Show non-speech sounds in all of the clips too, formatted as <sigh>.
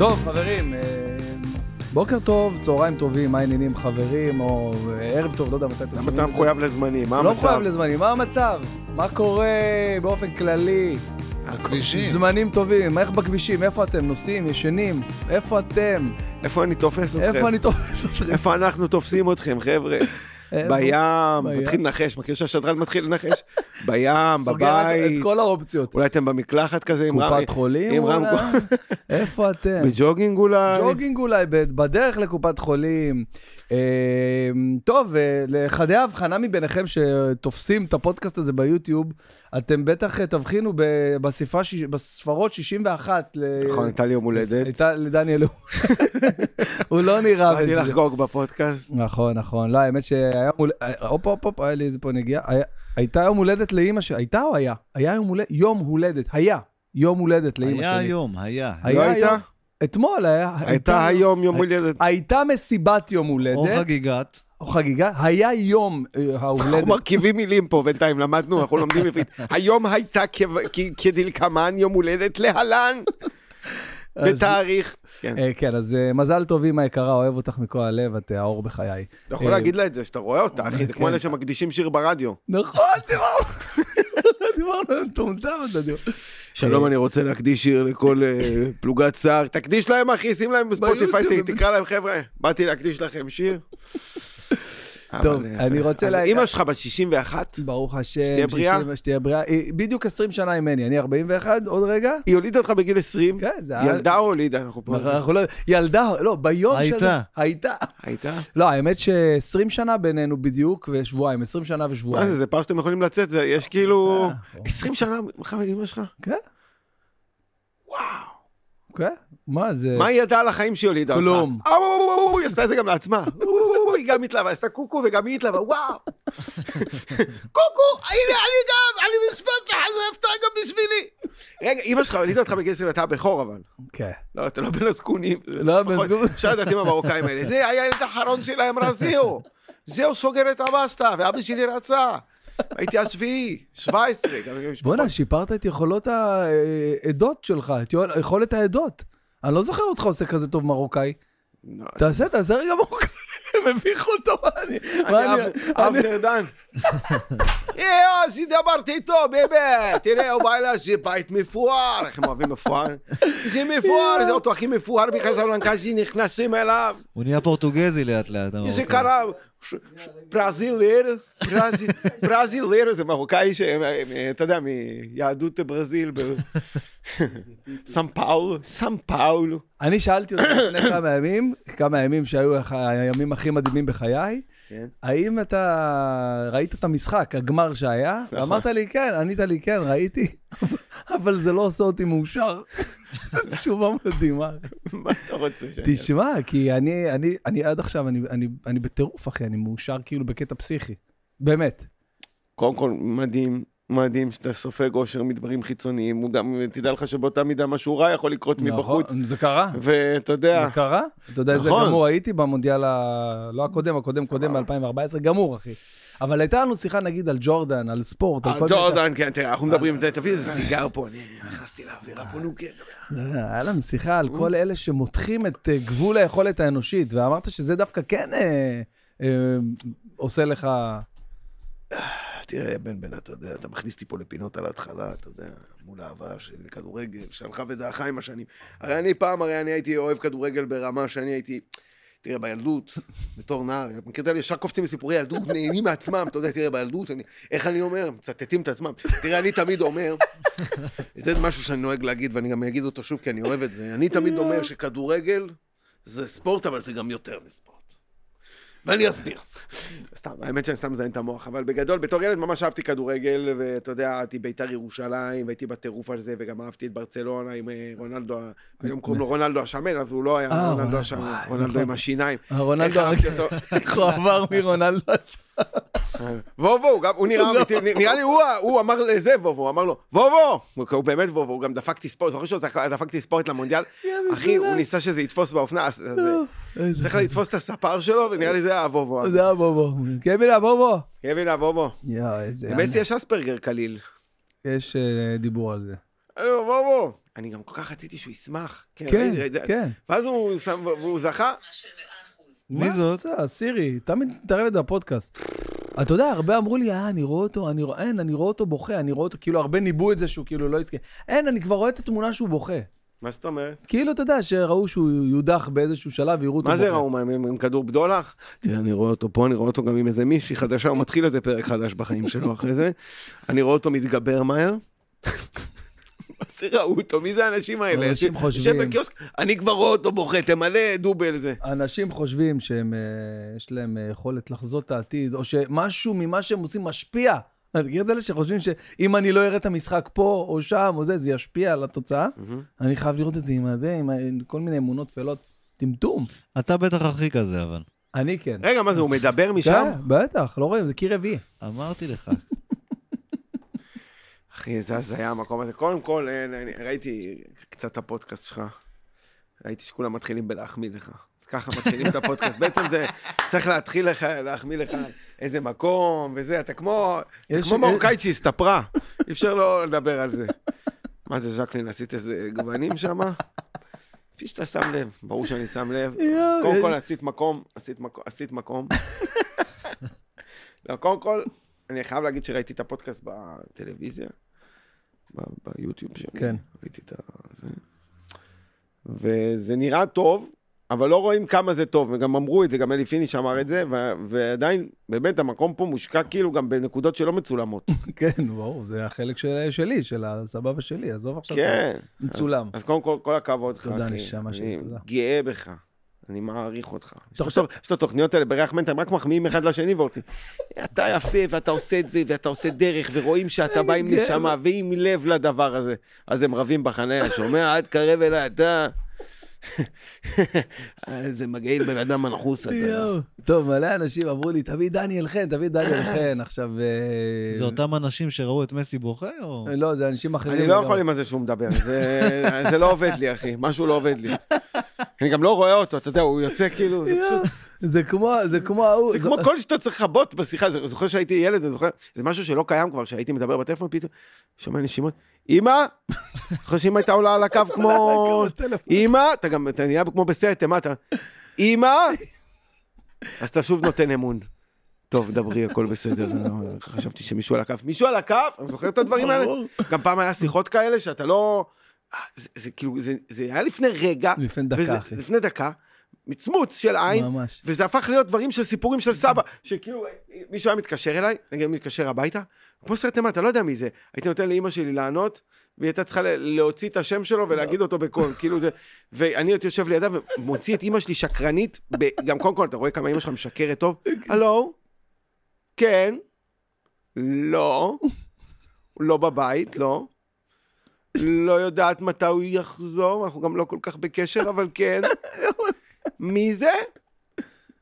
טוב, חברים, אה, בוקר טוב, צהריים טובים, מה העניינים חברים, או אה, ערב טוב, לא יודע מתי אתם למה שומעים אתה את זה. מחויב לזמנים? מה לא המצב? מחויב לזמנים, מה המצב? מה קורה באופן כללי? הכבישים. זמנים טובים, איך בכבישים, איפה אתם נוסעים, ישנים, איפה אתם, איפה אני תופס אתכם? איפה אני תופס אתכם? איפה אנחנו תופסים אתכם, חבר'ה? <laughs> בים. מתחיל לנחש, מכיר שהשדרן מתחיל לנחש? <laughs> בים, סוגר את- בבית, את כל האופציות. אולי אתם במקלחת כזה עם רם... קופת חולים אולי? <laughs> איפה אתם? בג'וגינג אולי? ג'וגינג אולי, בדרך לקופת חולים. אה, טוב, אה, לחדי ההבחנה מביניכם שתופסים את הפודקאסט הזה ביוטיוב, אתם בטח אה, תבחינו בספרה בספרות 61. ל- נכון, הייתה לי יום הולדת. הייתה לדניאל, <laughs> הוא לא נראה באתי. לחגוג בפודקאסט. נכון, נכון. לא, האמת שהיה יום הולדת, הופ, הופ, הופ, היה לי איזה פה נגיעה. הייתה יום הולדת לאימא שלי, הייתה או היה? היה יום הולדת, יום הולדת, היה. יום הולדת לאימא שלי. היה היום, היה. היה לא הייתה? היום- אתמול היה... הייתה היום יום הולדת. הייתה מסיבת יום או הולדת, חגיגת. או חגיגה, היה יום אה, אנחנו ההולדת. מרכיבים מילים פה בינתיים, למדנו, אנחנו לומדים עברית. <laughs> היום הייתה כדלקמן יום הולדת להלן, בתאריך. כן. אה, כן, אז אה, מזל טוב, אמא יקרה, אוהב אותך מכל הלב, את אה, האור בחיי. אתה יכול להגיד לה את זה, שאתה רואה אותה, אחי, זה כמו כן. אלה שמקדישים שיר ברדיו. נכון, <laughs> דיברנו, דיברנו מטומטם, אתה דיבר. שלום, אני רוצה להקדיש שיר לכל פלוגת שר. תקדיש להם, אחי, שים להם בספוטיפיי, תקרא להם, חבר'ה, באתי להקדיש לכם שיר. טוב, אני. רוצה אז לה- אימא שלך בת 61, ברוך השם. שתהיה בריאה. 60, שתהיה בריאה. בדיוק 20 שנה ממני, אני 41, עוד רגע. היא הולידה אותך בגיל 20, כן, זה היה... ילדה או הולידה? אנחנו פה. אנחנו לא... ילדה, לא, ביום הייתה. שזה... הייתה. הייתה? לא, האמת ש-20 שנה בינינו בדיוק, ושבועיים, 20 שנה מה ושבועיים. זה, זה פעם שאתם יכולים לצאת, זה- יש כאילו... אה, 20 שנה ממך ואימא שלך? כן, וואו. כן. מה זה? מה היא ידעה על החיים שהיא הולידה אותך? כלום. אה, היא עשתה את זה גם לעצמה. היא גם התלהבה, עשתה קוקו וגם היא התלהבה, וואו. קוקו, הנה אני גם, אני מספרת לך, זה הפתעה גם בשבילי. רגע, אימא שלך הולידה אותך בגיל 20, אתה הבכור אבל. כן. לא, אתה לא בן הזקונים. לא בן הזקונים. אפשר לדעת עם המרוקאים האלה. זה היה הילד האחרון שלהם, רע, זהו. זהו, סוגר את הבסטה, ואבא שלי רצה. הייתי השביעי, 17. גם עם משפחות. בואנה, שיפרת את יכולות העדות שלך, את יכולת העדות. אני לא זוכר אותך עושה כזה טוב מרוקאי. לא, תעשה, תעשה רגע מרוקאי. מביך אותו, מה אני... אבנר דן. אה, אז דיברתי איתו, באמת. תראה, הוא בא אליי, זה בית מפואר. איך הם אוהבים מפואר? זה מפואר, זה אותו הכי מפואר בקזבלנקה נכנסים אליו. הוא נהיה פורטוגזי לאט לאט. זה. קרה, ש- ש- ברזילר, ברזיל- ברזילר, זה מרוקאי אתה יודע, מיהדות ברזיל, סם פאולו, סם פאולו. אני שאלתי אותך לפני כמה ימים, כמה ימים שהיו הימים הכי מדהימים בחיי, כן. האם אתה ראית את המשחק, הגמר שהיה? נכון. ואמרת לי כן, ענית לי כן, ראיתי, <laughs> אבל זה לא עושה אותי מאושר. <laughs> תשובה מדהימה. מה אתה רוצה שאני? תשמע, כי אני, אני, אני עד עכשיו, אני, אני, אני בטירוף, אחי, אני מאושר כאילו בקטע פסיכי. באמת. קודם כל, מדהים, מדהים שאתה סופג אושר מדברים חיצוניים. הוא גם, תדע לך שבאותה מידה משהו רע יכול לקרות מבחוץ. נכון, זה קרה. ואתה יודע, זה קרה? אתה יודע איזה נכון. גמור הייתי במונדיאל, ה... לא הקודם, הקודם קודם ב-2014, גמור, אחי. אבל הייתה לנו שיחה, נגיד, על ג'ורדן, על ספורט, על כל מיני... ג'ורדן, כן, תראה, אנחנו מדברים, תביא איזה סיגר פה, אני נכנסתי לאווירה פה, כן. לא, היה לנו שיחה על כל אלה שמותחים את אה, גבול היכולת האנושית, ואמרת שזה דווקא כן אה, אה, עושה לך... תראה, בן בן, אתה יודע, אתה מכניס אותי פה לפינות על ההתחלה, אתה יודע, מול האהבה שלי לכדורגל, שהלכה ודעכה עם השנים. הרי אני פעם, הרי אני הייתי אוהב כדורגל ברמה שאני הייתי... תראה, בילדות, בתור נער, מכיר את אלה ישר קופצים לסיפורי ילדות, נהנים מעצמם, אתה יודע, תראה, בילדות, אני, איך אני אומר? מצטטים את עצמם. תראה, אני תמיד אומר, זה משהו שאני נוהג להגיד, ואני גם אגיד אותו שוב, כי אני אוהב את זה, אני תמיד אומר שכדורגל זה ספורט, אבל זה גם יותר מספורט. ואני אסביר. סתם, האמת שאני סתם מזיין את המוח, אבל בגדול, בתור ילד ממש אהבתי כדורגל, ואתה יודע, אהבתי בית"ר ירושלים, והייתי בטירוף על זה, וגם אהבתי את ברצלונה עם אה, רונלדו, היום קוראים לו רונלדו השמן, אז הוא לא היה אה, רונלדו השמן, רונלדו נכון. עם השיניים. רונלדו, <laughs> איך הוא עבר מרונלדו עכשיו. וובו, הוא נראה <laughs> אמיתי, נראה לי הוא אמר לזה וובו, הוא אמר לו, וובו! הוא- באמת וובו, הוא גם דפק תספורת, זוכר שהוא דפק תספורת למונדיאל? אחי, הוא ניסה שזה יתפוס באופנה, אז אה, צריך לתפוס את הספר שלו, ונראה לי זה הוובו. זה הבובו. קווין הבובו. קווין הוובו. יואו, איזה... למסי יש אספרגר קליל. יש אה, דיבור על זה. אה, וובו, אני גם כל כך רציתי שהוא ישמח. כן, זה. כן. ואז הוא זכה. מי מה זאת? את רוצה, סירי, תמיד מתערבת בפודקאסט. אתה יודע, הרבה אמרו לי, אה, אני רואה אותו, אני רואה, אין, אני רואה אותו בוכה, אני רואה אותו, כאילו, הרבה ניבאו את זה שהוא כאילו לא יזכה. אין, אני כבר רואה את התמונה שהוא בוכה. מה זאת אומרת? כאילו, אתה יודע, שראו שהוא יודח באיזשהו שלב, ויראו אותו מה. זה ראו? מה, עם עם כדור בדולח? תראה, אני רואה אותו פה, אני רואה אותו גם עם איזה מישהי חדשה, הוא מתחיל איזה פרק חדש בחיים שלו <laughs> אחרי זה. אני רואה אותו מתגבר מהר. <laughs> מה זה ראו אותו? מי זה האנשים האלה? אנשים חושבים. בקיוסק, אני כבר רואה אותו בוכה, תמלא דובל זה. אנשים חושבים שהם, אה, יש להם אה, יכולת לחזות את העתיד, או שמשהו ממה שהם עושים משפיע. את אלה שחושבים שאם אני לא אראה את המשחק פה או שם או זה, זה ישפיע על התוצאה? אני חייב לראות את זה עם הזה, עם כל מיני אמונות טפלות. טמטום. אתה בטח הכי כזה, אבל. אני כן. רגע, מה זה, הוא מדבר משם? כן, בטח, לא רואים, זה קיר רביעי. אמרתי לך. <laughs> אחי, זה הזיה המקום הזה. קודם כל, אה, אני ראיתי קצת את הפודקאסט שלך. ראיתי שכולם מתחילים בלהחמיא לך. ככה מתחילים את הפודקאסט. בעצם זה צריך להתחיל לך, להחמיא לך איזה מקום וזה. אתה כמו, אתה כמו מרוקאית שהסתפרה. אי אפשר לא לדבר על זה. מה זה, ז'קלין, עשית איזה גוונים שם? כפי שאתה שם לב, ברור שאני שם לב. קודם איזה- כל עשית מקום, עשית מקום, עשית מקום. לא, קודם כל, אני חייב להגיד שראיתי את הפודקאסט בטלוויזיה, ביוטיוב שלי. כן. ראיתי את זה. וזה נראה טוב, אבל לא רואים כמה זה טוב, וגם אמרו את זה, גם אלי פיניש אמר את זה, ו- ועדיין, באמת, המקום פה מושקע כאילו גם בנקודות שלא מצולמות. <laughs> כן, ברור, זה החלק של- שלי, של הסבבה שלי, עזוב עכשיו. כן. מצולם. אז, אז קודם כל, כל הכבוד לך, תודה, אחי. נשמה שלי, אני תודה. גאה בך. אני מעריך אותך. יש תחשוב- לו- יש לו תוכניות האלה בריח מנטה, הם רק מחמיאים אחד לשני והולכים. אתה יפה, ואתה עושה את זה, ואתה עושה דרך, ורואים שאתה בא עם גאה. נשמה ועם לב לדבר הזה. אז הם רבים בחניה, שומע? אל תקרב אליי, אתה... <laughs> איזה מגעיל בן אדם מנחוס אתה. טוב, מלא אנשים אמרו לי, תביא דניאל חן, תביא דניאל חן. <laughs> עכשיו... אה, זה אותם אנשים שראו את מסי בוכה, או... לא, זה אנשים אחרים. אני לא. יכול עם הזה שהוא מדבר, זה זה לא עובד לי, אחי, משהו לא עובד לי. אני גם לא רואה אותו, אתה יודע, הוא יוצא כאילו... זה פשוט- זה כמו, זה כמו ההוא. זה כמו כל שאתה צריך לכבות בשיחה, זוכר שהייתי ילד, אני זוכר, זה משהו שלא קיים כבר, שהייתי מדבר בטלפון, פתאום שומע נשימות, אמא, <laughs> זוכר שאמא הייתה עולה על הקו <laughs> כמו. אמא, אתה גם, אתה נהיה כמו בסרט אימה, אתה, אמא, <laughs> אז אתה שוב נותן אמון. טוב, דברי, הכל בסדר. חשבתי שמישהו על הקו. מישהו על הקו? אני זוכר את הדברים האלה? גם פעם היה שיחות כאלה שאתה לא... זה, כאילו, זה, היה לפני רגע. לפני דקה, אחי. לפני דקה. מצמוץ של עין. ממש. וזה הפך להיות דברים של סיפורים של סבא, שכאילו מישהו היה מתקשר אליי, נגיד מתקשר הביתה, כמו סרט אימה, אתה לא יודע מי זה. הייתי נותן לאימא שלי לענות, והיא הייתה צריכה להוציא את השם שלו ולהגיד אותו בקול, <laughs> כאילו זה, ואני עוד יושב לידה ומוציא את אימא שלי שקרנית, גם קודם כל, אתה רואה כמה אימא שלך משקרת טוב? <laughs> הלו? כן? לא? לא בבית, לא? לא יודעת מתי הוא יחזור, אנחנו גם לא כל כך בקשר, אבל כן. <laughs> מי זה?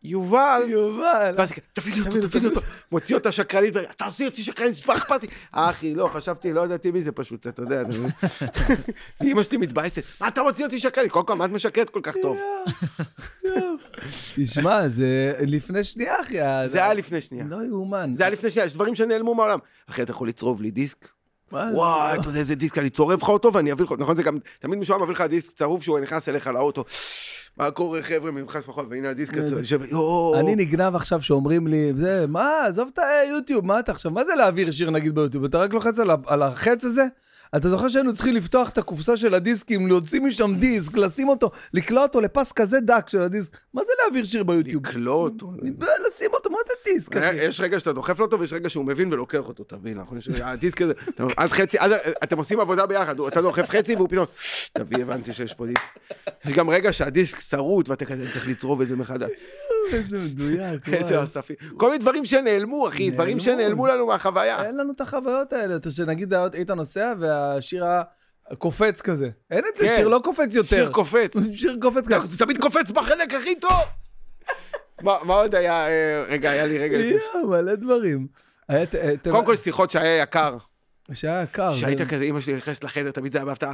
יובל. יובל. ואז כזה, תביא לי אותו, תביא לי אותו. מוציא אותה שקרנית, אתה עושה אותי שקרנית, מה אכפת לי? אחי, לא, חשבתי, לא ידעתי מי זה פשוט, אתה יודע. ואימא <laughs> שלי מתבאסת, מה אתה מוציא אותי שקרנית? קודם כל, מה את משקרת כל כך טוב? <laughs> תשמע, זה לפני שנייה, אחי. זה היה לפני שנייה. לא יאומן. זה היה לפני שנייה, יש דברים שנעלמו מהעולם. אחי, אתה יכול לצרוב לי דיסק? וואי, אתה יודע איזה דיסק, אני צורב לך אותו ואני אביא לך, נכון, זה גם, תמיד מישהו מביא לך דיסק צרוב שהוא נכנס אליך לאוטו. מה קורה, חבר'ה, מיוחס פחות, והנה הדיסק יואו. אני נגנב עכשיו שאומרים לי, זה, מה, עזוב את היוטיוב, מה אתה עכשיו, מה זה להעביר שיר נגיד ביוטיוב? אתה רק לוחץ על החץ הזה? אתה זוכר שהיינו צריכים לפתוח את הקופסה של הדיסקים, להוציא משם דיסק, לשים אותו, לקלוע אותו לפס כזה דק של הדיסק? מה זה להעביר שיר ביוטיוב? לקלוא אותו. לשים אותו, מה זה דיסק, אחי? יש רגע שאתה דוחף לו אותו ויש רגע שהוא מבין ולוקח אותו, תבין, נכון? הדיסק הזה, עד חצי, אתם עושים עבודה ביחד, אתה דוחף חצי והוא פתאום, תביא, הבנתי שיש פה דיסק. יש גם רגע שהדיסק שרוט ואתה כזה צריך לצרוב את זה מחדש. איזה מדויק, <laughs> איזה. אספים. כל מיני דברים שנעלמו, אחי, דברים נעלמו. שנעלמו לנו מהחוויה. אין לנו את החוויות האלה, אתה- שנגיד היית נוסע והשיר היה קופץ כזה. אין את זה, כן. שיר לא קופץ יותר. שיר קופץ. <laughs> שיר קופץ כזה. אתה תמיד קופץ בחלק הכי טוב. <laughs> מה מה עוד היה, אה, רגע, היה לי רגע. יואו, מלא דברים. את- קודם כל שיחות שהיה יקר. שהיה קר. שהיית זה- כזה, אמא שלי נכנסת לחדר, תמיד זה היה בהפתעה.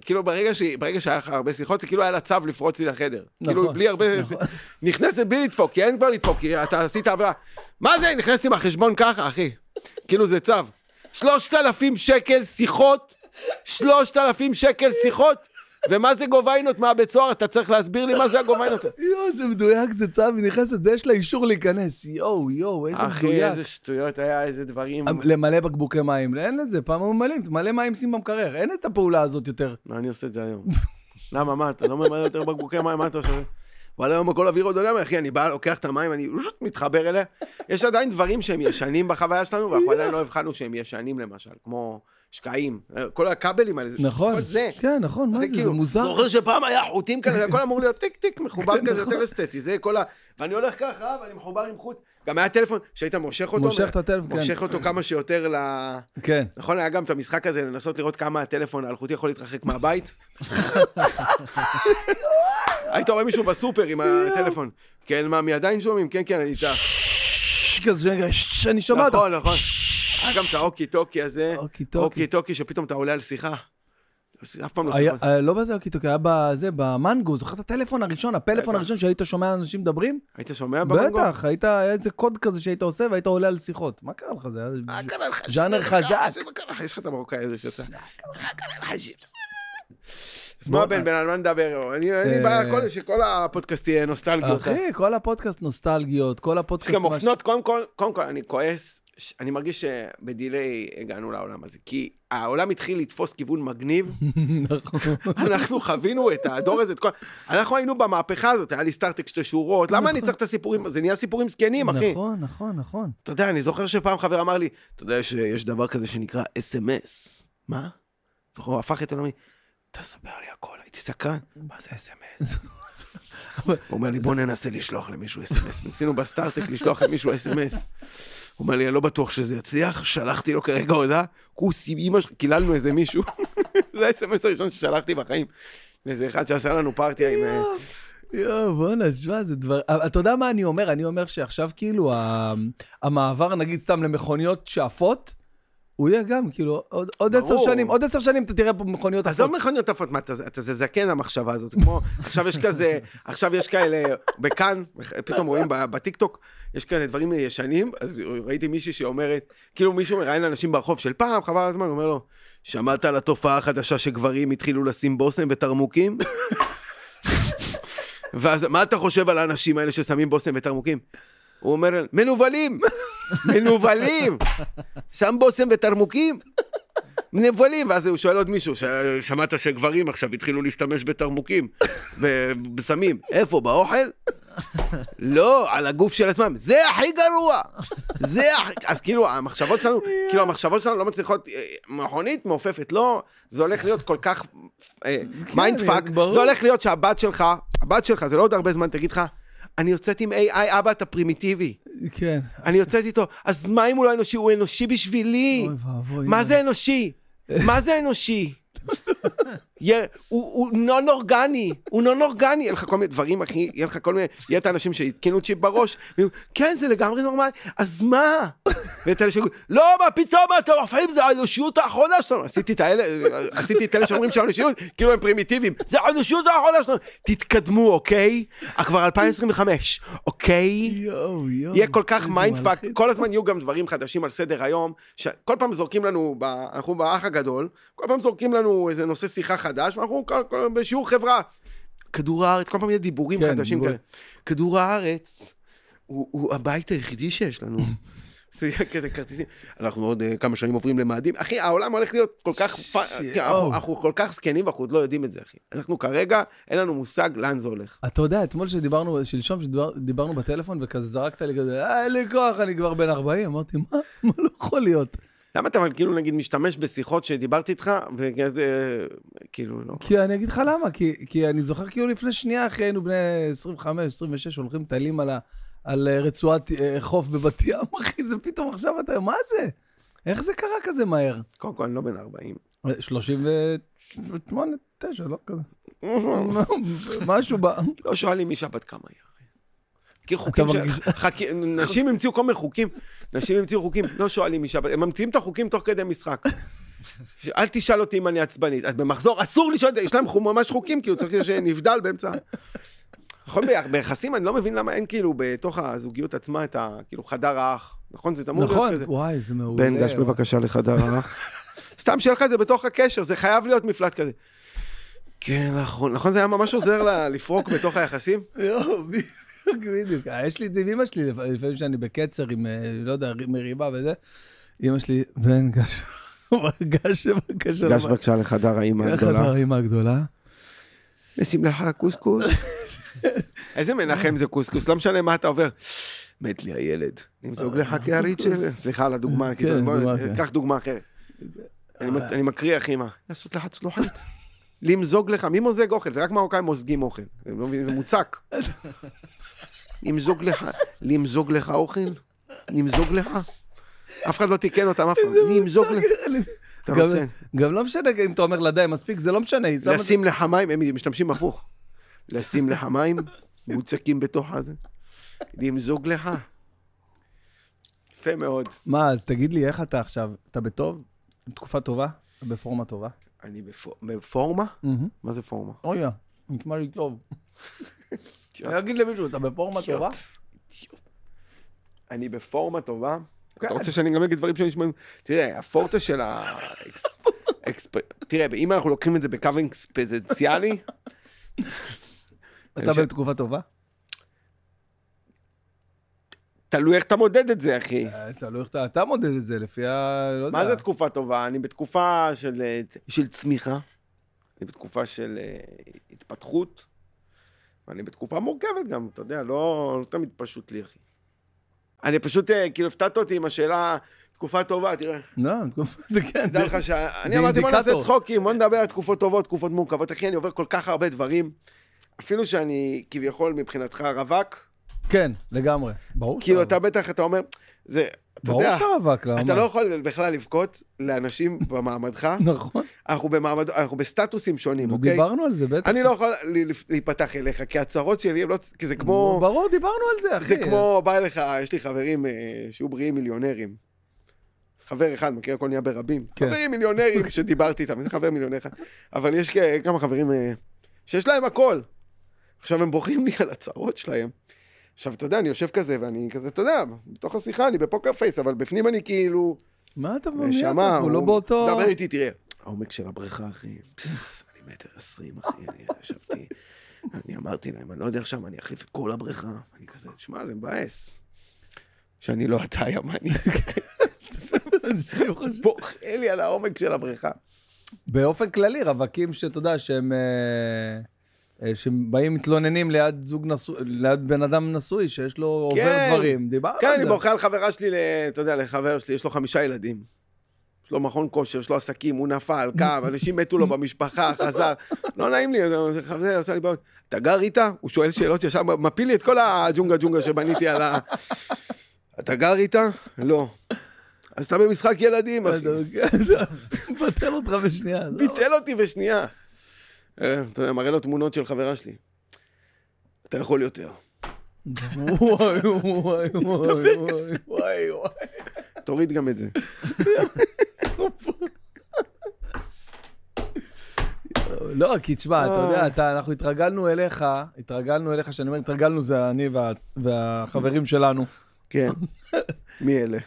כאילו ברגע ש- ברגע שהיה לך הרבה שיחות, זה כאילו היה לה צו לפרוץ לי לחדר. כאילו נכון, בלי הרבה... נכון. נכנסת בלי לדפוק, כי אין כבר לדפוק, כי אתה עשית עבירה. מה זה? נכנסת עם החשבון ככה, אחי. כאילו זה צו. שלושת אלפים שקל שיחות שלושת אלפים שקל שיחות, ומה זה גוביינות מהבית סוהר? אתה צריך להסביר לי מה זה הגוביינות. <laughs> יואו, זה מדויק, זה היא נכנסת, זה יש לה אישור להיכנס. יואו, יואו, איזה אחי, מדויק. איזה שטויות היה, איזה דברים. למלא בקבוקי מים, אין את זה, פעם ממלאים, תמלא מים שים במקרר, אין את הפעולה הזאת יותר. לא, אני עושה את זה היום. למה, מה, אתה לא ממלא יותר בקבוקי מים, מה אתה עושה? אבל היום הכל אווירודינמי, אחי, אני בא, לוקח את המים, אני מתחבר אליה. יש עדיין דברים שהם ישנים בחוויה שלנו, ואנחנו עדיין לא הבחנו שהם ישנים למשל, כמו שקעים, כל הכבלים האלה, נכון. כל זה. כן, נכון, מה זה, זה כאילו, מוזר. זוכר שפעם היה חוטים כאלה, הכל אמור להיות טיק טיק מחובר כזה יותר אסתטי, זה כל ה... ואני הולך ככה, ואני מחובר עם חוט. גם היה טלפון, שהיית מושך אותו, מושך את הטלפון, כן. מושך אותו כמה שיותר ל... כן. נכון, היה גם את המשחק הזה, לנסות לראות כמה הטלפון האלחוטי יכול להתרחק מהבית. <laughs> היית רואה מישהו בסופר עם הטלפון. כן, מה, מי עדיין שומעים? כן, כן, אני איתך. שאני שומע אותך. נכון, נכון. היה גם את הווקי טוקי הזה. ווקי טוקי. ווקי טוקי, שפתאום אתה עולה על שיחה. אף פעם לא שיחה. אה, לא בזה ווקי טוקי, היה בזה, במנגו, זוכר את הטלפון הראשון, הפלאפון בטח. הראשון שהיית שומע אנשים מדברים? היית שומע במנגו? בטח, היית, היה איזה קוד כזה שהיית עושה והיית עולה על שיחות. מה קרה לך? זה היה... מה קרה לך? ז'אנר? חזק. יש לך את המרוקאי הזה שיצא. אז מה בן, בן, על מה נדבר? אני אה, בעיה כל- שכל הפודקאסט יהיה נוסטלגיות. אחי, כל הפודקאסט נוסטלגיות, כל יש הפודקאסט... גם ממש- אופנות, קודם כל, קודם כל, אני כועס, אני מרגיש שב delay הגענו לעולם הזה, כי העולם התחיל לתפוס כיוון מגניב, <laughs> נכון. אנחנו חווינו את הדור הזה, את כל... אנחנו היינו במהפכה הזאת, היה לי StarTAC שתי שורות, למה אני צריך את הסיפורים, זה נהיה סיפורים זקנים, אחי. נכון, נכון, נכון. אתה יודע, אני זוכר שפעם חבר אמר לי, אתה יודע שיש דבר כזה שנקרא SMS. מה? זוכר, הוא הפך את עולמי, תספר לי הכל, הייתי סקרן, מה זה SMS? <laughs> הוא אומר לי, בוא ננסה לשלוח למישהו SMS. ניסינו ב StarTAC לשלוח למישהו SMS. הוא אומר לי, אני לא בטוח שזה יצליח, שלחתי לו כרגע הודעה, כוס עם אמא שלך, קיללנו איזה מישהו. <laughs> זה האס.אם.אס הראשון ששלחתי בחיים. לאיזה אחד שעשה לנו פארטיה עם... אה, יואו, בואנה, תשמע, זה דבר... אתה יודע מה אני אומר? אני אומר שעכשיו כאילו המעבר, נגיד סתם למכוניות שעפות, הוא יהיה גם, כאילו, עוד- עוד עשר. שנים, עוד עשר שנים אתה תראה פה מכוניות עזוב עפות. מכוניות עפות, מה, אתה אתה זה זקן המחשבה הזאת, כמו, עכשיו יש כזה, עכשיו יש כאלה, בכאן, פתאום רואים בטיקטוק, יש כאלה דברים ישנים, אז ראיתי מישהי שאומרת, כאילו מישהו מראיין אנשים ברחוב של פעם, חבל על הזמן, אומר לו, שמעת על התופעה החדשה שגברים התחילו לשים בושם בתרמוקים? <laughs> ואז, מה אתה חושב על האנשים האלה ששמים בושם בתרמוקים? הוא אומר, מנוולים, מנוולים, שם בושם בתרמוקים? נבלים, ואז הוא שואל עוד מישהו, שמעת שגברים עכשיו התחילו להשתמש בתרמוקים ובסמים, איפה, באוכל? לא, על הגוף של עצמם, זה הכי גרוע! זה הכי... אז כאילו, המחשבות שלנו, כאילו, המחשבות שלנו לא מצליחות, אה, מכונית מעופפת, לא, זה הולך להיות כל כך mind fuck, ברור. זה הולך להיות שהבת שלך, הבת שלך, זה לא עוד הרבה זמן, תגיד לך, אני יוצאת עם AI, אבא, אתה פרימיטיבי. כן. אני יוצאת איתו, אז מה אם הוא לא אנושי? הוא אנושי בשבילי. אוי ואבוי. מה זה אנושי? מה זה אנושי? <laughs> הוא הוא נון אורגני, הוא נון אורגני, יהיה לך כל מיני דברים, אחי, יהיה לך כל מיני, יהיה את האנשים שהתקינו צ'יפ בראש, ויגידו, כן, זה לגמרי נורמלי, אז מה? ואת אלה שיגידו, לא, מה פתאום, אתה מפעים, זה האנושיות האחרונה שלנו. עשיתי את האלה, עשיתי את אלה שאומרים שהאנושיות, כאילו הם פרימיטיביים, זה האנושיות האחרונה שלנו. תתקדמו, אוקיי? כבר 2025, אוקיי? יואו, יואו. יהיה כל כך איזה mind fuck, מלחיץ. כל הזמן יהיו גם דברים חדשים על סדר היום, שכל פעם זורקים לנו. אנחנו באח הגדול, כל פעם זורקים לנו איזה נושא שיחה חדש, ואנחנו כל, כל, בשיעור חברה. כדור הארץ, כל פעם יהיה דיבורים כן, חדשים דיבור. כאלה. כדור הארץ הוא, הוא הבית היחידי שיש לנו. <laughs> אנחנו עוד אה, כמה שנים עוברים למאדים. אחי, העולם הולך להיות כל כך... כן, אנחנו, אנחנו כל כך זקנים ואנחנו עוד לא יודעים את זה, אחי. אנחנו כרגע, אין לנו מושג לאן זה הולך. אתה יודע, אתמול שדיברנו, שלשום שדיברנו בטלפון וכזה זרקת לי כזה, אה, אין לי כוח, אני כבר בן 40. אמרתי, מה? מה לא יכול להיות? למה אתה אבל כאילו נגיד משתמש בשיחות שדיברתי איתך, וכזה, כאילו, לא. כי אני אגיד לך למה, כי, כי אני זוכר כאילו לפני שנייה, אחי היינו בני 25, 26, הולכים טיילים על, ה, על אה, רצועת אה, חוף בבת ים, <laughs> אחי, זה פתאום עכשיו אתה, מה זה? איך זה קרה כזה מהר? קודם כל, אני לא בן 40. 38, 9, לא כזה. <laughs> משהו ב... לא שואלים אישה בת כמה היא, כי חוקים של... נשים המציאו כל מיני חוקים, נשים המציאו חוקים, לא שואלים אישה. הם ממציאים את החוקים תוך כדי משחק. אל תשאל אותי אם אני עצבנית. אז במחזור אסור לשאול, את זה, יש להם ממש חוקים, כאילו צריך שנבדל באמצע. נכון, ביחסים אני לא מבין למה אין כאילו בתוך הזוגיות עצמה את ה... כאילו חדר האח. נכון? זה אמור להיות נכון, כזה. וואי, זה מעולה. בן, גש. בבקשה לחדר האח. סתם שיהיה לך את זה בתוך הקשר, זה חייב להיות מפלט כזה. כן, נכון, נכון, זה היה ממש עוזר לפרוק בתוך היחסים? יואו, בדיוק, בדיוק. אה, יש לי את זה עם אמא שלי, לפ- לפעמים שאני בקצר עם, אה, לא יודע, מריבה וזה, אמא שלי, בן, גש, <laughs> גש בבקשה. גש בבקשה לחדר האימא הגדולה. חדר אמא הגדולה. נשים לך קוסקוס. <laughs> איזה מנחם זה קוסקוס, לא משנה מה אתה עובר. מת לי הילד, נמזוג לך קערית של... סליחה על הדוגמה, כן, אחרת. קח דוגמה אחרת. אני מק- אני מקריח אימא. לעשות לך צלוחית. למזוג <laughs> לך, מי מוזג אוכל? זה רק מרוקאים מוזגים אוכל. הם לא זה מוצק. למזוג לך, למזוג לך אוכל? למזוג לך? אף אחד לא תיקן אותם אף פעם. למזוג לך. אתה גם- רוצה? גם לא משנה אם אתה אומר לה די, מספיק, זה לא משנה. לשים לך מים, הם משתמשים הפוך. לשים לך מים, מוצקים בתוך הזה. למזוג לך. יפה מאוד. מה, אז תגיד לי, איך אתה עכשיו? אתה בטוב? תקופה טובה? בפורמה טובה? אני בפור- בפורמה? מה זה פורמה? אוי, יא, נשמע לי טוב. אני אגיד למישהו, אתה בפורמה טובה? אני בפורמה טובה. אתה רוצה שאני גם אגיד דברים שנשמעים... תראה, הפורטה של ה... <laughs> תראה, אם אנחנו לוקחים את זה בקו אקספזנציאלי, אתה בתקופה טובה? תלוי איך אתה מודד את זה, אחי. אה, תלוי איך אתה, מודד את זה לפי ה... לא יודע. מה זה תקופה טובה? אני בתקופה של, אה, צמיחה, אני בתקופה של אה, התפתחות, ואני בתקופה מורכבת גם, אתה יודע, לא, לא תמיד פשוט לי, אחי. אני פשוט, אה, כאילו, הפתעת אותי עם השאלה, תקופה טובה, תראה. לא, תקופה, כן. תדע לך שאני זה אמרתי, בוא נעשה. צחוקים, בוא נדבר על תקופות טובות, תקופות מורכבות. אחי, אני עובר כל כך הרבה דברים, אפילו שאני כביכול מבחינתך רווק, כן, לגמרי. ברור כאילו, אתה בטח, אתה אומר, זה, אתה ברור יודע, שאתה רווק, למה? אתה לא יכול בכלל לבכות לאנשים <laughs> במעמדך. נכון. אנחנו במעמד, אנחנו בסטטוסים שונים, אוקיי? דיברנו על זה, בטח. אני לא יכול ל- להיפתח אליך, כי הצרות שלי הם לא... כי זה כמו... ברור, דיברנו על זה, אחי. זה כמו, בא אליך, יש לי חברים אה, שיהיו בריאים מיליונרים. חבר אחד, מכיר הכל נהיה ברבים. כן. חברים מיליונרים <laughs> שדיברתי איתם, זה חבר מיליונר אחד. אבל יש כ- כמה חברים אה, שיש להם הכל. עכשיו הם בוכים לי על הצרות שלהם. עכשיו, אתה יודע, אני יושב כזה, ואני כזה, אתה יודע, בתוך השיחה אני בפוקר פייס, אבל בפנים אני כאילו... מה אתה אומר? נשמה, הוא לא באותו... דבר איתי, תראה. העומק של הבריכה, אחי. אני מטר עשרים, אחי. אני ישבתי, אני אמרתי להם, אני לא יודע עכשיו, אני אחליף את כל הבריכה. אני כזה, תשמע, זה מבאס. שאני לא אתה, ימני. בוכה לי על העומק של הבריכה. באופן כללי, רווקים שאתה יודע שהם... אה, אה, שבאים מתלוננים ליד זוג נשוי, ליד בן אדם נשוי, שיש לו עובר כן. דברים. דיברנו כן, על אני זה. בוכה על חברה שלי, אתה יודע, לחבר שלי, יש לו חמישה ילדים. יש לו מכון כושר, יש לו עסקים, הוא נפל, קם, אנשים מתו לו במשפחה, חזר. לא נעים לי, זה עושה לי בעיות. אתה גר איתה? הוא שואל שאלות ישר, מפיל לי את כל הג'ונגה ג'ונגה שבניתי על ה... אתה גר איתה? לא. אז אתה במשחק ילדים, אחי. מבטל אותך בשנייה. לא. ביטל אותי בשנייה. אה, אתה יודע, מראה לו תמונות של חברה שלי. אתה יכול יותר. וואי, וואי, <laughs> וואי, וואי, וואי, וואי. תוריד גם את זה. <laughs> לא, כי תשמע, אתה יודע, אתה- אנחנו התרגלנו אליך, התרגלנו אליך, שאני אומר התרגלנו זה אני וה- והחברים שלנו. כן. מי אלה?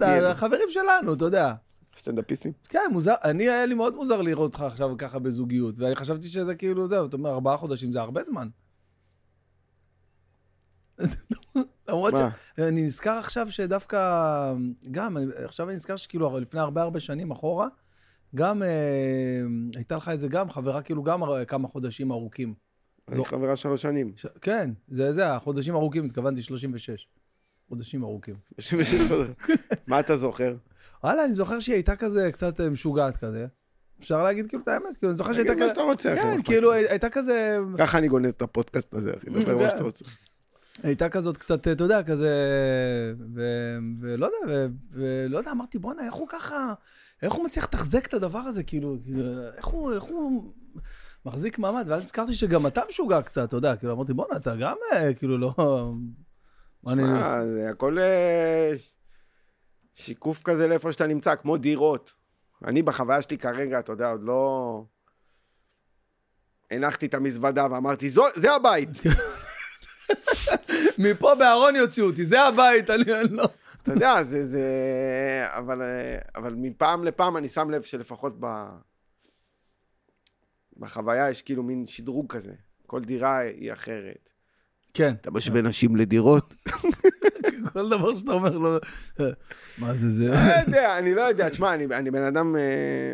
<laughs> החברים שלנו, אתה יודע. סטנדאפיסטים? כן, מוזר, אני, היה לי מאוד מוזר לראות אותך עכשיו ככה בזוגיות, ואני חשבתי שזה כאילו, זהו, אתה אומר, ארבעה חודשים זה הרבה זמן. <laughs> למרות? שאני נזכר עכשיו שדווקא, גם, עכשיו אני נזכר שכאילו לפני הרבה הרבה שנים אחורה, גם אה, הייתה לך את זה גם, חברה כאילו גם הר- כמה חודשים ארוכים. אני חברה שלוש שנים. ש... כן, זה זה, החודשים ארוכים, התכוונתי 36. חודשים ארוכים. <laughs> מה אתה זוכר? וואלה, אני זוכר שהיא הייתה כזה, קצת אה, משוגעת כזה. אפשר להגיד כאילו את האמת, כאילו, אני זוכר שהייתה תגיד מה כזה... שאתה רוצה, אחי, כן, כאילו, הייתה כזה... ככה אני גונז את הפודקאסט הזה, אחי. דבר מה שאתה רוצה. הייתה כזאת קצת, אתה יודע, כזה... ולא יודע, ולא יודע, אמרתי, בואנה, איך הוא ככה... איך הוא מצליח לתחזק את הדבר הזה, כאילו, כאילו, איך הוא, איך הוא מחזיק מעמד? ואז הזכרתי שגם אתה משוגע קצת, אתה יודע, כאילו, אמרתי, בואנה, אתה גם, אה, כאילו, לא... מה זה הכל אה, שיקוף כזה לאיפה שאתה נמצא, כמו דירות. אני בחוויה שלי כרגע, אתה יודע, עוד לא... הנחתי את המזוודה ואמרתי, "זו- זה הבית. <laughs> מפה בארון יוציאו אותי, זה הבית, אני לא... אתה יודע, זה, זה... אבל, אבל מפעם לפעם אני שם לב שלפחות ב... בחוויה יש כאילו מין שדרוג כזה. כל דירה היא אחרת. כן. אתה משווה נשים לדירות? <laughs> כל דבר שאתה אומר לו, מה זה זה? לא יודע, אני לא יודע. תשמע, אני, בן אדם... אה,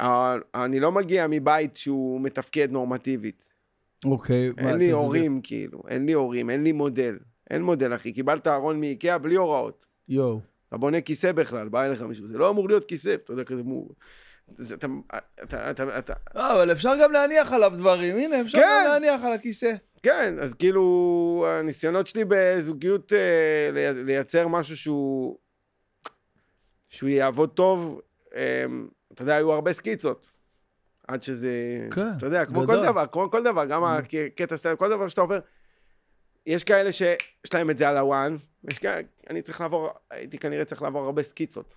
אה, אני לא מגיע מבית שהוא מתפקד נורמטיבית. אוקיי. אין לי הורים, כאילו. אין לי הורים, אין לי מודל. אין מודל, אחי. קיבלת ארון מאיקאה בלי הוראות. יואו. אתה בונה כיסא בכלל, בא אליך מישהו. זה לא אמור להיות כיסא, אתה יודע, כזה מור... זה, אתה, אתה, אתה, אתה, אה, אבל אפשר גם להניח עליו דברים. הנה, אפשר כן. גם להניח על הכיסא. כן, אז כאילו, הניסיונות שלי בזוגיות אה, לי- לייצר משהו שהוא... שהוא יעבוד טוב, אה, אתה יודע, היו הרבה סקיצות. עד שזה... כן, אתה יודע, כמו גדול. כל דבר, כמו כל דבר, גם הקטע סטנדאפ, כל דבר שאתה עובר. יש כאלה שיש להם את זה על הוואן, ויש כאלה, אני צריך לעבור, הייתי כנראה צריך לעבור הרבה סקיצות.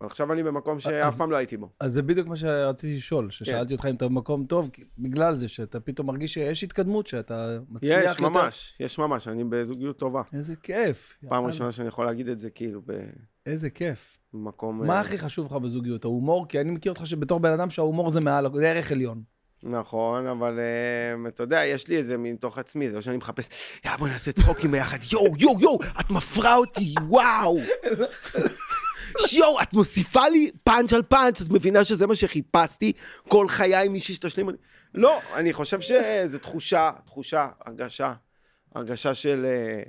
אבל עכשיו אני במקום שאף פעם לא הייתי בו. אז זה בדיוק מה שרציתי לשאול, כן. ששאלתי אותך אם אתה במקום טוב, בגלל זה שאתה פתאום מרגיש שיש התקדמות, שאתה מצליח יש, יותר. ממש, יש ממש, אני בזוגיות טובה. איזה כיף. פעם ראשונה שאני יכול להגיד את זה, כאילו, איזה כיף. במקום... מה אה, הכי חשוב לך בזוגיות? ההומור? כי אני מכיר אותך שבתור בן אדם שההומור זה מעל, זה ערך עליון. נכון, אבל אה, אתה יודע, יש לי את זה מתוך עצמי, זה לא שאני מחפש, יאללה, בוא נעשה צחוקים ביחד, יואו, יואו, יואו, את מפרה אותי, וואו. <laughs> <laughs> יואו, את מוסיפה לי פאנץ' על פאנץ', את מבינה שזה מה שחיפשתי כל חיי מישהי שתשלים? לא, אני חושב שזה תחושה, תחושה, הרגשה, הרגשה של... אה,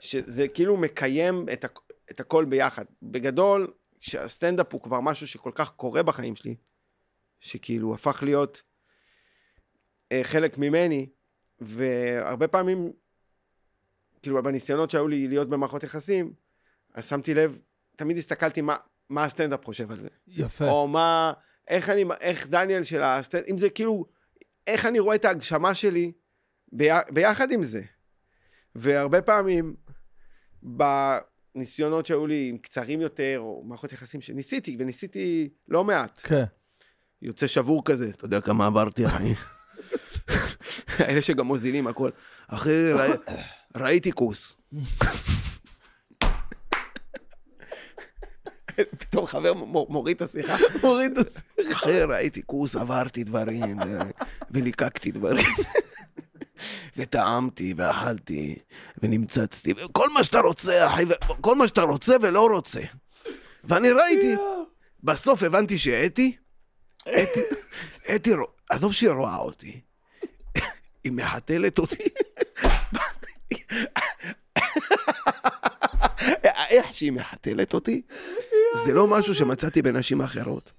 שזה כאילו מקיים את, הכ- את הכל ביחד. בגדול, שהסטנדאפ הוא כבר משהו שכל כך קורה בחיים שלי, שכאילו הפך להיות אה, חלק ממני, והרבה פעמים, כאילו בניסיונות שהיו לי להיות במערכות יחסים, אז שמתי לב, תמיד הסתכלתי מה, מה הסטנדאפ חושב על זה. יפה. או מה, איך אני, איך דניאל של הסטנדאפ, אם זה כאילו, איך אני רואה את ההגשמה שלי בי, ביחד עם זה. והרבה פעמים, בניסיונות שהיו לי עם קצרים יותר, או מערכות יחסים שניסיתי, וניסיתי לא מעט, כן. יוצא שבור כזה, אתה יודע כמה עברתי, אחי? <laughs> אלה שגם מוזילים הכל. אחי, ראי- ראיתי כוס. <laughs> פתאום חבר מוריד את השיחה. <laughs> מוריד את זה. אחי, ראיתי כוס, עברתי דברים, ו- וליקקתי דברים. <laughs> וטעמתי, ואכלתי, ונמצצתי, וכל מה שאתה רוצה, אחי, כל מה שאתה רוצה ולא רוצה. ואני ראיתי, <laughs> בסוף הבנתי שאתי, אתי, אתי, עזוב שהיא רואה אותי, היא מחתלת אותי. איך שהיא מחתלת אותי, זה לא משהו שמצאתי בנשים אחרות.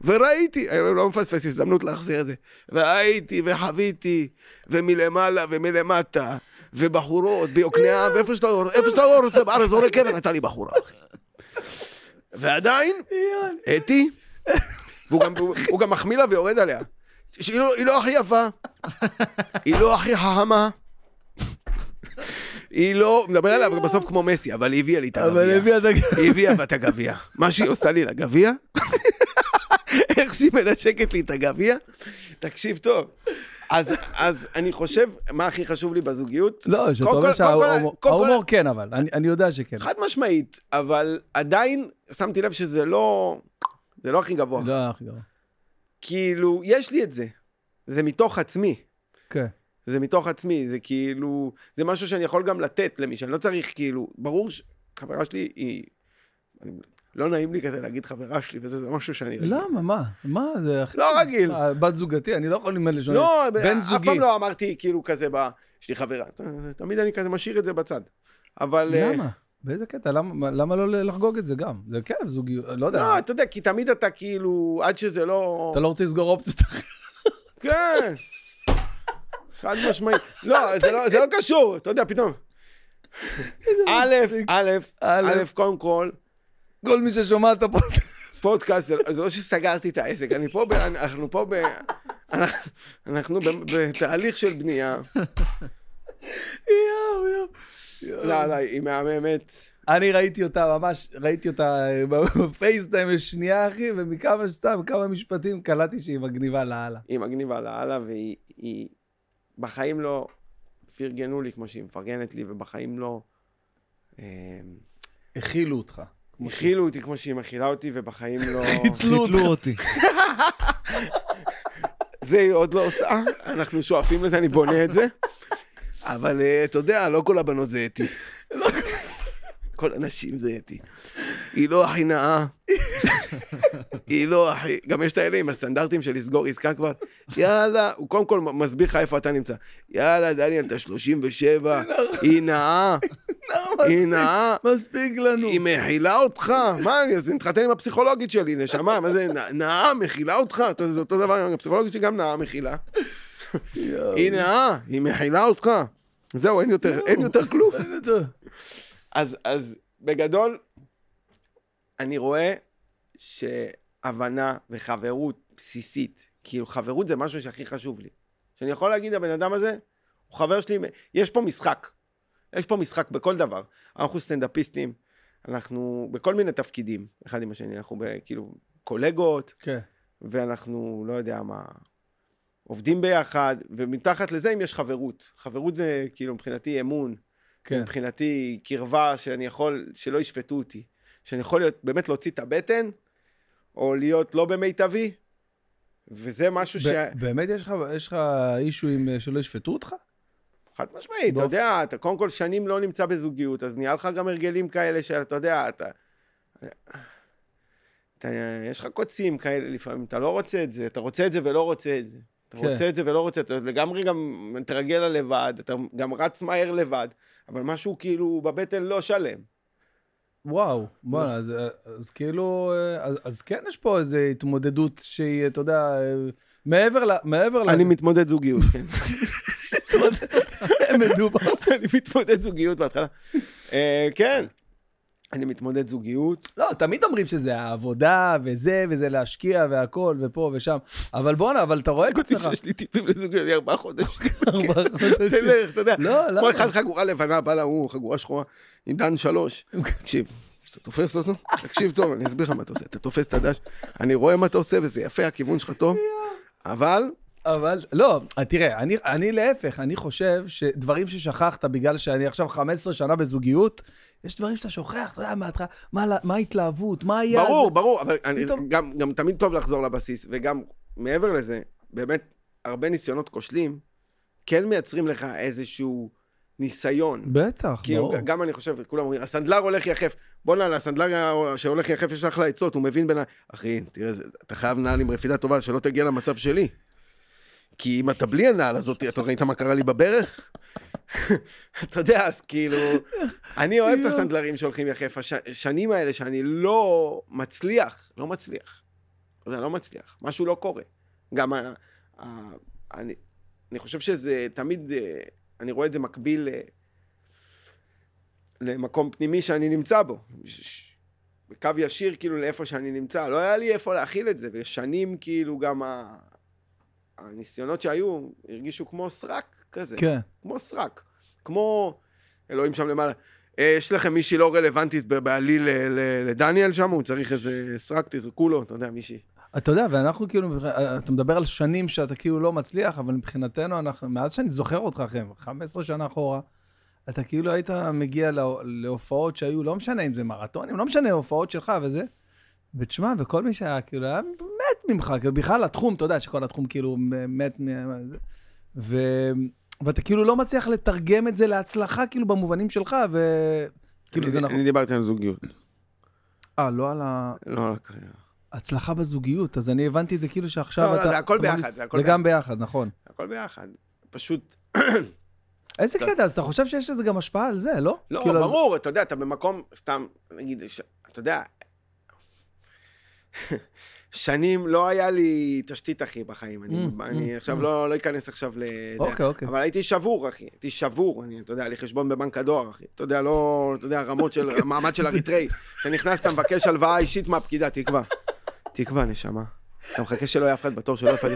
וראיתי, אני לא מפספס הזדמנות להחזיר את זה. ראיתי וחוויתי, ומלמעלה ומלמטה, ובחורות ביוקנעם, ואיפה שאתה לא, איפה שאתה לא רוצה בארץ, זורק קבר, הייתה לי בחורה. ועדיין, אתי, והוא גם, מחמיא לה ויורד עליה. לא, היא לא הכי יפה, היא לא הכי חכמה, היא לא, מדבר עליה בסוף כמו מסי, אבל היא הביאה לי את הגביע. אבל הביאה את הגביע. היא הביאה את הגביע. מה שהיא עושה לי לגביע, <laughs> איך שהיא מנשקת לי את הגביע, תקשיב טוב. אז, אז אני חושב, מה הכי חשוב לי בזוגיות? לא, שאתה אומר שההומור כן, אבל, אני אני יודע שכן. חד משמעית, אבל עדיין שמתי לב שזה לא, זה לא הכי גבוה. לא, הכי גרוע. כאילו, יש לי את זה. זה מתוך עצמי. כן. זה מתוך עצמי, זה כאילו, זה משהו שאני יכול גם לתת למישהו, אני לא צריך כאילו, ברור שחברה שלי היא, אני, לא נעים לי כזה להגיד חברה שלי וזה, זה משהו שאני... רגיל. למה? מה? מה? זה הכי... לא רגיל. מה, בת זוגתי, אני לא יכול למד לשון. לא, בן אף זוגי. פעם לא אמרתי כאילו כזה, ב... יש לי חברה, תמיד אני כזה משאיר את זה בצד. אבל... אה, למה? באיזה קטע? למה למה לא לחגוג את זה גם? זה כיף, זוגיות, לא יודע. לא, אתה יודע, כי תמיד אתה כאילו, עד שזה לא... אתה לא רוצה לסגור אופציות אחרות. כן. חד משמעית. לא, זה לא, זה לא קשור, אתה יודע, פתאום. א', א', א', קודם כל, כל מי ששומע את הפודקאסט. פודקאסט, זה- לא שסגרתי את העסק, אני פה, אנחנו פה ב... אנחנו- בתהליך של בנייה. יואו, יואו. לא, לא, היא מהממת. אני ראיתי אותה ממש, ראיתי אותה אה, בפייסטיים לשנייה, אחי, ומכמה סתם, כמה משפטים קלטתי שהיא מגניבה לאללה. היא מגניבה לאללה, והיא היא בחיים לא פרגנו לי כמו שהיא מפרגנת לי, ובחיים לא אה, הכילו אותך. הכילו אותי כמו שהיא מכילה אותי, ובחיים לא... <laughs> חיתלו אותי. <laughs> זה היא עוד לא עושה, אנחנו שואפים לזה, אני בונה את זה. אבל אה, אתה יודע, לא כל הבנות זה אתי. כל הנשים זה אתי. היא לא הכי נאה. <laughs> היא לא הכי... גם יש את האלה עם הסטנדרטים של לסגור עסקה כבר. יאללה, הוא קודם כל מסביר לך איפה אתה נמצא. יאללה, דניאל, אתה 37, <laughs> היא נאה, היא נאה. מספיק לנו. היא מכילה אותך? מה, אני אז נתחתן עם הפסיכולוגית שלי, נשמה, מה זה, נאה מכילה אותך? זה אותו דבר, הפסיכולוגית שלי גם נאה מכילה. היא נאה, היא מכילה אותך. זהו, אין יותר, אין יותר כלום. אז, אז בגדול, אני רואה שהבנה וחברות בסיסית, כאילו חברות זה משהו שהכי חשוב לי. שאני יכול להגיד, הבן אדם הזה, הוא חבר שלי, יש פה משחק. יש פה משחק בכל דבר. אנחנו סטנדאפיסטים, אנחנו בכל מיני תפקידים, אחד עם השני, אנחנו ב- כאילו קולגות, כן. ואנחנו, לא יודע מה, עובדים ביחד, ומתחת לזה אם יש חברות. חברות זה כאילו מבחינתי אמון, כן. מבחינתי קרבה שאני יכול, שלא ישפטו אותי. שאני יכול להיות, באמת להוציא את הבטן, או להיות לא במיטבי, וזה משהו ש... ב- באמת יש לך- יש לך אישו עם אה, שלא ישפטו אותך? חד משמעית, אתה יודע, אתה קודם כל שנים לא נמצא בזוגיות, אז נהיה לך גם הרגלים כאלה שאתה יודע, אתה... אתה יש לך קוצים כאלה לפעמים, אתה לא רוצה את זה, אתה רוצה את זה ולא רוצה את זה. אתה כן. רוצה את זה ולא רוצה את זה, אתה לגמרי גם מתרגל לבד, אתה גם רץ מהר לבד, אבל משהו כאילו בבטן לא שלם. וואו, בואנה, אז, אז כאילו, אה, אז, אז כן יש פה איזו התמודדות שהיא, אתה יודע, אה, מעבר ל... מעבר ל... אני מתמודד זוגיות, כן. מדובר. <laughs> <laughs> אני מתמודד זוגיות בהתחלה. אה, כן, אני מתמודד זוגיות. לא, תמיד אומרים שזה העבודה, וזה, וזה להשקיע, והכל, ופה ושם. אבל בואנה, אבל אתה רואה את עצמך. יש לי טיפים לזוגיות, אני ארבעה חודשים. <laughs> ארבעה חודשים. תלך, אתה יודע. לא, לא. כמו אחד חגורה לבנה, בא להוא, חגורה שחורה, עם דן שלוש. <laughs> תקשיב, כשאתה תופס אותו, תקשיב טוב, אני אסביר לך מה אתה עושה. אתה תופס את הדש, אני רואה מה אתה עושה, וזה יפה, הכיוון שלך טוב, אבל אבל, לא, תראה, אני, אני להפך, אני חושב שדברים ששכחת בגלל שאני עכשיו 15 שנה בזוגיות, יש דברים שאתה שוכח, אתה יודע, מההתחלה, מה, מה ההתלהבות, מה היה... ברור, ברור, אבל גם גם תמיד טוב לחזור לבסיס, וגם מעבר לזה, באמת, הרבה ניסיונות כושלים, כן מייצרים לך איזשהו ניסיון. בטח, כאילו, ברור. גם אני חושב, כולם אומרים, הסנדלר הולך יחף. בוא'נה, לסנדלר שהולך יחף יש אחלה עצות, הוא מבין בין ה... אחי, תראה, אתה חייב נעל עם רפידה טובה, שלא תגיע למצב שלי. כי אם אתה בלי הנעל הזאת, אתה ראית מה קרה לי בברך? <laughs> אתה יודע, אז כאילו, אני אוהב את הסנדלרים שהולכים יחף. הש- השנים האלה שאני לא מצליח, לא מצליח. אתה יודע, לא מצליח. משהו לא קורה. גם ה... ה... אני, אני חושב שזה תמיד, אה, אני רואה את זה מקביל ל... למקום פנימי שאני נמצא בו. בקו ישיר כאילו לאיפה שאני נמצא. לא היה לי איפה להכיל את זה, ושנים כאילו גם ה... הניסיונות שהיו הרגישו כמו סרק כזה. כן. כמו סרק. כמו אלוהים שם למעלה. אה, יש לכם מישהי לא רלוונטית בעליל לדניאל שם, הוא צריך איזה סרק, תזרקו לו, אתה יודע, מישהי. אתה יודע, ואנחנו כאילו, אתה מדבר על שנים שאתה כאילו לא מצליח, אבל מבחינתנו, אנחנו, מאז שאני זוכר אותך, אחי, 15 שנה אחורה, אתה כאילו היית מגיע לה, להופעות שהיו, לא משנה אם זה מרתונים, לא משנה, הופעות שלך וזה. ותשמע, וכל מי שהיה, כאילו, היה מת ממך, כאילו, בכלל התחום, אתה יודע שכל התחום כאילו מת, מ- ו... ואתה כאילו לא מצליח לתרגם את זה להצלחה, כאילו, במובנים שלך, וכאילו, זה נכון. אני דיברתי על זוגיות, אה, לא על ה... לא על הקריירה. הצלחה בזוגיות, אז אני הבנתי את זה כאילו שעכשיו לא, אתה... לא, זה הכל ביחד, זה הכל זה גם ביחד, נכון. הכל ביחד. פשוט... איזה. קטע, אז אתה חושב שיש לזה גם השפעה על זה, לא? לא, כאילו, ברור, אתה יודע, אתה במקום, סתם, נגיד, אתה יודע, שנים לא היה לי תשתית, אחי, בחיים. אני, Mm, אני mm, עכשיו mm. לא, לא אכנס עכשיו לזה. אוקיי, אוקיי. אבל הייתי שבור, אחי. הייתי שבור, אני, אתה יודע, היה לי חשבון בבנק הדואר, אחי. אתה יודע, לא, אתה יודע, רמות של, המעמד של אריתראי. אתה נכנס, אתה מבקש הלוואה אישית מהפקידה, תקווה. תקווה, נשמה. אתה מחכה שלא יהיה אף אחד בתור שלא יפעל.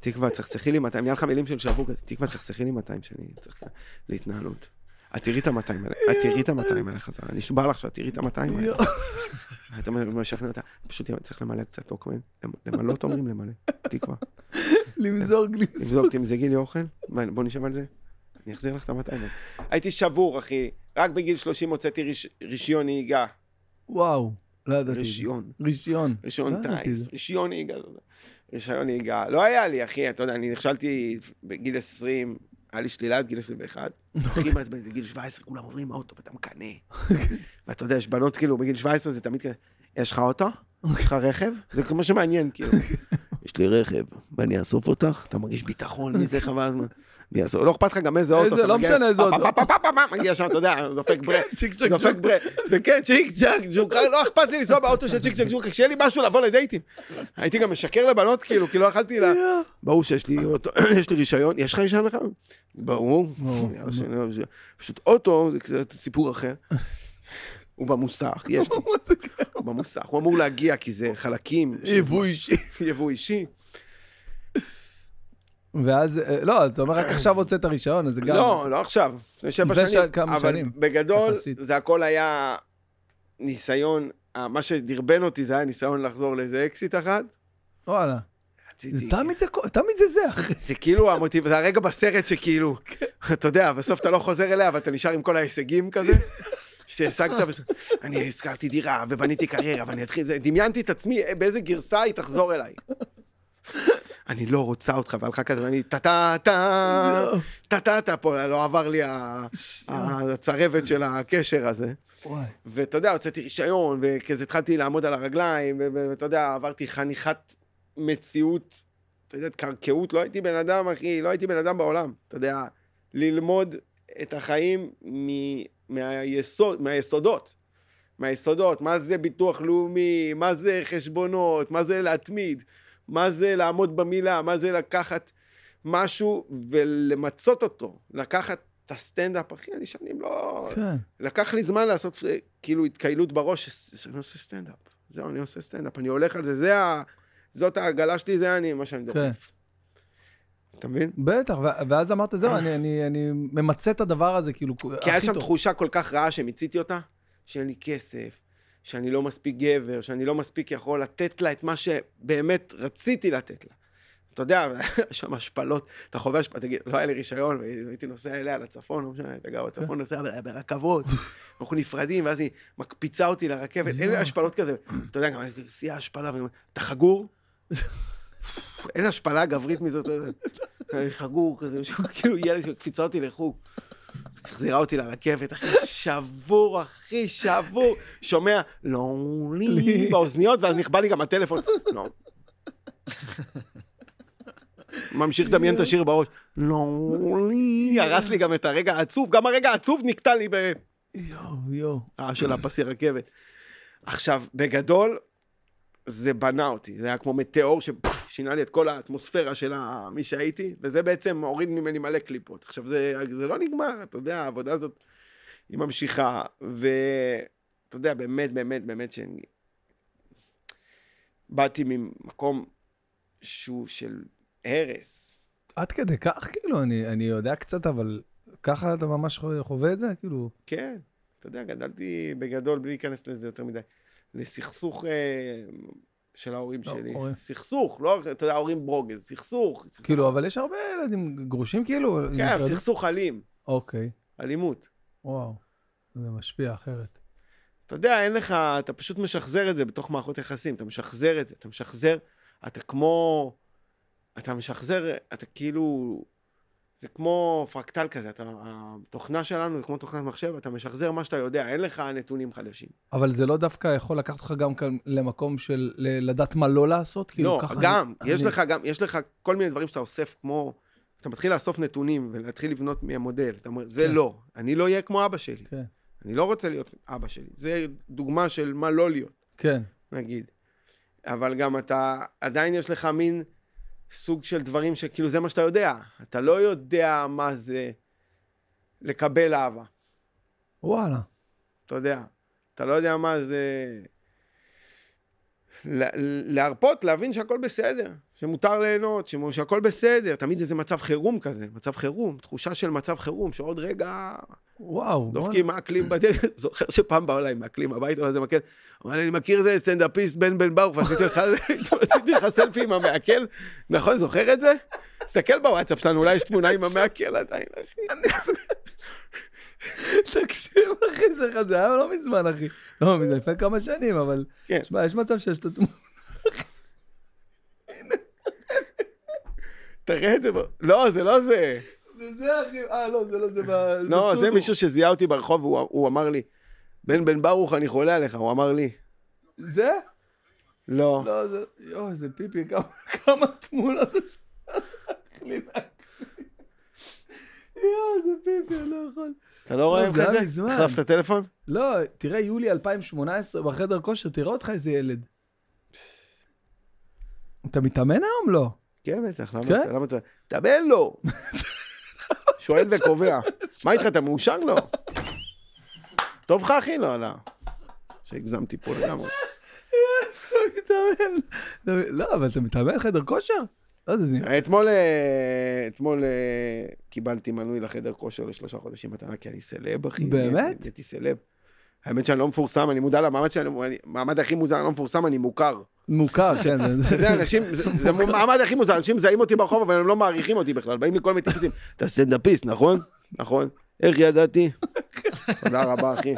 תקווה, צחצחי לי 200, נהיה לך מילים של שבור כזה, תקווה, צחצחי לי 200 שאני צריך להתנהלות. את תראי את ה-200 האלה, את תראי את ה-200 האלה חזרה, נשבע לך שאת תראי את ה-200 האלה. אתה משכנע אותה, פשוט צריך למלא קצת אוכל, למלא אומרים למלא, תקווה. למזוג, למזוג. תבדוק, תמזגי לי אוכל, בוא נשב על זה, אני אחזיר לך את ה-200 האלה. הייתי שבור, אחי, רק בגיל 30 הוצאתי ריש- רישיון נהיגה. וואו, לא ידעתי. רישיון. רישיון. רישיון לא טייס. רישיון נהיגה. יודע. רישיון נהיגה. לא היה לי, אחי, אתה יודע, אני נכשלתי בגיל 20, היה לי שלילה עד גיל 21. הכי מעצבן, זה גיל 17, כולם עוברים מהאוטו ואתה מקנא. ואתה יודע, יש בנות כאילו בגיל 17 זה תמיד כזה, יש לך אוטו? יש לך רכב? זה כמו שמעניין, כאילו. יש לי רכב, ואני אאסוף אותך, אתה מרגיש ביטחון מזה חבל הזמן. לא אכפת לך גם איזה אוטו. איזה, לא משנה איזה אוטו. מגיע שם, אתה יודע, דופק ברק. <laughs> צ'יק צ'ק דופק. ברק, וכן, צ'יק צ'אק ג'וק, לא אכפת לי לנסוע באוטו של צ'יק צ'אק ג'וק, שיהיה לי משהו לבוא לדייטים. הייתי גם משקר לבנות, כאילו, כי לא יכלתי לה... ברור שיש לי אוטו, <clears throat> יש לי רישיון, יש לך רישיון לך? ברור. זה- פשוט אוטו זה קצת סיפור אחר. <laughs> הוא במוסך, יש לי. <laughs> הוא במוסך, הוא אמור להגיע כי זה חלקים. יבוא אישי. יבוא אישי. ואז, אה, לא, אתה אומר רק עכשיו הוצאת רישיון, אז זה גם... לא, לא עכשיו, לפני שבע שנים. אבל שנים, בגדול, יחסית. זה הכל היה ניסיון, אה, מה שדרבן אותי זה היה ניסיון לחזור לאיזה אקסיט אחת. וואלה. רציתי, זה תמיד זה, תמיד זה זה, אחי. זה כאילו המוטיב, זה הרגע בסרט שכאילו, אתה יודע, בסוף אתה לא חוזר אליה, אבל אתה נשאר עם כל ההישגים כזה. שהשגת, אני הזכרתי דירה ובניתי קריירה ואני אתחיל, דמיינתי את עצמי אה, באיזה גרסה היא תחזור אליי. אני לא רוצה אותך, והלכה כזה, ואני טה טה טה טה טה טה פה, לא עבר לי הצרבת של הקשר הזה. ואתה יודע, הוצאתי רישיון, וכזה התחלתי לעמוד על הרגליים, ואתה יודע, עברתי חניכת מציאות, אתה יודע, קרקעות, לא הייתי בן אדם, אחי, לא הייתי בן אדם בעולם. אתה יודע, ללמוד את החיים מהיסוד, מהיסודות. מהיסודות, מה זה ביטוח לאומי, מה זה חשבונות, מה זה להתמיד, מה זה לעמוד במילה, מה זה לקחת משהו ולמצות אותו, לקחת את הסטנדאפ, אחי, אני שנים לא... כן. לקח לי זמן לעשות כאילו התקהלות בראש, שאני עושה סטנדאפ. זהו, אני עושה סטנדאפ, אני הולך על זה, זה ה... זאת העגלה שלי, זה אני, מה שאני כן. דוחף. אתה מבין? בטח, ואז אמרת, זהו, <coughs> אני- אני אני ממצה את הדבר הזה, כאילו, כי היה הכי שם טוב. תחושה כל כך רעה שמיציתי אותה, שאין לי כסף, שאני לא מספיק גבר, שאני לא מספיק יכול לתת לה את מה שבאמת רציתי לתת לה. אתה יודע, <laughs> יש שם השפלות, אתה חווה השפלות, תגיד, לא היה לי רישיון, והייתי נוסע אליה לצפון, לא משנה, אתה גר בצפון, נוסע ברכבות, <laughs> אנחנו נפרדים, ואז היא מקפיצה אותי לרכבת, אין לי השפלות כזה. אתה יודע, גם שיא ההשפלה, ואני אומר, אתה חגור? <laughs> אין השפלה גברית מזאת, חגור כזה, כאילו ילד שמקפיצה אותי לחוג. החזירה אותי לרכבת, אחי, שבור, אחי, שבור. שומע, לונלי, באוזניות, ואז נכבה לי גם הטלפון. לא. ממשיך לדמיין את השיר בראש. לונלי, הרס לי גם את הרגע העצוב, גם הרגע העצוב נקטע לי ברעש יואו, יואו. של הפסי רכבת. עכשיו, בגדול, זה בנה אותי, זה היה כמו מטאור ששינה לי את כל האטמוספירה של מי שהייתי, וזה בעצם הוריד ממני מלא קליפות. עכשיו, זה, זה לא נגמר, אתה יודע, העבודה הזאת, היא ממשיכה, ואתה יודע, באמת, באמת, באמת, שאני... באתי ממקום שהוא של הרס. עד כדי כך, כאילו, אני אני יודע קצת, אבל ככה אתה ממש חווה את זה? כאילו, כן, אתה יודע, גדלתי בגדול, בלי להיכנס לזה יותר מדי, לסכסוך אה, של ההורים לא, שלי. הורים. סכסוך, לא, אתה יודע, ההורים ברוגז, סכסוך. סכסוך. כאילו, אבל יש הרבה ילדים גרושים, כאילו. כן? סכסוך אלים, אוקיי, אלימות. וואו. זה משפיע אחרת. אתה יודע, אין לך, אתה פשוט משחזר את זה בתוך מערכות יחסים, אתה משחזר את זה, אתה משחזר, אתה כמו, אתה משחזר, אתה כאילו, זה כמו פרקטל כזה, אתה, התוכנה שלנו זה כמו תוכנת מחשב, אתה משחזר מה שאתה יודע, אין לך נתונים חדשים. אבל זה לא דווקא יכול לקחת אותך גם כאן למקום של לדעת מה לא לעשות? כאילו, לא, גם, אני- יש אני- לך גם, יש לך כל מיני דברים שאתה אוסף כמו, אתה מתחיל לאסוף נתונים ולהתחיל לבנות מהמודל, אתה אומר, זה כן. לא, אני לא אהיה כמו אבא שלי, כן, אני לא רוצה להיות אבא שלי, זה דוגמה של מה לא להיות. כן. נגיד. אבל גם אתה, עדיין יש לך מין סוג של דברים שכאילו זה מה שאתה יודע. אתה לא יודע מה זה לקבל אהבה, וואלה. אתה יודע. אתה לא יודע מה זה להרפות, להבין שהכל בסדר, שמותר ליהנות, שהכל בסדר. תמיד איזה מצב חירום כזה, מצב חירום, תחושה של מצב חירום, שעוד רגע וואו. דופקים מעקלים בדלת, <laughs> זוכר שפעם באו אליי מעקלים הביתה, ואז המעקל, אמר לי, אני מכיר איזה סטנדאפיסט בן בן ברוך, <laughs> ועשיתי לך סלפי עם המעקל, נכון, זוכר את זה? תסתכל בוואטסאפ שלנו, אולי יש תמונה עם המעקל עדיין, אחי. <laughs> תקשיב, אחי, זה זה היה לא מזמן, אחי. לא, זה לפני כמה שנים, אבל... כן. שמע, יש מצב שיש את התמונה. תראה את זה. לא, זה לא זה. זה זה, אחי. אה, לא, זה לא זה. לא, זה. מישהו שזיהה אותי ברחוב, הוא אמר לי, בן בן ברוך, אני חולה עליך. הוא אמר לי, זה? לא. לא, זה... יואו, זה פיפי, כמה- תמונות יש. יואו, זה פיפי, אני לא יכול. אתה לא רואה לא, את זה? החלפת טלפון? לא, תראה, יולי 2018 בחדר כושר, תראה אותך איזה ילד. אתה מתאמן היום? לא. כן, בטח, למה כן? אתה- למה אתה... תאמן לו! שואל וקובע. <laughs> מה איתך, אתה מאושר לו? טוב לך, אחי? לא, לא. שהגזמתי פה לגמרי. לא, אבל אתה מתאמן חדר כושר? לא. אתמול, אה, אתמול אה, קיבלתי מנוי לחדר כושר לשלושה חודשים מתנה, כי אני סלב, אחי. באמת? נהייתי סלב. האמת שאני לא מפורסם, אני מודע למעמד שלי, אני- המעמד הכי מוזר, אני לא מפורסם, אני מוכר. מוכר, <laughs> כן. זה- שזה אנשים, זה המעמד הכי מוזר, אנשים מזהים אותי ברחוב, אבל הם לא מעריכים אותי בכלל, באים לי כל מיני טיפוסים. אתה סטנדאפיסט, נכון? נכון. איך ידעתי? תודה רבה, אחי.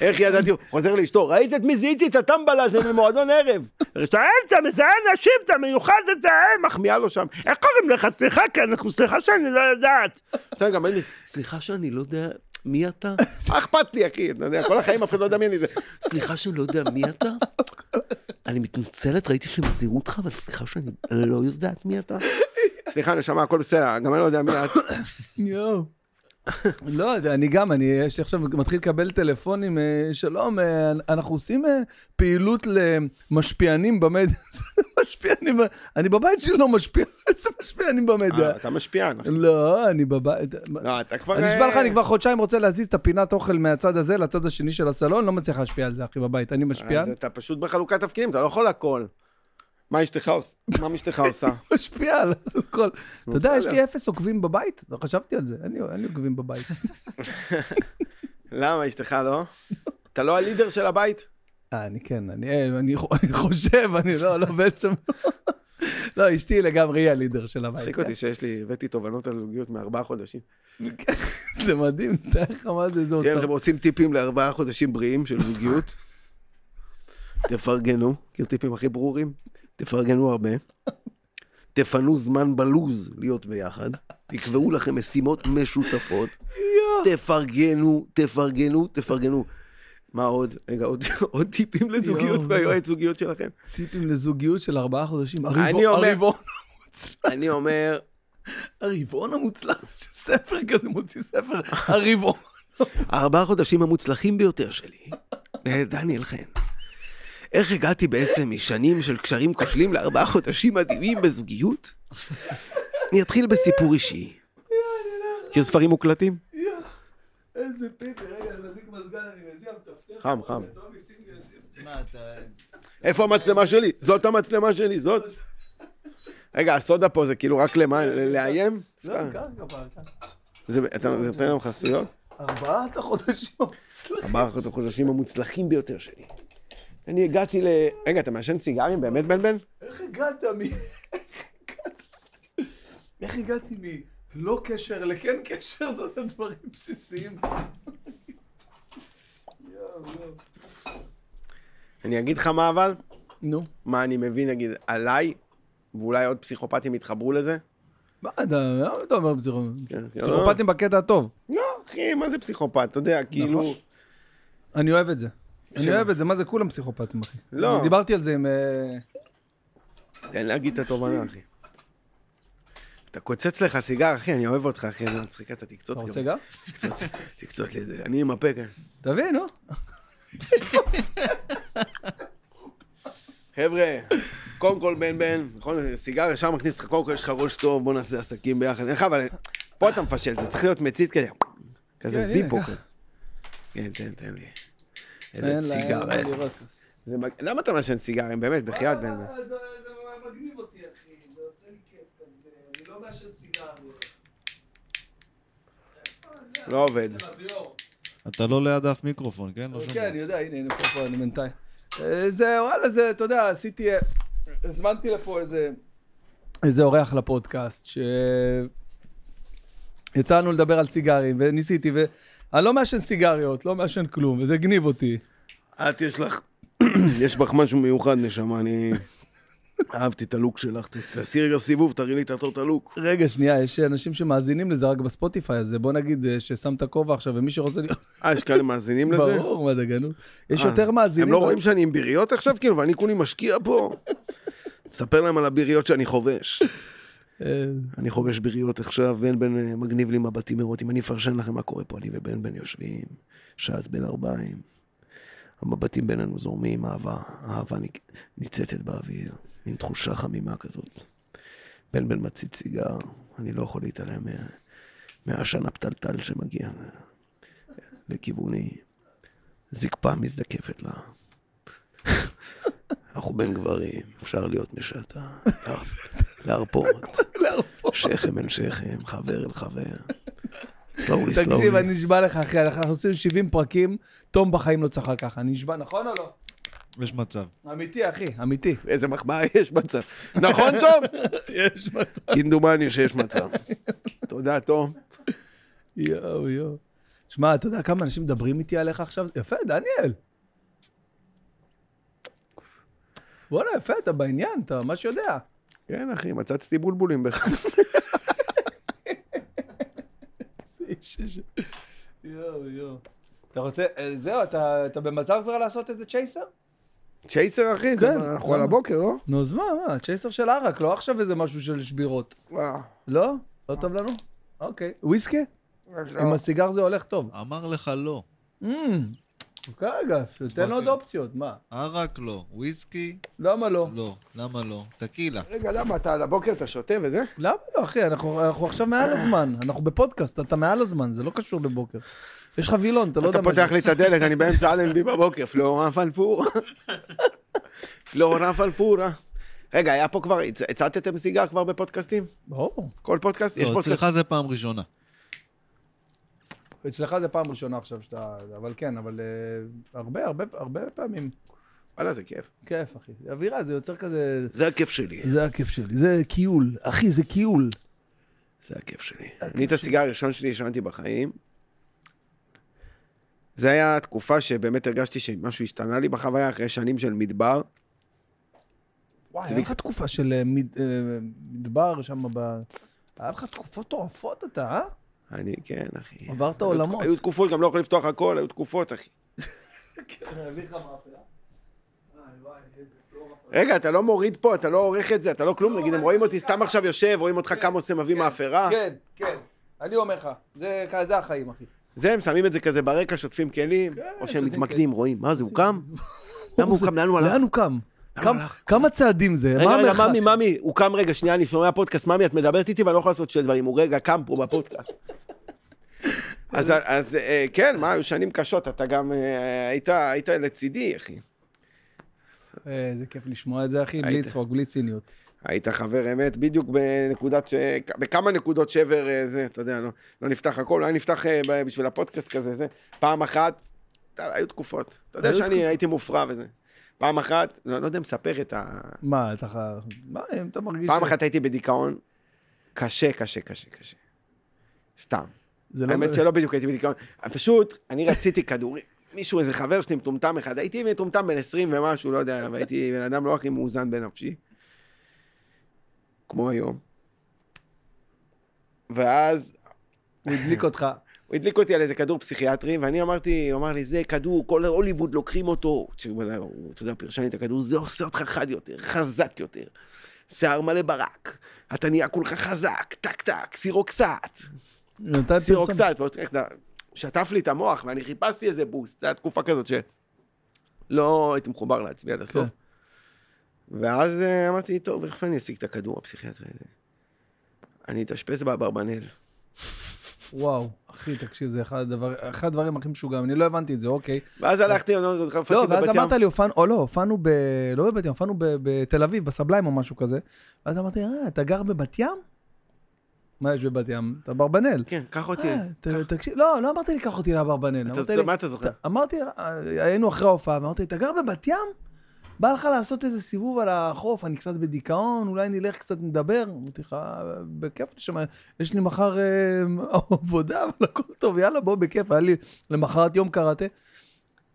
איך ידעתי? חוזר לאשתו, ראית את מי זיהיתי את הטמבל הזה ממועדון ערב? אתה מזהה אנשים, אתה מיוחד, אתה אה, מחמיאה לו שם. איך קוראים לך? סליחה, כי אנחנו, סליחה שאני לא יודעת. בסדר, גם אין לי, סליחה שאני לא יודע מי אתה? מה <laughs> אכפת לי, אחי? אתה יודע, כל החיים אף אחד לא יודע מי אני. זה. סליחה שאני לא יודע מי אתה? אני מתנצלת, ראיתי שהם זיהו אותך, אבל סליחה שאני לא יודעת מי אתה. סליחה, נשמה, הכל בסדר, גם אני לא יודע מי את. יואו. לא יודע, אני גם, אני יש עכשיו מתחיל לקבל טלפונים, אה, שלום, אה, אנחנו עושים אה, פעילות למשפיענים במדיה. <laughs> משפיענים, אני בבית שלי לא משפיע, <laughs> איזה משפיענים במדיה. אתה משפיען, אחי. לא, אני בבית. לא, אתה כבר... אני נשבע לך, אני כבר חודשיים רוצה להזיז את הפינת אוכל מהצד הזה לצד השני של הסלון, לא מצליח להשפיע על זה, אחי, בבית. אני משפיען. אז אתה פשוט בחלוקת תפקידים, אתה לא יכול הכל. מה אשתך עושה? מה אשתך עושה? משפיע על הכל. אתה יודע, יש. לי אפס עוקבים בבית, לא חשבתי על זה, אין לי עוקבים בבית. <laughs> למה אשתך לא? אתה לא הלידר של הבית? אה, אני כן, אני, אה, אני, חושב, אני לא, לא, בעצם <laughs> לא. אשתי לגמרי היא הלידר של הבית. מצחיק אותי שיש לי, הבאתי תובנות על זוגיות מארבעה חודשים. <laughs> זה מדהים, תאר לך מה זה, איזה תראה, אתם אוצר. רוצים טיפים לארבעה חודשים בריאים של זוגיות? תפרגנו, מכיר טיפים הכי ברורים? תפרגנו הרבה. תפנו זמן בלוז להיות ביחד. תקבעו לכם משימות משותפות. תפרגנו, תפרגנו, תפרגנו. מה עוד? רגע, עוד, עוד טיפים לזוגיות יואו. מהיועץ זוגיות שלכם? טיפים לזוגיות של ארבעה חודשים. אני הרבעון- אומר- הרבעון, אני אומר, הרבעון המוצלח, שספר כזה מוציא ספר, הרבעון. ארבעה חודשים המוצלחים ביותר שלי, דניאל חן. איך הגעתי בעצם משנים של קשרים כושלים לארבעה חודשים מדהימים בזוגיות? אני אתחיל בסיפור אישי. מכיר ספרים מוקלטים? איזה פיפי, רגע, אני מדליק מזגן, אני מזיע, מטפטף. חם, חם. איפה המצלמה שלי? זאת המצלמה שלי, זאת. רגע, הסודה פה זה כאילו רק למה? ל- לאיים? לא, פרקה. זה- אתה זה נותן להם חסויות? ארבעת החודשים המוצלחים. ארבעה החודשים המוצלחים ביותר שלי. אני הגעתי ל... רגע, אתה מעשן סיגרים באמת, בן בן? איך הגעת מ... <laughs> איך הגעתי מלא קשר לכן קשר, <laughs> יודע, דברים בסיסיים. <laughs> אני אגיד לך מה אבל? נו, מה אני מבין, נגיד, עליי, ואולי עוד פסיכופטים יתחברו לזה? מה אתה אומר פסיכופטים? כן, פסיכופטים בקטע הטוב. לא, אחי, מה זה פסיכופת? אתה יודע, כאילו... אני אוהב את זה. אני? אוהב את זה, מה זה כולם פסיכופטים, אחי. לא. דיברתי על זה עם... אה, תן להגיד את התובנה, אחי. אתה קוצץ לך סיגר, אחי, אני אוהב אותך, אחי, אני מצחיק, אתה תקצוץ אתה. רוצה גם? תקצוץ, תקצוץ לי את זה, אני עם הפה כאן. תביא, נו. חבר'ה, קודם כל בן בן, נכון, סיגר ישר מכניס אותך, קודם כל יש לך ראש טוב, בוא נעשה עסקים ביחד. אין לך, אבל פה אתה מפשל, זה צריך להיות מצית כזה, כזה כן, זיפו כזה. כן, תן, תן לי. איזה סיגר. אה. למה אתה מעשן סיגרים? באמת, בחייאת בן זה זה מגניב אותי, אחי. זה עושה לי כיף כזה. אני לא מעשן. לא עובד. אתה לא ליד אף מיקרופון, כן? לא כן, שומע. אני יודע, הנה, הנה, פה, פה, אני בינתיים. אה, זה, וואלה, זה, אתה יודע, עשיתי, אה, הזמנתי לפה איזה, איזה אורח לפודקאסט, שיצאנו לדבר על סיגרים, וניסיתי, אני לא מעשן סיגריות, לא מעשן כלום, וזה הגניב אותי. את יש לך, <clears throat> יש בך משהו מיוחד, נשמה, אני אהבתי את הלוק שלך. תעשי רגע סיבוב, תראי לי את אותו הלוק. רגע, שנייה, יש אנשים שמאזינים לזה רק בספוטיפיי, אז בוא נגיד אה, ששמת כובע עכשיו, ומי שרוצה להיות... אה, יש כאלה מאזינים לזה? ברור, מה דגנות. יש אה, יותר מאזינים. הם לא רואים שאני עם ביריות עכשיו, כאילו, ואני כולי משקיע פה? <laughs> ספר להם על הביריות שאני חובש. אה, אני חובש ביריות עכשיו, בן בן אה, מגניב לי מבטים אירוטיים. אני אפרשן לכם מה קורה פה, אני ובן בן יושבים, שעת בין ארבעים. המבטים בינינו זורמים, אהבה, אהבה ניצתת באוויר, מין תחושה חמימה כזאת. בן בן מציץ סיגר, אני לא יכול להתעלם מה- מהעשן הפתלתל שמגיע לכיווני. זקפה מזדקפת לה. אנחנו בין גברים, אפשר להיות משעתה, להרפות. שכם אל שכם, חבר אל חבר. סלואולי, תקשיב, סלואולי. אני נשבע לך, אחי, אנחנו עושים 70 פרקים, תום בחיים לא צחק ככה. אני נשבע, נכון או לא? יש מצב. אמיתי, אחי, אמיתי. איזה מחמאה יש מצב. נכון, תום? יש מצב. כמדומני שיש מצב. תודה, תום. יואו, יואו. שמע, אתה יודע כמה אנשים מדברים איתי עליך עכשיו? יפה, דניאל. וואלה, יפה, אתה בעניין, אתה ממש יודע. כן, אחי, מצצתי בולבולים בך. יואו, יואו. אתה רוצה, אה, זהו, אתה אתה במצב כבר לעשות איזה צ'ייסר? צ'ייסר, אחי, כן, אנחנו על? הבוקר, לא? נו, אז מה, מה, צ'ייסר של ערק, לא עכשיו איזה משהו של שבירות. וואו. לא? לא טוב לנו? אוקיי. וויסקי? עם הסיגר זה הולך טוב. אמר לך לא. אמ, רגע, תן עוד אופציות, מה? ערק לא. וויסקי? למה לא? לא. למה לא? טקילה. רגע, למה, אתה על הבוקר, אתה שותה וזה? למה לא, אחי? אנחנו אנחנו עכשיו מעל הזמן. אנחנו בפודקאסט, אתה מעל הזמן, זה לא קשור לבוקר. יש לך וילון, אתה לא אז יודע אתה מה פותח זה. לי את הדלת, אני באמצע אלנבי בבוקר, פלורה פלפורה. פלורה פלפורה. רגע, היה פה כבר, הצ- הצעתם סיגר כבר בפודקאסטים? ברור. כל פודקאסט? יש לא, פודקאסט? אצלך זה פעם ראשונה. אצלך זה פעם ראשונה עכשיו שאתה... אבל כן, אבל אה, הרבה, הרבה, הרבה פעמים. וואלה, זה כיף. כיף, אחי. אווירה, זה יוצר כזה... זה הכיף שלי. זה הכיף שלי. זה קיול. אחי, זה קיול. זה הכיף שלי. אני את הסיגר הראשון שלי עישנתי בחיים. זה היה תקופה שבאמת הרגשתי שמשהו השתנה לי בחוויה אחרי שנים של מדבר. וואי, זה היה לך תקופה של אה, אה, מדבר שם ב... היה לך תקופות טורפות אתה, אה? אני, כן, אחי. עברת היו- עולמות. היו תקופות, גם לא יכול לפתוח הכל, היו תקופות, אחי. רגע, אתה לא מוריד פה, אתה לא עורך את זה, אתה לא כלום, נגיד, הם רואים אותי סתם עכשיו יושב, רואים אותך כמה עושה מביא מאפרה. כן, כן. אני אומר לך, זה זה החיים, אחי. זה, הם שמים את זה כזה ברקע, שוטפים כלים, כן, או שהם מתמקדים, רואים, מה זה, הוא קם? <laughs> למה הוא קם? לאן הוא הלך? לאן הוא קם? כמה- צעדים זה? רגע, מה רגע? ממי, ממי, הוא קם רגע, שנייה, אני שומע פודקאסט, ממי, את מדברת איתי ואני לא יכול לעשות שני דברים, הוא רגע קם פה בפודקאסט. <laughs> אז, אז אה, כן, מה, היו שנים קשות, אתה גם אה, היית, היית לצידי, אחי. אה, איזה כיף לשמוע את זה, אחי, בלי. צחוק, בלי ציניות. היית חבר אמת, בדיוק בנקודת, ש... בכמה נקודות שבר זה, אתה יודע, לא, לא נפתח הכל, אולי נפתח בשביל הפודקאסט כזה, זה. פעם אחת, היו תקופות. אתה יודע שאני תקופות. הייתי מופרע וזה. פעם אחת, לא, לא יודע אם לספר את ה... מה, אתה ח... מה, אם אתה מרגיש... פעם ש- אחת הייתי בדיכאון קשה, קשה, קשה, קשה. סתם. לא- האמת שלא בדיוק הייתי בדיכאון. פשוט, אני רציתי כדורים. מישהו, איזה חבר שלי מטומטם אחד, הייתי מטומטם בן 20 ומשהו, לא יודע, והייתי בן אדם לא הכי מאוזן בנפשי. כמו היום. ואז הוא הדליק אותך. הוא הדליק אותי על איזה כדור פסיכיאטרי, ואני אמרתי, הוא אמר לי, זה כדור, כל הוליווד לוקחים אותו. תשמע, הוא, אתה יודע, פרשן לי את הכדור, זה עושה אותך חד יותר, חזק יותר. שיער מלא ברק, אתה נהיה כולך חזק, טק טק, Seroxat. Seroxat, שטף לי את המוח, ואני חיפשתי איזה boost, זו הייתה תקופה כזאת שלא הייתי מחובר לעצמי עד הסוף. כן. ואז אה, אמרתי, טוב, איך אני אשיג את הכדור הפסיכיאטרי הזה? אני אתאשפז באברבנל. וואו, אחי, תקשיב, זה אחד הדבר- אחד הדברים הכי משוגעים, אני לא הבנתי את זה, אוקיי. ואז הלכתי, לא, לא, ואז. אמרת לי, או לא, הופענו ב... לא בבת ים, הופענו בתל אביב, בסבליים או משהו כזה. ואז אמרתי, אה, אתה גר בבת ים? מה יש בבת ים? אתה אברבנאל. כן, קח אותי. אה, תקשיב, לא, לא אמרת לי, קח אותי לאברבנאל. לי- מה אתה זוכר? אמרתי, אה, היינו אחרי ההופעה, ואמרתי, אתה גר בבת ים? בא לך לעשות איזה סיבוב על החוף, אני קצת בדיכאון, אולי נלך קצת נדבר? אמרתי לך, בכיף נשמע, יש לי מחר אה, עבודה, אבל הכל טוב, יאללה, בוא, בכיף, היה לי למחרת יום קראטה.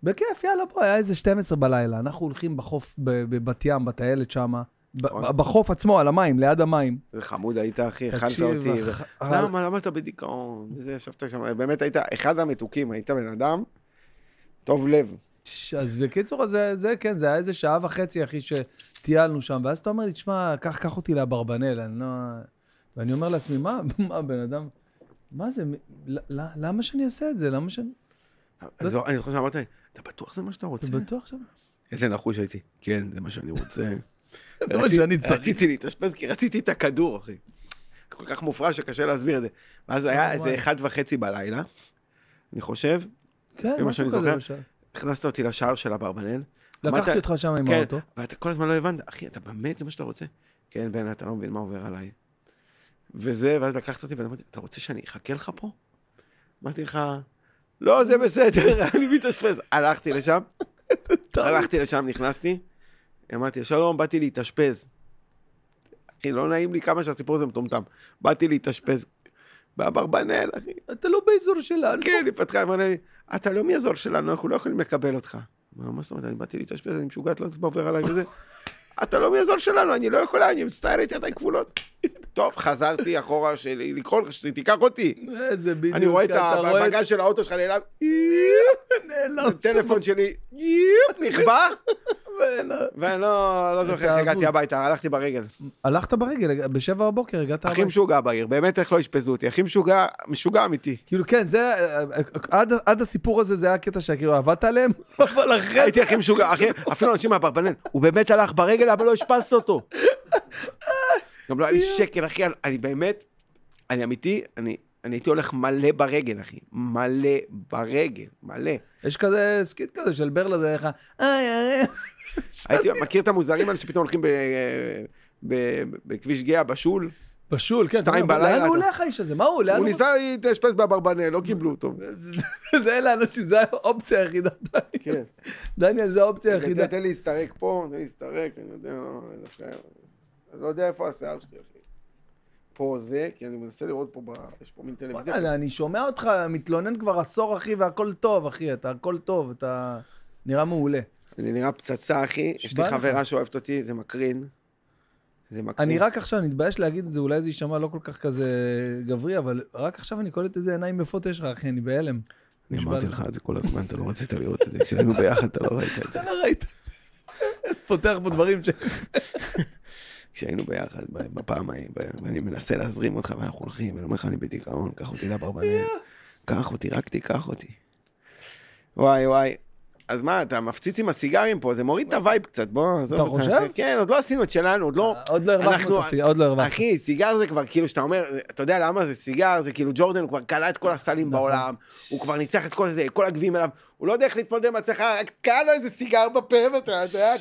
בכיף, יאללה, בוא, היה איזה 12 בלילה, אנחנו הולכים בחוף בבת ים, בטיילת שמה, נכון. בחוף עצמו, על המים, ליד המים. איזה חמוד היית, אחי, תקשיב, אותי. למה, למה אתה בדיכאון? ישבת שם, באמת היית אחד המתוקים, היית בן אדם טוב לב. אז בקיצור, זה, זה כן, זה היה איזה שעה וחצי, אחי, שטיילנו שם, ואז אתה אומר לי, תשמע, קח, קח אותי לאברבנל, אני לא... ואני אומר לעצמי, מה, <laughs> מה, בן אדם, מה זה, למה שאני אעשה את זה? למה שאני... אני זו- אני זוכר שאמרת לי, אתה בטוח זה מה שאתה אתה רוצה? בטוח שם? איזה נחוש הייתי. כן, זה מה שאני רוצה. <laughs> זה מה שאני צריך. רציתי להתאשפז כי רציתי את הכדור, אחי. כל כך מופרע שקשה להסביר את זה. ואז היה וואי. איזה אחד וחצי בלילה, אני חושב, כן, משהו כזה. הכנסת אותי לשער של אברבנאל. לקחתי אותך שם עם כן, האוטו. ואתה כל הזמן לא הבנת, אחי, אתה באמת, זה מה שאתה רוצה? כן, בן, אתה לא מבין מה עובר עליי. וזה, ואז לקחת אותי ואמרתי, אתה רוצה שאני אחכה לך פה? אמרתי לך, לא, זה בסדר, <laughs> אני מתאשפז. הלכתי לשם, <laughs> הלכתי לשם, נכנסתי, אמרתי, שלום, באתי להתאשפז. אחי, לא נעים לי כמה שהסיפור הזה מטומטם. באתי להתאשפז באברבנל, אחי. אתה לא באזור שלנו. כן, היא פתחה, אמרה לי, אתה לא מאזור שלנו, אנחנו לא יכולים לקבל אותך. אמר לו, מה זאת אומרת, אני באתי להתאשפז, אני משוגעת, לא יודעת מה עובר עליי וזה. <laughs> אתה לא מאזור שלנו, אני לא יכולה, אני מצטער, הייתי ידיים כבולות. טוב, חזרתי אחורה שלי, לקרוא לך שתיקח אותי. איזה בדיוק. אני רואה את הבגז של האוטו שלך נעלם, <laughs> נעלם הטלפון שלי, נכבה, ואני לא לא זוכר איך הגעתי. הביתה, הלכתי ברגל. הלכת ברגל, בשבע בבוקר הגעת הכי הביתה. משוגע בעיר, באמת איך לא אשפזו אותי, הכי משוגע, משוגע אמיתי. כאילו, כן, זה, עד, הסיפור הזה, זה היה קטע שכאילו עבדת עליהם, <laughs> אבל אחרי הייתי הכי משוגע, אפילו אנשים מהאברבנל, הוא באמת הלך ברגל, אבל לא אשפזת אותו. גם לא היה לי שקל, אחי, אני באמת, אני אמיתי, אני אני הייתי הולך מלא ברגל, אחי. מלא ברגל, מלא. יש כזה skit כזה של ברלה, זה איך ה... איי, איי, <laughs> הייתי מכיר את המוזרים האלה שפתאום הולכים בכביש גהה, בשול. בשול, כן. שתיים בלילה, לאן הוא הולך האיש הזה? מה הוא? הוא. ניסה להתאשפז באברבנל, לא קיבלו אותו. זה אלה האנשים, זה האופציה היחידה. כן. דניאל, זה האופציה היחידה. תן לי להסתרק פה, תן לי להסתרק, אני יודע, לא, אני לא יודע איפה השיער שלי, אחי. פה זה, כי אני מנסה לראות פה, יש פה מין טלוויזיה. אני שומע אותך מתלונן כבר עשור, אחי, והכל טוב, אחי, אתה הכל טוב, אתה נראה מעולה. אני נראה פצצה, אחי. יש לי. חברה שאוהבת אותי, זה מקרין. זה מקרין. אני רק עכשיו, אני מתבייש להגיד את זה, אולי זה יישמע לא כל כך כזה גברי, אבל רק עכשיו אני קולט איזה עיניים יפות יש לך, אחי, אני בהלם. אני אמרתי לך. את זה כל הזמן, אתה לא רצית לראות את זה. כשהיינו ביחד, אתה לא ראית את זה. אתה לא ראית. פותח פה דברים ש... כשהיינו ביחד בפעם ההיא, ואני מנסה להזרים אותך, ואנחנו הולכים, ואני אומר לך, אני בדיכאון, קח אותי לאברבנל. קח אותי, רק תיקח אותי. וואי וואי. אז מה, אתה מפציץ עם הסיגרים פה, זה מוריד את ה vibe קצת, בוא, עזוב אתה אותך. חושב? כן, עוד לא עשינו את שלנו, עוד לא... עוד לא הרווחנו את הסיגר, עוד לא הרווחנו. אחי, סיגר זה כבר כאילו שאתה אומר, אתה יודע למה זה סיגר, זה כאילו ג'ורדן, הוא כבר קלע את כל הסלים נכון. בעולם, הוא כבר ניצח את כל זה, כל הגביעים אליו, הוא לא יודע איך להתמודד עם עצמך, רק קל לו איזה סיגר בפה, ואתה יודע.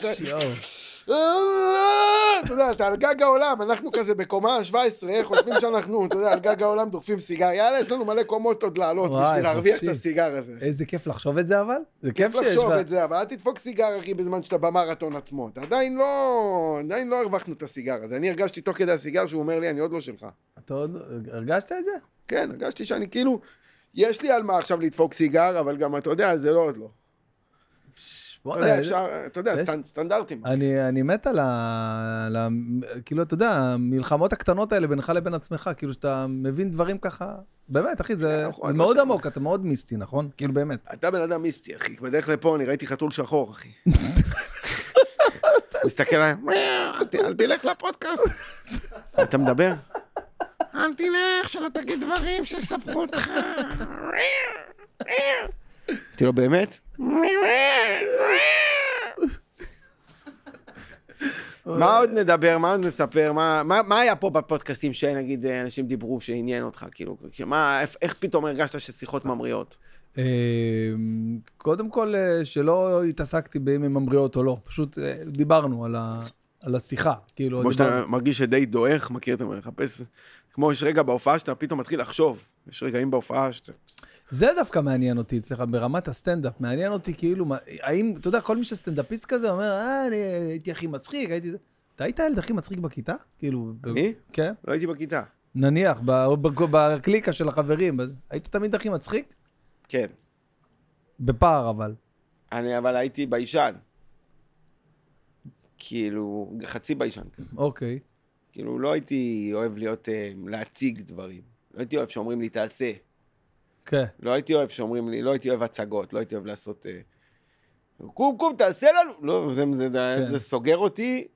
אתה יודע, אתה על גג העולם, אנחנו כזה בקומה 17, חושבים שאנחנו, אתה יודע, על גג העולם דוחפים סיגר, יאללה, יש לנו מלא קומות עוד לעלות בשביל להרוויח את. הסיגר הזה. איזה כיף לחשוב את זה אבל. זה כיף לחשוב. את זה, אבל אל תדפוק סיגר, אחי, בזמן שאתה במרתון עצמו. עדיין לא, עדיין לא הרווחנו את הסיגר הזה. אני הרגשתי תוך כדי הסיגר שהוא אומר לי, אני עוד לא שלך. אתה עוד... הרגשת את זה? כן, הרגשתי שאני כאילו, יש לי על מה עכשיו לדפוק סיגר, אבל גם, אתה יודע, זה לא עוד לא. אתה יודע, אפשר, אתה יודע, סטנדרטים. אני, אני מת על ה... כאילו, אתה יודע, המלחמות הקטנות האלה בינך לבין עצמך, כאילו שאתה מבין דברים ככה, באמת, אחי, זה, מאוד עמוק, אתה מאוד מיסטי, נכון? כאילו, באמת. אתה בן אדם מיסטי, אחי. בדרך לפה אני ראיתי חתול שחור, אחי. הוא <laughs> מסתכל עליי, "אל תלך לפודקאסט. אתה מדבר? אל תלך, שלא תגיד דברים שיסבכו אותך. אמרתי לו, באמת? מה עוד נדבר, מה עוד נספר, מה, מה, מה היה פה בפודקאסטים שנגיד אנשים דיברו שעניין אותך, כאילו, מה, איך, פתאום הרגשת ששיחות ממריאות? אה, קודם כל, אה, שלא התעסקתי באם הן ממריאות או לא, פשוט אה, דיברנו על, ה... על השיחה, כאילו, כמו. שאתה מרגיש שדי דועך, מכיר, אתה מחפש, כמו יש רגע בהופעה שאתה פתאום מתחיל לחשוב, יש רגעים בהופעה שאתה... זה דווקא מעניין אותי אצלך, ברמת הסטנדאפ. מעניין אותי כאילו, מה- האם, אתה יודע, כל מי שסטנדאפיסט כזה אומר, אה, אני הייתי הכי מצחיק, הייתי זה. אתה היית הילד הכי מצחיק בכיתה? כאילו... ב- אני? כן. לא הייתי בכיתה. נניח, ב- ב- בקליקה של החברים, אז היית תמיד הכי מצחיק? כן. בפער אבל. אני אבל הייתי ביישן. כאילו, חצי ביישן כזה. אוקיי. כאילו, לא הייתי אוהב להיות, אה, להציג דברים. לא הייתי אוהב שאומרים לי, תעשה. כן. לא הייתי אוהב שאומרים לי, לא הייתי אוהב הצגות, לא הייתי אוהב לעשות... אה, קום, קום, תעשה לנו! לא, זה, זה, כן. זה סוגר אותי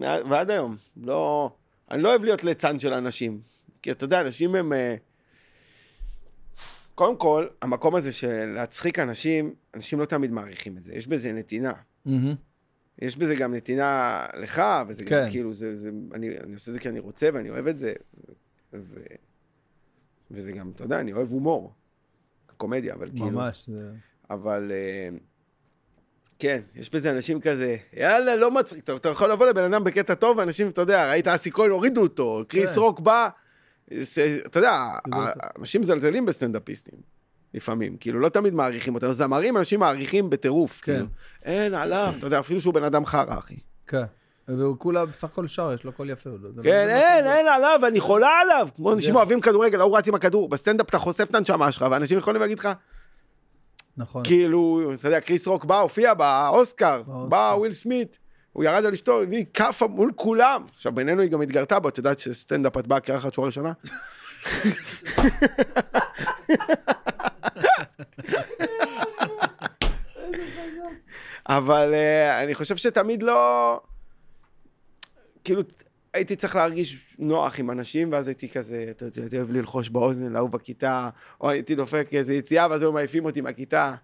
ועד היום. לא... אני לא אוהב להיות ליצן של אנשים. כי אתה יודע, אנשים הם... אה, קודם כל, המקום הזה של להצחיק אנשים, אנשים לא תמיד מעריכים את זה. יש בזה נתינה. מהמם. יש בזה גם נתינה לך, וזה כן. גם כאילו, זה, זה, אני, אני עושה את זה כי אני רוצה ואני אוהב את זה. ו, וזה גם, אתה יודע, אני אוהב הומור. קומדיה, אבל כאילו... ממש. זה- אבל אה, כן, יש בזה אנשים כזה, יאללה, לא מצחיק. טוב, אתה יכול לבוא לבן אדם בקטע טוב, ואנשים, אתה יודע, ראית אסי כהן, הורידו אותו, קריס כן. רוק בא, זה- אתה יודע. אנשים מזלזלים בסטנדאפיסטים. לפעמים, כאילו, לא תמיד מעריכים אותם. זמרים, אנשים מעריכים בטירוף, כן. כאילו. אין עליו, אתה יודע, אפילו שהוא בן אדם חרא, אחי. כן. והוא כולה בסך הכל שר, יש לו קול יפה. לא- כן, לא- אין, אין עליו, אני חולה עליו. כמו אנשים אוהבים כדורגל, ההוא רץ עם הכדור. בסטנדאפ אתה חושף את הנשמה שלך, ואנשים יכולים להגיד לך, נכון. כאילו, אתה יודע, קריס רוק בא, הופיע באוסקר. בא וויל סמית, הוא ירד על אשתו, הביא כאפה מול כולם. עכשיו, בינינו היא גם התגרתה בו, את יודעת שסטנדאפ את באה קרחת שורה ראשונה? <laughs> אבל אה, אני חושב שתמיד לא... כאילו, הייתי צריך להרגיש נוח עם אנשים, ואז הייתי כזה, אתה יודע, הייתי אוהב ללחוש באוזן להוא בכיתה, או הייתי דופק איזה יציאה, ואז היו מעיפים אותי מהכיתה.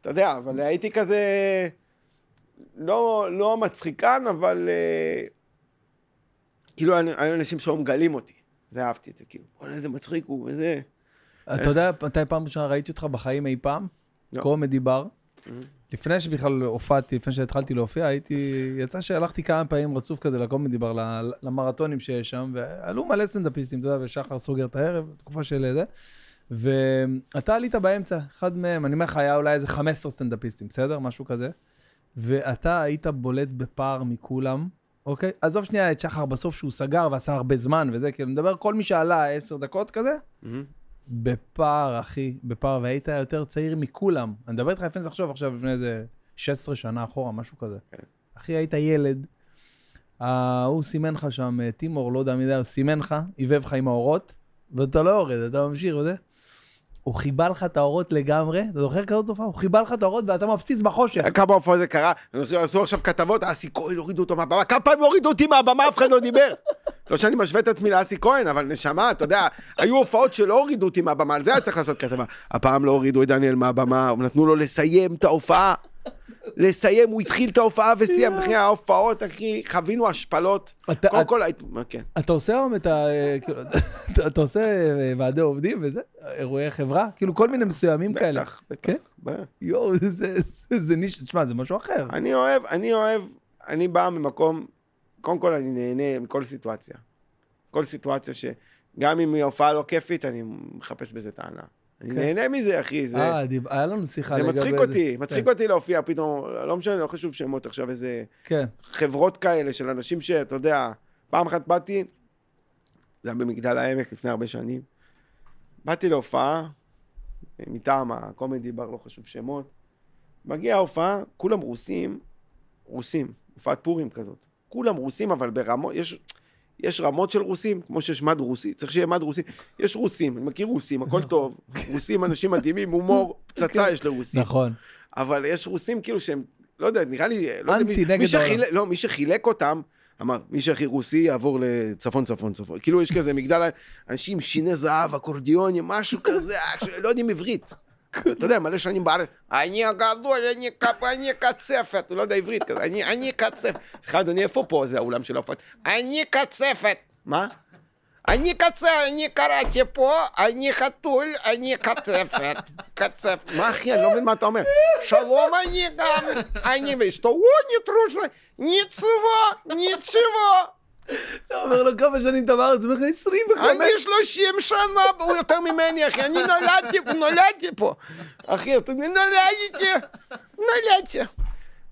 אתה יודע, אבל הייתי כזה... לא, לא מצחיקן, אבל... אה, כאילו, היו אנשים שהיו מגלים אותי. זה אהבתי את זה, כאילו, בוא'נה, איזה מצחיק הוא, וזה... אתה יודע מתי פעם ראשונה ראיתי אותך בחיים אי פעם? לא. קומדי בר. לפני שבכלל הופעתי, לפני שהתחלתי להופיע, הייתי, יצא שהלכתי כמה פעמים רצוף כזה לקומדי בר, למרתונים שיש שם, ועלו מלא סטנדאפיסטים, אתה יודע, ושחר סוגר את הערב, תקופה של זה. ואתה עלית באמצע, אחד מהם, אני אומר לך, היה אולי איזה 15 סטנדאפיסטים, בסדר? משהו כזה. ואתה היית בולט בפער מכולם, אוקיי? עזוב שנייה את שחר בסוף שהוא סגר ועשה הרבה זמן וזה, כאילו, מדבר כל מי שעלה עשר דקות כזה, בפער, אחי, בפער, והיית יותר צעיר מכולם. אני מדבר איתך לפני, תחשוב עכשיו, לפני איזה 16 שנה אחורה, משהו כזה. כן. אחי, היית ילד, אה, הוא סימן לך שם, אה, טימור, לא יודע מי זה, הוא סימן לך, עיבב לך עם האורות, ואתה לא יורד, אתה ממשיך וזה. הוא חיבה לך את האורות לגמרי, אתה זוכר כזאת תופעה? הוא חיבה לך את האורות ואתה מפציץ בחושך. כמה הופעות זה קרה, עשו עכשיו כתבות, אסי כהן הורידו אותו מהבמה, כמה פעמים הורידו אותי מהבמה, אף אחד לא דיבר. לא שאני משווה את עצמי לאסי כהן, אבל נשמה, אתה יודע, היו הופעות שלא הורידו אותי מהבמה, על זה היה צריך לעשות כתבה. הפעם לא הורידו את דניאל מהבמה, נתנו לו לסיים את ההופעה. לסיים, הוא התחיל את ההופעה וסיים, אחי, ההופעות, אחי, חווינו השפלות. קודם כל, היית- מה, כן. אתה עושה היום את ה... כאילו, <laughs> אתה- עושה אה, ועדי עובדים וזה? אירועי חברה? כאילו כל מיני מסוימים כאלה. בטח, בטח. כן? יואו, <laughs> זה- ניש... תשמע, זה משהו אחר. אני אוהב, אני אוהב, אני בא ממקום, קודם כל אני נהנה מכל סיטואציה. כל סיטואציה שגם אם היא הופעה לא כיפית, אני מחפש בזה טענה. אני כן. נהנה מזה, אחי, זה, אה, דיב- היה לנו שיחה זה לגבי מצחיק זה. אותי, מצחיק כן, אותי להופיע פתאום, לא משנה, לא חשוב שמות עכשיו, איזה כן, חברות כאלה של אנשים שאתה יודע, פעם אחת באתי, זה היה במגדל העמק לפני הרבה שנים, באתי להופעה, מטעם הקומדי בר, לא חשוב שמות, מגיעה ההופעה, כולם רוסים, רוסים, הופעת פורים כזאת, כולם רוסים, אבל ברמות, יש... יש רמות של רוסים, כמו שיש מד רוסי, צריך שיהיה מד רוסי. יש רוסים, אני מכיר רוסים, הכל טוב. רוסים, אנשים מדהימים, הומור, <laughs> פצצה יש לרוסים. נכון. אבל יש רוסים כאילו שהם, לא יודע, נראה לי, לא יודע, אנטי מי, נגד מי העולם. לא, מי שחילק אותם, אמר, מי שהכי רוסי יעבור לצפון, צפון, צפון. כאילו יש כזה מגדל אנשים, שיני זהב, אקורדיונים, משהו כזה, לא יודעים עברית. יודע, מלא שנים בארץ, אני הגדול, אני קצפת, הוא לא יודע עברית כזה, אני קצפת. סליחה, אדוני, איפה פה זה האולם של ההופעות? אני קצפת. מה? אני קצר, אני קראתי פה, אני חתול, אני קצפת. קצפת. מה אחי, אני לא מבין מה אתה אומר. שלום, אני גם, אני ואשתו, או, נטרוש, ניצבו, ניצבו. אתה אומר לו כמה שנים אתה בארץ, הוא אומר לך 25. אני 30 שנה, הוא יותר ממני, אחי, אני נולדתי, נולדתי פה. אחי, אתה נולדתי, נולדתי.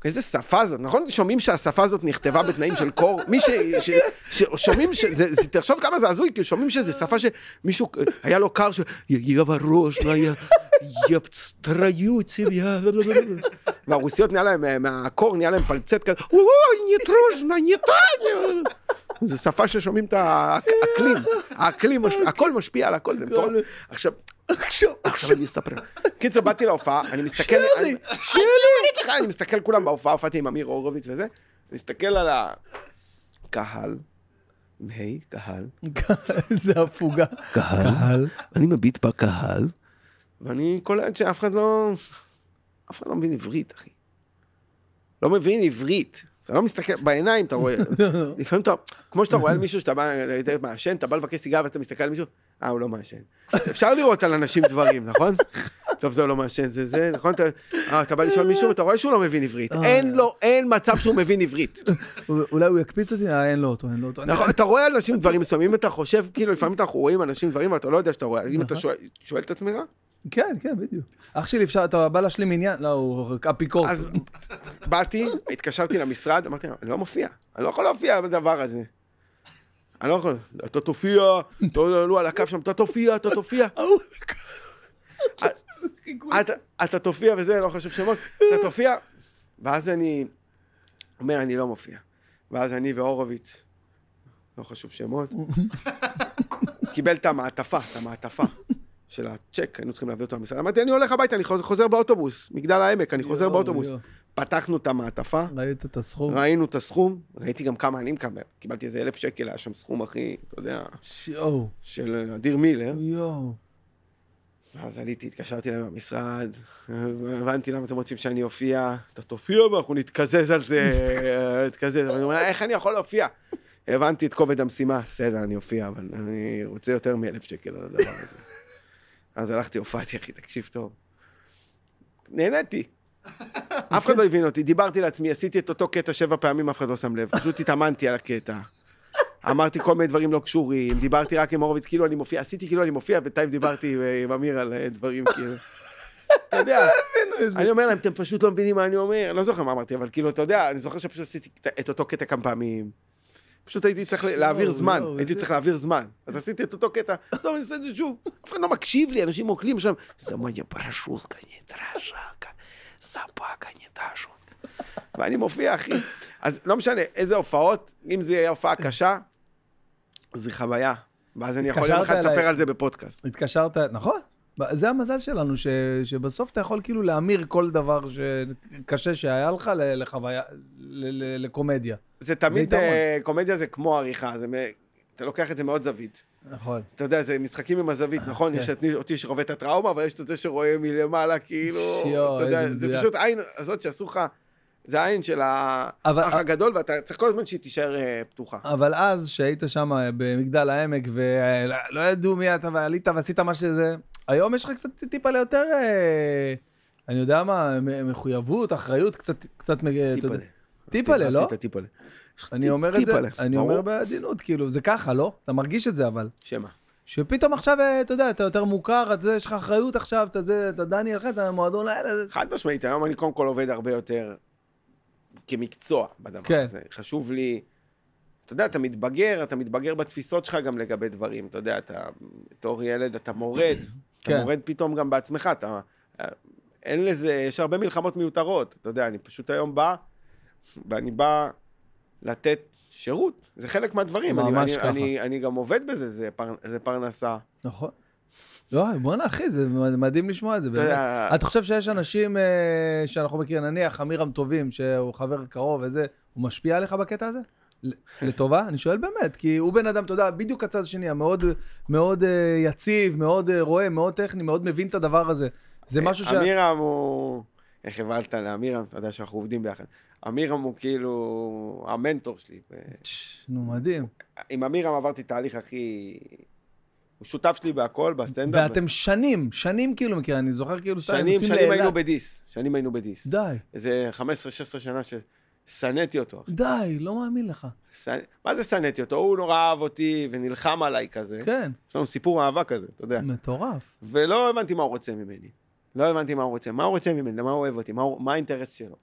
איזה שפה זאת, נכון? שומעים שהשפה הזאת נכתבה בתנאים של קור? מי ש... ש... ש... שומעים ש... זה... תחשוב כמה זה הזוי, כי שומעים שזה שפה שמישהו, היה לו קר ש... יא ורושנה, יא... יא. והרוסיות נהיה להם, אה, מהקור נהיה להם פלצט כזה, וואי, ניטרוז'נה, ניטניה. זה שפה ששומעים את האקלים, האקלים, הכל משפיע על הכל, זה מטורף. עכשיו, עכשיו, אני אספר. קיצר, באתי להופעה, אני מסתכל... אומרת לך, אני מסתכל כולם בהופעה, הופעתי עם אמיר הורוביץ וזה, מסתכל על הקהל, עם ה', קהל, זה הפוגה. קהל, אני מביט בקהל, ואני קולט שאף אחד לא... אף אחד לא מבין עברית, אחי. לא מבין עברית. אתה לא מסתכל, בעיניים אתה רואה, <laughs> לפעמים אתה, כמו שאתה רואה על מישהו שאתה בא, אתה מעשן, אתה בא לבקש סיגר ואתה מסתכל על מישהו, אה, הוא לא מעשן. אפשר לראות על אנשים דברים, נכון? <laughs> טוב, זה לא מעשן, זה זה, נכון? אתה, אה, אתה בא לשאול מישהו ואתה רואה שהוא לא מבין עברית. אין לו, אין מצב שהוא מבין עברית. <laughs> אולי הוא יקפיץ אותי? אה, אין לו אותו, אין לו אותו. נכון, אתה רואה אנשים דברים מסוימים, אתה חושב, כאילו, לפעמים אנחנו רואים אנשים דברים ואתה לא יודע שאתה רואה. אם אתה שואל את עצמך, כן, כן, בדיוק. אח שלי, אפשר, אתה בא להשלים עניין? לא, הוא אפיקורס. אז באתי, התקשרתי למשרד, אמרתי להם, אני לא מופיע, אני לא יכול להופיע בדבר הזה. אני לא יכול, אתה תופיע, אתה עלו על הקו שם, אתה תופיע, אתה תופיע. <laughs> אתה- אתה תופיע וזה, לא חשוב שמות, אתה תופיע. ואז אני אומר, אני לא מופיע. ואז אני והורוביץ, לא חשוב שמות, <laughs> קיבל את המעטפה, את המעטפה של הצ'ק, היינו צריכים להביא אותו למשרד. אמרתי, אני הולך הביתה, אני חוזר- באוטובוס, מגדל העמק, אני חוזר באוטובוס. פתחנו את המעטפה, ראית את הסכום? ראינו את הסכום, ראיתי גם כמה אני מקבל. קיבלתי איזה אלף שקל, היה שם סכום הכי, אתה יודע, יואו, של אדיר מילר. יואו. אז עליתי, התקשרתי אליהם במשרד, הבנתי למה אתם רוצים שאני אופיע, אתה תופיע ואנחנו נתקזז על זה, נתקזז, אני אומר, איך אני יכול להופיע? הבנתי את כובד המשימה, בסדר, אני אופיע, אבל אני רוצה יותר מאלף שקל על הדבר הזה. <laughs> אז הלכתי, הופעתי, אחי, תקשיב טוב. נהניתי. אף אחד לא הבין אותי, דיברתי לעצמי, עשיתי את אותו קטע שבע פעמים, אף אחד לא שם לב. פשוט התאמנתי על הקטע. אמרתי כל מיני דברים לא קשורים, דיברתי רק עם הורוביץ, כאילו אני מופיע, עשיתי כאילו אני מופיע, בינתיים דיברתי עם אמיר על אה, דברים כאילו. אתה יודע, אני אומר להם, אתם פשוט לא מבינים מה אני אומר, לא זוכר מה אמרתי, אבל כאילו, אתה יודע, אני זוכר שפשוט עשיתי את אותו קטע כמה פעמים. פשוט הייתי צריך להעביר זמן, הייתי צריך להעביר זמן. אז עשיתי את אותו קטע, טוב, אני אעשה את זה שוב. אף אחד לא מקשיב לי, אנשים אוכלים שם, זמניה פרשוסקה נטרשקה, ספקה נטשון. ואני מופיע, אחי. אז לא משנה איזה הופעות, אם זה יהיה הופעה קשה, זה חוויה. ואז אני יכול יום אחד התקשרת לספר. על זה בפודקאסט. התקשרת, נכון. זה המזל שלנו, ש, שבסוף אתה יכול כאילו להמיר כל דבר שקשה שהיה לך לחוויה, ל, ל, לקומדיה. זה תמיד, יתרון. אה, קומדיה זה כמו עריכה, זה אתה לוקח את זה מאוד זווית. נכון. אתה יודע, זה משחקים עם הזווית, נכון? כן. יש אותי שחווה את הטראומה, אבל יש את זה שרואה מלמעלה, כאילו, שיו, אתה יודע, זה. פשוט עין הזאת שעשו לך, זה העין של אבל- האח הגדול, ואתה צריך כל הזמן שהיא תישאר אה, פתוחה. אבל אז, שהיית שם במגדל העמק, ולא ידעו מי אתה, ועלית ועשית מה שזה, היום יש לך קצת טיפה ליותר, אה, אני יודע מה, מחויבות, אחריות, קצת, קצת, יודע. טיפלה, לא? הטיפלה. אני אומר את זה, טיפלה, אני. אומר בעדינות, כאילו, זה ככה, לא? אתה מרגיש את זה, אבל. שמה? שפתאום עכשיו, אה, אתה יודע, אתה יותר מוכר, אתה, יש לך אחריות עכשיו, אתה זה, אתה דניאל, אתה מועדון האלה, זה- חד משמעית, היום אני קודם כל עובד הרבה יותר כמקצוע בדבר כן. הזה. חשוב לי, אתה יודע, אתה מתבגר, אתה מתבגר בתפיסות שלך גם לגבי דברים. אתה יודע, אתה, בתור ילד אתה מורד. אתה כן. מורד פתאום גם בעצמך, אתה... אין לזה, יש הרבה מלחמות מיותרות. אתה יודע, אני פשוט היום בא, ואני בא לתת שירות. זה חלק מהדברים. אני, ממש אני, ככה. אני, אני גם עובד בזה, זה, פר, זה פרנסה. נכון. לא, בואנה, אחי, זה מדהים לשמוע את זה, אתה באמת. אתה חושב שיש אנשים אה, שאנחנו מכירים, נניח אמירם טובים, שהוא חבר קרוב וזה, הוא משפיע עליך בקטע הזה? לטובה? אני שואל באמת, כי הוא בן אדם, אתה יודע, בדיוק הצד השני, המאוד מאוד אה, יציב, מאוד אה, רואה, מאוד טכני, מאוד מבין את הדבר הזה. זה משהו ש... אמירם הוא... איך הבלת לאמירם? אתה יודע שאנחנו עובדים ביחד. אמירם הוא כאילו המנטור שלי. ש- נו, מדהים. עם אמירם עברתי תהליך הכי... הוא שותף שלי בהכל, בסטנדאפ. ואתם שנים, שנים כאילו מכירים, אני זוכר כאילו, סתם, שנים, שנים. היינו בדיס. שנים היינו בדיס. די. איזה 15-16 שנה שנאתי אותו. אחי. די, לא מאמין לך. שנא- מה זה שנאתי אותו? הוא נורא אהב אותי ונלחם עליי כזה. כן, יש לנו סיפור אהבה כזה, אתה יודע. מטורף. ולא הבנתי מה הוא רוצה ממני. לא הבנתי מה הוא רוצה. מה הוא רוצה ממני? למה הוא אוהב אותי? מה, הוא- מה האינטרס שלו?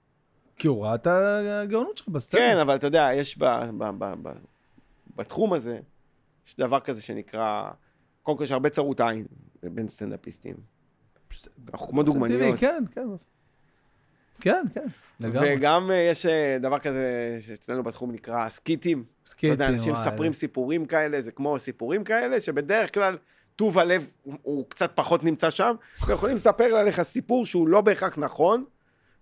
כי הוא ראה את הגאונות שלך בסטנד. כן, אבל אתה יודע, יש ב, ב, ב, ב, בתחום הזה, יש דבר כזה שנקרא, קודם כל יש הרבה צרות עין בין סטנדאפיסטים. אנחנו כמו דוגמניות. כן, כן. כן, כן, לגמרי. וגם אה, יש אה, דבר כזה שאצלנו בתחום נקרא סקיטים. אתה סקייטים, יודע, אנשים וואי. מספרים סיפורים כאלה, זה כמו סיפורים כאלה, שבדרך כלל טוב הלב הוא, קצת פחות נמצא שם, ויכולים לספר עליך סיפור שהוא לא בהכרח נכון,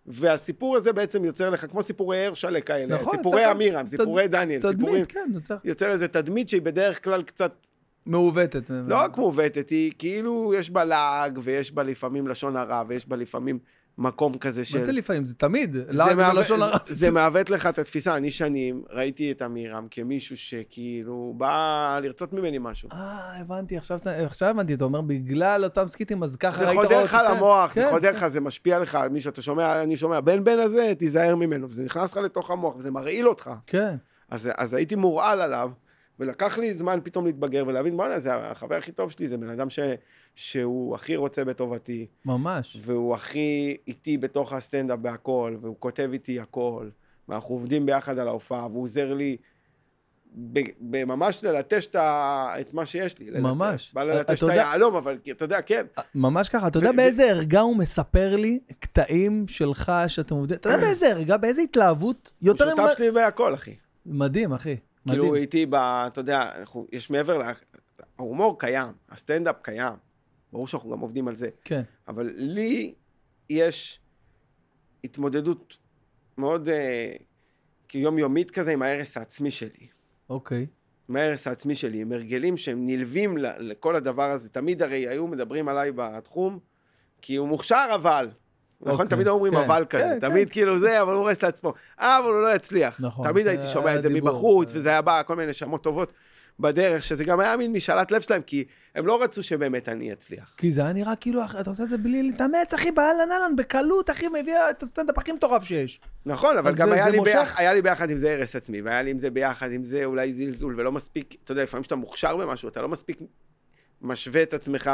והסיפור הזה בעצם יוצר לך, כמו סיפורי הרשלה כאלה, נכון, סיפורי אמירם, סיפורי דניאל, סיפורים, תדמית, כן, זה צריך. יוצר איזה תדמית שהיא בדרך כלל קצת מעוותת. לא רק מעוותת, היא כאילו יש בה לעג, ויש בה לפעמים לשון הרע, ויש בה לפעמים מקום כזה מה של... זה לפעמים? זה תמיד. זה מעוות-. זה- זה לך את התפיסה. אני שנים ראיתי את אמירם כמישהו שכאילו בא לרצות ממני משהו. אה, הבנתי, עכשיו הבנתי, אתה אומר, בגלל אותם סקיטים, אז ככה זה ראית חודר רואה לך כן, למוח, זה כן, חודר כן. לך, זה משפיע לך, מי שאתה שומע, אני שומע, בן בן הזה, תיזהר ממנו, וזה נכנס לך לתוך המוח, וזה מרעיל אותך. כן. אז, אז הייתי מורעל עליו, ולקח לי זמן פתאום להתבגר ולהבין, בוא'נה, זה החבר הכי טוב שלי, זה בן אדם ש, שהוא הכי רוצה בטובתי, ממש. והוא הכי איתי בתוך הסטנדאפ בהכל, והוא כותב איתי הכל, ואנחנו עובדים ביחד על ההופעה, והוא עוזר לי בממש ללטש את, ה, את מה שיש לי. ממש. בא ללטש את היהלום, אבל אתה יודע, כן. ממש ככה. אתה יודע באיזה ערגה הוא מספר לי קטעים שלך שאתם עובדים? אתה יודע <clears throat> באיזה ערגה, באיזה התלהבות? הוא. שותף שלי בהכל, אחי. מדהים, אחי. מדהים. כאילו איתי ב... אתה יודע, אנחנו, יש מעבר ל... ההומור קיים, הסטנדאפ קיים. ברור שאנחנו גם עובדים על זה. כן. אבל לי יש התמודדות מאוד אה, כאילו יומיומית כזה עם ההרס העצמי שלי. אוקיי. עם ההרס העצמי שלי, עם הרגלים שהם נלווים לכל הדבר הזה. תמיד הרי היו מדברים עליי בתחום, כי הוא מוכשר אבל. נכון? אוקיי, תמיד אומרים כן, אבל כזה. כן, תמיד כאילו זה, אבל הוא הורס לעצמו. אבל הוא לא יצליח. נכון, תמיד הייתי שומע את זה. מבחוץ, וזה היה בא, כל מיני נשמות טובות בדרך, שזה גם היה מין משאלת לב שלהם, כי הם לא רצו שבאמת אני אצליח. כי זה היה נראה כאילו, אתה עושה את זה בלי להתאמץ, אחי, באהלן אהלן, בקלות, אחי, מביא את הסטנדאפ הכי מטורף שיש. נכון, אבל גם זה- היה זה לי, מושך. ביח, היה לי ביחד עם זה הרס עצמי, והיה לי עם זה ביחד עם זה אולי זלזול, ולא מספיק, אתה יודע, לפעמים כשאתה מוכשר במשהו, אתה לא מספיק משווה את עצמך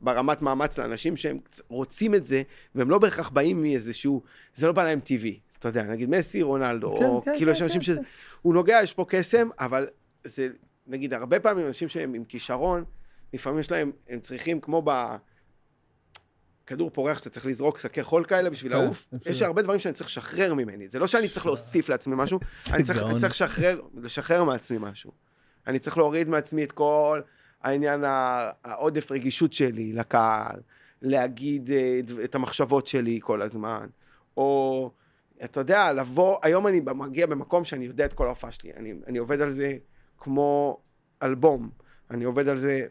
ברמת מאמץ לאנשים שהם רוצים את זה, והם לא בהכרח באים מאיזשהו, זה לא בא להם טבעי. אתה יודע, נגיד מסי, רונלדו, כן, או כן, כאילו כן, יש אנשים כן, שזה, הוא נוגע, יש פה קסם, אבל זה, נגיד, הרבה פעמים אנשים שהם עם כישרון, לפעמים יש להם, הם צריכים, כמו ב... כדור פורח שאתה צריך לזרוק שקי חול כאלה בשביל כן, לעוף. יש הרבה דברים שאני צריך לשחרר ממני. זה לא שאני צריך להוסיף לעצמי משהו, אני צריך, גאון. אני צריך לשחרר, לשחרר מעצמי משהו. אני צריך להוריד מעצמי את כל העניין, העודף רגישות שלי לקהל, להגיד אה, את המחשבות שלי כל הזמן, או, אתה יודע, לבוא, היום אני מגיע במקום שאני יודע את כל ההופעה שלי, אני, אני עובד על זה כמו אלבום, אני עובד על זה,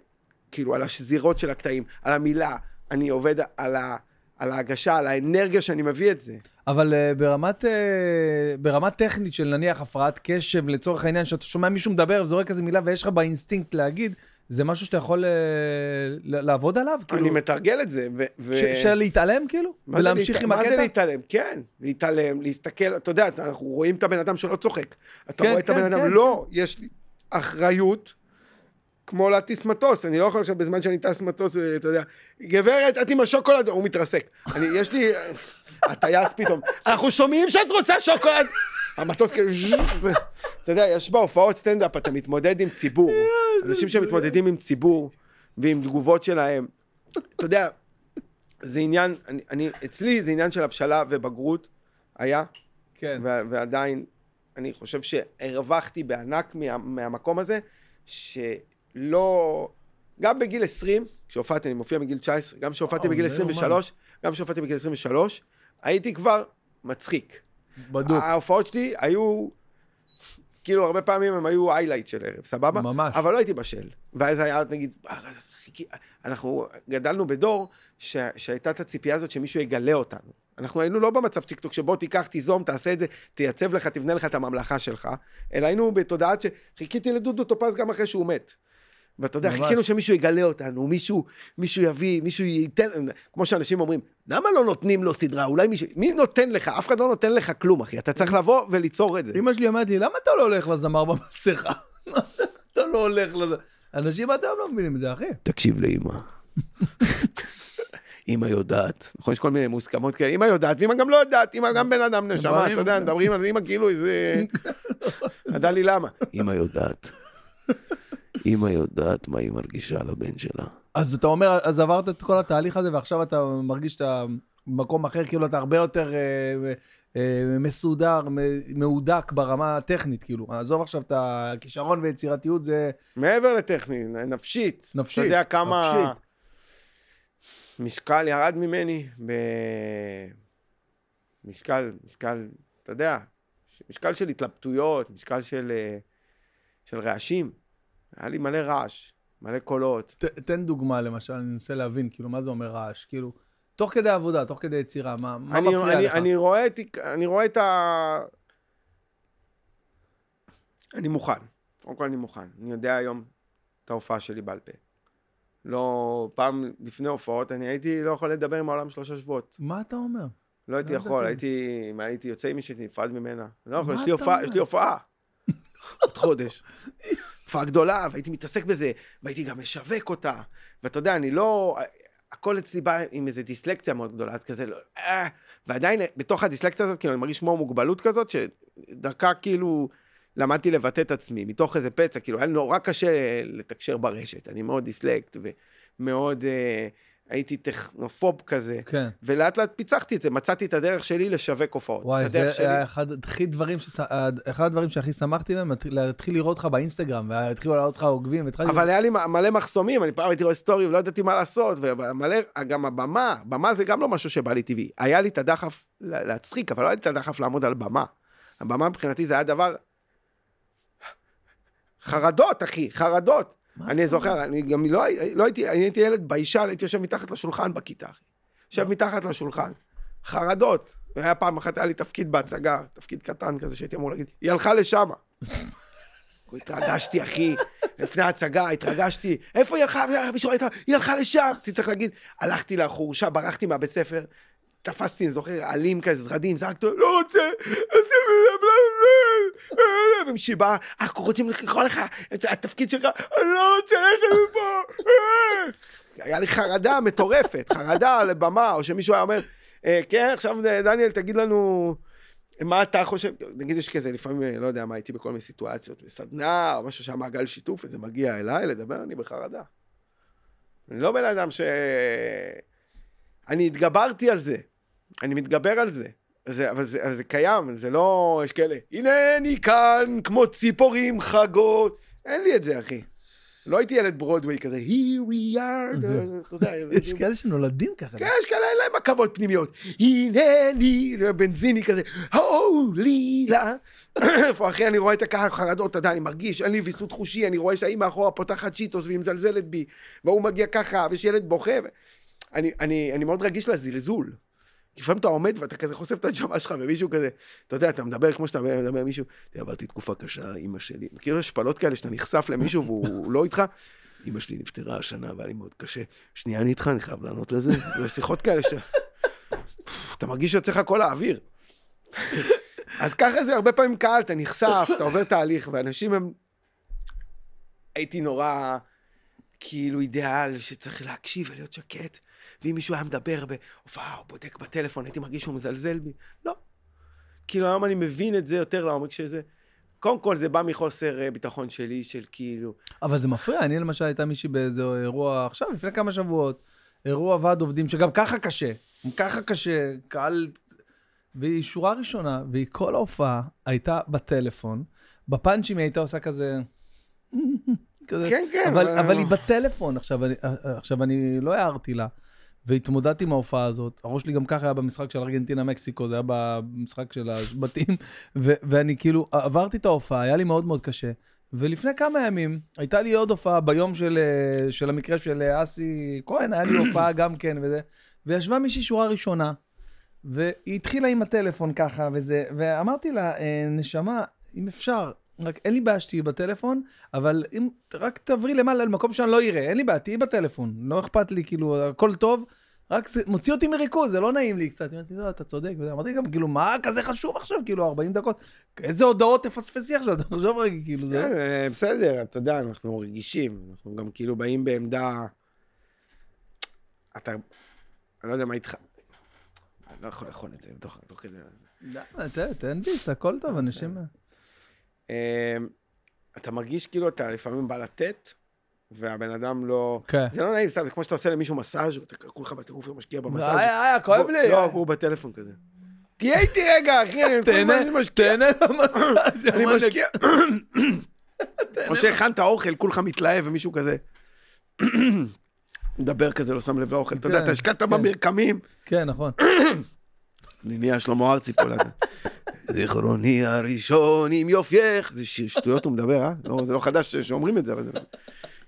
כאילו, על השזירות של הקטעים, על המילה, אני עובד על, ה, על ההגשה, על האנרגיה שאני מביא את זה. אבל uh, ברמת, uh, ברמת טכנית של נניח הפרעת קשב, לצורך העניין, שאתה שומע מישהו מדבר וזורק איזה מילה ויש לך באינסטינקט להגיד, זה משהו שאתה יכול ל- לעבוד עליו? אני כאילו, מתרגל את זה, ו... של להתעלם כאילו? ולהמשיך עם מה זה הקטע? להתעלם? כן, להתעלם, להסתכל, אתה יודע, אנחנו רואים את הבן אדם שלא צוחק. אתה כן, רואה את כן, הבן אדם, כן, לא, יש לי אחריות, כמו להטיס מטוס, אני לא יכול עכשיו בזמן שאני טס מטוס, אה, אתה יודע, גברת, את עם השוקולד, הוא מתרסק. אני, יש לי, <laughs> הטייס פתאום, אנחנו שומעים שאת רוצה שוקולד. המטוס כאילו, <laughs> אתה יודע, יש בהופעות סטנדאפ, אתה מתמודד עם ציבור. אנשים שמתמודדים עם ציבור ועם תגובות שלהם. אתה יודע, זה עניין, אני, אני, אצלי זה עניין של הבשלה ובגרות, היה, כן. ו- ועדיין, אני חושב שהרווחתי בענק מה, מהמקום הזה, שלא... גם בגיל 20, כשהופעתי, אני מופיע מגיל 19, גם כשהופעתי בגיל זה 23, גם כשהופעתי בגיל 23, הייתי כבר מצחיק. בדוק. ההופעות שלי היו, כאילו, הרבה פעמים הם היו highlight של ערב, סבבה? ממש. אבל לא הייתי בשל. ואז היה, נגיד, "אה, חיכי-" אנחנו גדלנו בדור ש... שהייתה את הציפייה הזאת שמישהו יגלה אותנו. אנחנו היינו לא במצב טיקטוק שבוא תיקח, תיזום, תעשה את זה, תייצב לך, תבנה לך את הממלכה שלך, אלא היינו בתודעת שחיכיתי לדודו טופז גם אחרי שהוא מת. ואתה יודע. חיכינו שמישהו יגלה אותנו, מישהו, מישהו יביא, מישהו ייתן, כמו שאנשים אומרים, למה לא נותנים לו סדרה? אולי מישהו, מי נותן לך? אף אחד לא נותן לך כלום, אחי. אתה צריך לבוא וליצור את זה. אמא שלי אומרת לי, למה אתה לא הולך לזמר במסכה? <laughs> אתה לא הולך לזה. אנשים עד היום לא מבינים את זה, אחי. תקשיב לאמא. <laughs> אמא יודעת, נכון? יש כל מיני מוסכמות כאלה, אמא יודעת, ואמא גם לא יודעת, אמא גם בן אדם נשמה, אתה יודע, מדברים על אמא כאילו איזה... ידע <laughs> לי למה. אמא יודעת. אמא יודעת מה היא מרגישה על הבן שלה. אז אתה אומר, אז עברת את כל התהליך הזה, ועכשיו אתה מרגיש שאתה במקום אחר, כאילו אתה הרבה יותר אה, אה, מסודר, מ- מהודק ברמה הטכנית, כאילו. עזוב עכשיו את הכישרון ויצירתיות, זה... מעבר לטכני, נפשית. נפשית, אתה יודע כמה נפשית. משקל ירד ממני ב... משקל, משקל, אתה יודע, משקל של התלבטויות, משקל של, אה, של רעשים. היה לי מלא רעש, מלא קולות. ת, תן דוגמה, למשל, אני מנסה להבין, כאילו, מה זה אומר רעש? כאילו, תוך כדי עבודה, תוך כדי יצירה, מה, מה אני, מפריע אני, לך? אני רואה אני רואה את ה... אני מוכן. קודם כל אני מוכן. אני יודע היום את ההופעה שלי בעל פה. לא, פעם לפני הופעות, אני הייתי לא יכול לדבר עם העולם שלושה שבועות. מה אתה אומר? לא הייתי לא יכול. הייתי, אם הייתי יוצא עם מישהי, נפרד ממנה. לא יכול, יש לי הופעה? יש לי הופעה. עוד חודש. <laughs> הופעה גדולה, והייתי מתעסק בזה, והייתי גם משווק אותה. ואתה יודע, אני לא... הכל אצלי בא עם איזו דיסלקציה מאוד גדולה, אז כזה לא... אה, ועדיין, בתוך הדיסלקציה הזאת, כאילו, אני מרגיש כמו מוגבלות כזאת, שדרכה כאילו... למדתי לבטא את עצמי, מתוך איזה פצע, כאילו, היה לי נורא קשה לתקשר ברשת. אני מאוד דיסלקט, ומאוד... אה, הייתי טכנופוב כזה. כן. ולאט לאט פיצחתי את זה, מצאתי את הדרך שלי לשווק הופעות. וואי, זה שלי. היה אחד הכי דברים, שש... אחד הדברים שהכי שמחתי בהם, להתחיל- לראות אותך באינסטגרם, והתחילו לעלות לך עוקבים, והתחלתי... אבל היה לי מלא מחסומים, אני פעם הייתי רואה סטורי ולא ידעתי מה לעשות, ומלא, גם הבמה, במה זה גם לא משהו שבא לי טבעי. היה לי את הדחף לה- להצחיק, אבל לא היה לי את הדחף לעמוד על במה. הבמה מבחינתי זה היה דבר... חרדות, אחי, חרדות. אני זוכר, אני גם לא, לא הייתי, אני הייתי ילד ביישן, הייתי יושב מתחת לשולחן בכיתה, אחי. יושב מתחת לשולחן. חרדות. והיה פעם אחת, היה לי תפקיד בהצגה, תפקיד קטן כזה שהייתי אמור להגיד, היא הלכה לשמה. <laughs> התרגשתי, אחי, לפני ההצגה, התרגשתי, איפה היא הלכה? מישהו? היא הלכה לשם. הייתי צריך להגיד, הלכתי לחורשה, ברחתי מהבית ספר, תפסתי, אני זוכר, עלים כזה, זרדים, זרקתי, לא רוצה, רוצה מלבלבל, ומשיבה, אנחנו רוצים לקרוא לך את התפקיד שלך, אני לא רוצה ללכת מפה. היה לי חרדה מטורפת, חרדה על במה, או שמישהו היה אומר, "אה, כן, עכשיו דניאל, תגיד לנו... מה אתה חושב, נגיד יש כזה, לפעמים, אה, לא יודע מה, הייתי בכל מיני סיטואציות, בסדנה, או משהו שהיה מעגל שיתוף, וזה מגיע אליי לדבר, אני בחרדה. אני לא בן אדם ש... אני התגברתי על זה, אני מתגבר על זה. זה, אבל, זה, אבל זה קיים, זה לא, יש כאלה, הנני כאן כמו ציפורים חגות. אין לי את זה, אחי. לא הייתי ילד ברודווי כזה, here we are, יש כאלה שנולדים ככה. כן, יש כאלה, אין להם עכבות פנימיות. הנני, זה בנזיני כזה, הולי לה. איפה אחי, אני רואה את הקהל חרדות, אתה יודע, אני מרגיש, אין לי ויסות חושי, אני רואה שהאימא מאחורה פותחת צ'יטוס והיא מזלזלת בי, והוא מגיע ככה, ויש ילד בוכה. אני, אני, אני מאוד רגיש לזלזול. לפעמים אתה עומד ואתה כזה חושף את הנשמה שלך, ומישהו כזה, אתה יודע, אתה מדבר כמו שאתה מדבר עם מישהו, "תראה, עברתי תקופה קשה, אימא שלי. מכיר השפלות כאלה שאתה נחשף למישהו והוא לא איתך? אימא שלי נפטרה השנה והיה לי מאוד קשה. שנייה, אני איתך, אני חייב לענות לזה. זה שיחות כאלה ש... אתה מרגיש שיוצא לך כל האוויר. אז ככה זה הרבה פעמים קהל, אתה נחשף, אתה עובר תהליך, ואנשים הם... הייתי נורא, כאילו אידיאל שצריך להקשיב ולהיות שקט, ואם מישהו היה מדבר בהופעה או בודק בטלפון, הייתי מרגיש שהוא מזלזל בי. לא. כאילו היום אני מבין את זה יותר לעומק שזה... קודם כל זה בא מחוסר אה, ביטחון שלי, של כאילו... אבל זה מפריע, אני למשל הייתה מישהי באיזה אירוע עכשיו, לפני כמה שבועות, אירוע ועד עובדים, שגם ככה קשה, ככה קשה, קהל... והיא שורה ראשונה, והיא כל ההופעה הייתה בטלפון, בפאנצ'ים היא הייתה עושה כזה... <laughs> כזה כן, כן. אבל, אבל היא בטלפון, עכשיו אני, עכשיו אני לא הערתי לה, והתמודדתי עם ההופעה הזאת. הראש שלי גם ככה היה במשחק של ארגנטינה-מקסיקו, זה היה במשחק של הבתים, ו- ואני כאילו עברתי את ההופעה, היה לי מאוד מאוד קשה. ולפני כמה ימים, הייתה לי עוד הופעה ביום של, אה, של המקרה של אה, אסי כהן, היה לי הופעה <clears throat> גם כן וזה, וישבה מישהי שורה ראשונה, והיא התחילה עם הטלפון ככה וזה, ואמרתי לה, "אה, נשמה, אם אפשר, רק אין לי בעיה שתהיי בטלפון, אבל אם, רק תעברי למעלה למקום שאני לא אראה, אין לי בעיה, תהיי בטלפון, לא אכפת לי, כאילו, הכל טוב. רק זה מוציא אותי מריכוז, זה לא נעים לי קצת. אמרתי, לא, אתה צודק. אמרתי גם, כאילו, מה כזה חשוב עכשיו? כאילו, 40 דקות. איזה הודעות תפספסי עכשיו? תחשוב רגע, כאילו, זה... כן, אה, בסדר, אתה יודע, אנחנו רגישים, אנחנו גם כאילו באים בעמדה... אתה... אני לא יודע מה איתך. אני לא יכול לאכול את זה תוך כדי... תן ביס, הכל טוב, אנשים... אה, אתה מרגיש כאילו אתה לפעמים בא לתת, והבן אדם לא... כן. זה לא נעים, סתם, זה כמו שאתה עושה למישהו מסאז' ואתה כולך בטירוף ומשקיע במסאז'. היה, היה, כואב לי. לא, הוא בטלפון כזה. תהיה איתי רגע, אחי, אני משקיע. תהנה במסאז'. אני משקיע. או שהכנת אוכל, כולך מתלהב ומישהו כזה. מדבר כזה, לא שם לב לאוכל. אתה יודע, כן, אתה השקעת כן. במרקמים. כן, נכון. אני נהיה שלמה ארצי פה. זיכרוני הראשון עם יופייך. זה שטויות הוא מדבר, אה? לא, זה לא חדש שאומרים את זה, אבל זה...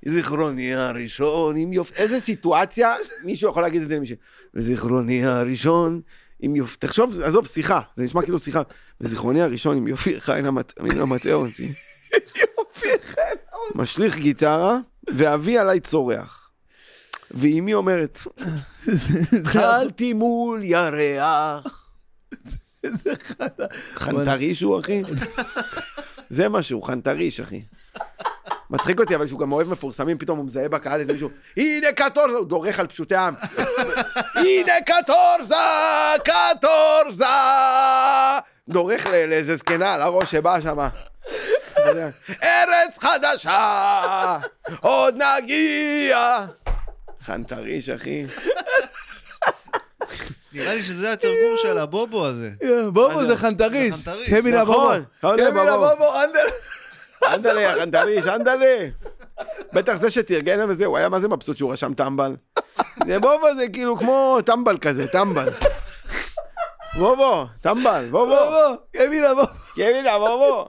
זיכרוני הראשון עם יופי... איזה סיטואציה מישהו יכול להגיד את זה למישהו. זיכרוני הראשון עם יופי... תחשוב, עזוב, שיחה. זה נשמע כאילו שיחה. וזיכרוני הראשון עם יופי חיים המטעה אותי. משליך גיטרה, ואבי עליי צורח. ואימי אומרת, התחלתי מול ירח. חנטריש הוא, אחי? זה משהו, חנטריש, אחי. מצחיק אותי, אבל שהוא גם אוהב מפורסמים, פתאום הוא מזהה בקהל איזה מישהו, הנה קטורזה, הוא דורך על פשוטי העם. הנה קטורזה, קטורזה. דורך לאיזה זקנה על הראש שבאה שמה. ארץ חדשה, עוד נגיע. חנטריש, אחי. נראה לי שזה התרגום של הבובו הזה. בובו זה חנטריש. קמילה בובו. נכון, נכון, קמילה בובו. בובו, אנדל. אנדלה, חנטריש, אנדלה. בטח זה שתרגן וזה, הוא היה מה זה מבסוט שהוא רשם טמבל. זה בובו זה כאילו כמו טמבל כזה, טמבל. בובו, טמבל, בובו. בובו, קמילה בובו. ימינה, בובו.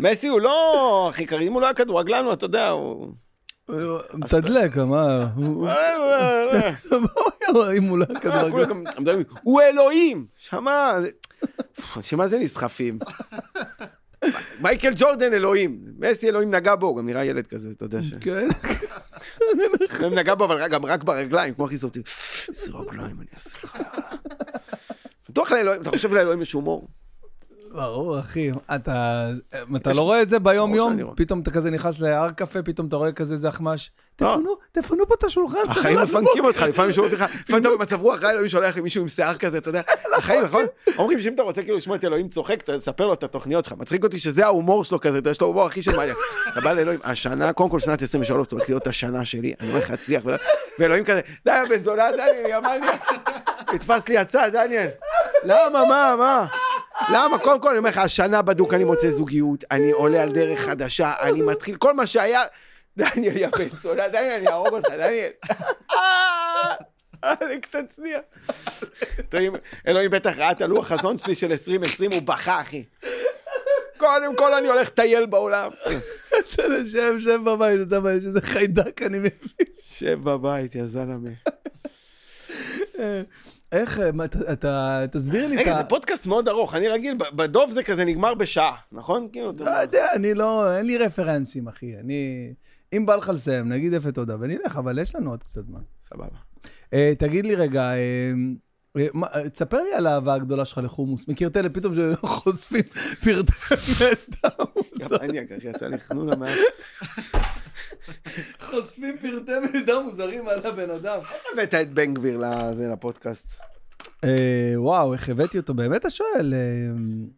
מסי הוא לא הכי קרוב, אם הוא לא היה כדורגלן, אתה יודע, הוא... מתדלק, מה? הוא- אם הוא לא כדורגל. הוא אלוהים! שמע, זה- אנשים מה זה נסחפים? מייקל ג'ורדן אלוהים, מסי אלוהים נגע בו, גם נראה ילד כזה, אתה יודע ש... כן. אלוהים נגע בו, אבל גם רק ברגליים, כמו הכי סופטי. איזה רגליים אני אעשה לך. בטוח לאלוהים, אתה חושב לאלוהים יש הומור? ברור, אחי. אתה אתה לא רואה את זה ביום-יום? פתאום אתה כזה נכנס להר קפה, פתאום אתה רואה כזה איזה אחמש. לא. תפנו, תפנו פה את השולחן. החיים מפנקים. אותך, לפעמים שומעים אותך, לפעמים אתה במצב רוח רע, אלוהים שולח לי מישהו עם שיער כזה, אתה יודע, <laughs> החיים, נכון? אומרים שאם אתה רוצה כאילו לשמוע את אלוהים צוחק, תספר לו את התוכניות שלך. מצחיק אותי שזה ההומור שלו כזה, יש לו הומור הכי של מעניין. <laughs> אתה בא לאלוהים, השנה, קודם כל שנת 23, הולכת להיות השנה שלי, אני הולך להצליח, ואלוהים כזה, די בן זונה, דניאל, יא מניאק, נתפס לי הצד, דניאל. למה, מה, מה? למה? קודם כל אני אומר לך, השנה בדוק אני מוצא זוגיות, אני עולה על דרך חדשה, אני מתחיל, כל מה שהיה... דניאל, יא בן זונה, דניאל, אני אהרוג אותך, דניאל. אלק, תצניע. אלוהים- אלוהים בטח ראה את הלוח חזון שלי של 2020, הוא בכה, אחי. קודם כל אני הולך לטייל בעולם. שב, שב בבית, אתה יודע, יש איזה חיידק, אני מבין. שב בבית, יא זלמה. איך, מה, אתה- תסביר לי את רגע, ה... זה פודקאסט מאוד ארוך, אני רגיל, בדוב זה כזה נגמר בשעה, נכון? כאילו, אתה- לא יודע, אני לא, אין לי רפרנסים, אחי. אני... אם בא לך לסיים, נגיד יפה תודה ונלך, אבל יש לנו עוד קצת זמן. סבבה. אה, תגיד לי רגע, אה, אה, מה, אה, תספר לי על האהבה הגדולה שלך לחומוס. מכיר את אלה פתאום שחושפים <laughs> פרטי מידע גם אני, אגב, יצא לי חנונה מעט. חושפים פרטי מידע מוזרים על הבן אדם. הבאת את בן גביר לזה, לפודקאסט. אה, וואו, איך הבאתי אותו, באמת אתה שואל. אה,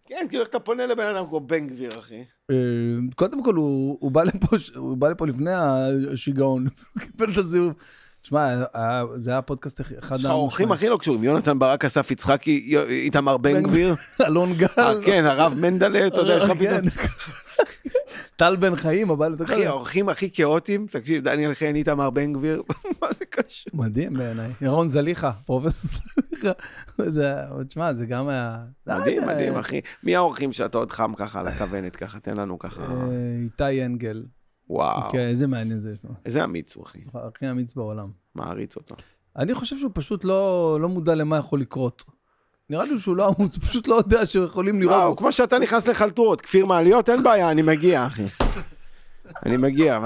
כן, כאילו, איך אתה פונה לבן אדם כמו בן גביר, אחי? אה, קודם כל, הוא הוא בא לפה ש- הוא בא לפה לפני השיגעון, <laughs> הוא קיבל את הזיהום. שמע, היה- זה היה פודקאסט אחד יש לך אורחים הכי לא קשורים, יונתן ברק, אסף יצחקי, איתמר בן גביר. <laughs> אלון גל. אה, כן, הרב מנדלה, אתה יודע, יש לך <laughs> כן. פתאום. <laughs> טל בן חיים, לתוך... אחי, האורחים הכי כאוטיים, תקשיב, דניאל חן, איתמר בן גביר, מה זה קשור? מדהים בעיניי. ירון זליכה, פרופסור זליכה. תשמע, זה גם היה... מדהים, מדהים, אחי. מי האורחים שאתה עוד חם ככה על הכוונת ככה? תן לנו ככה. אה, איתי אנגל. וואו. כן, איזה מעניין זה יש לו. איזה אמיץ הוא, אחי. הכי אמיץ בעולם. מעריץ אותו. אני חושב שהוא פשוט לא לא מודע למה יכול לקרות. נראה לי שהוא לא עמוס, הוא פשוט לא יודע שיכולים וואו, לראות. כמו שאתה נכנס לחלטורות, כפיר מעליות, אין בעיה, אני מגיע, אחי. אני מגיע,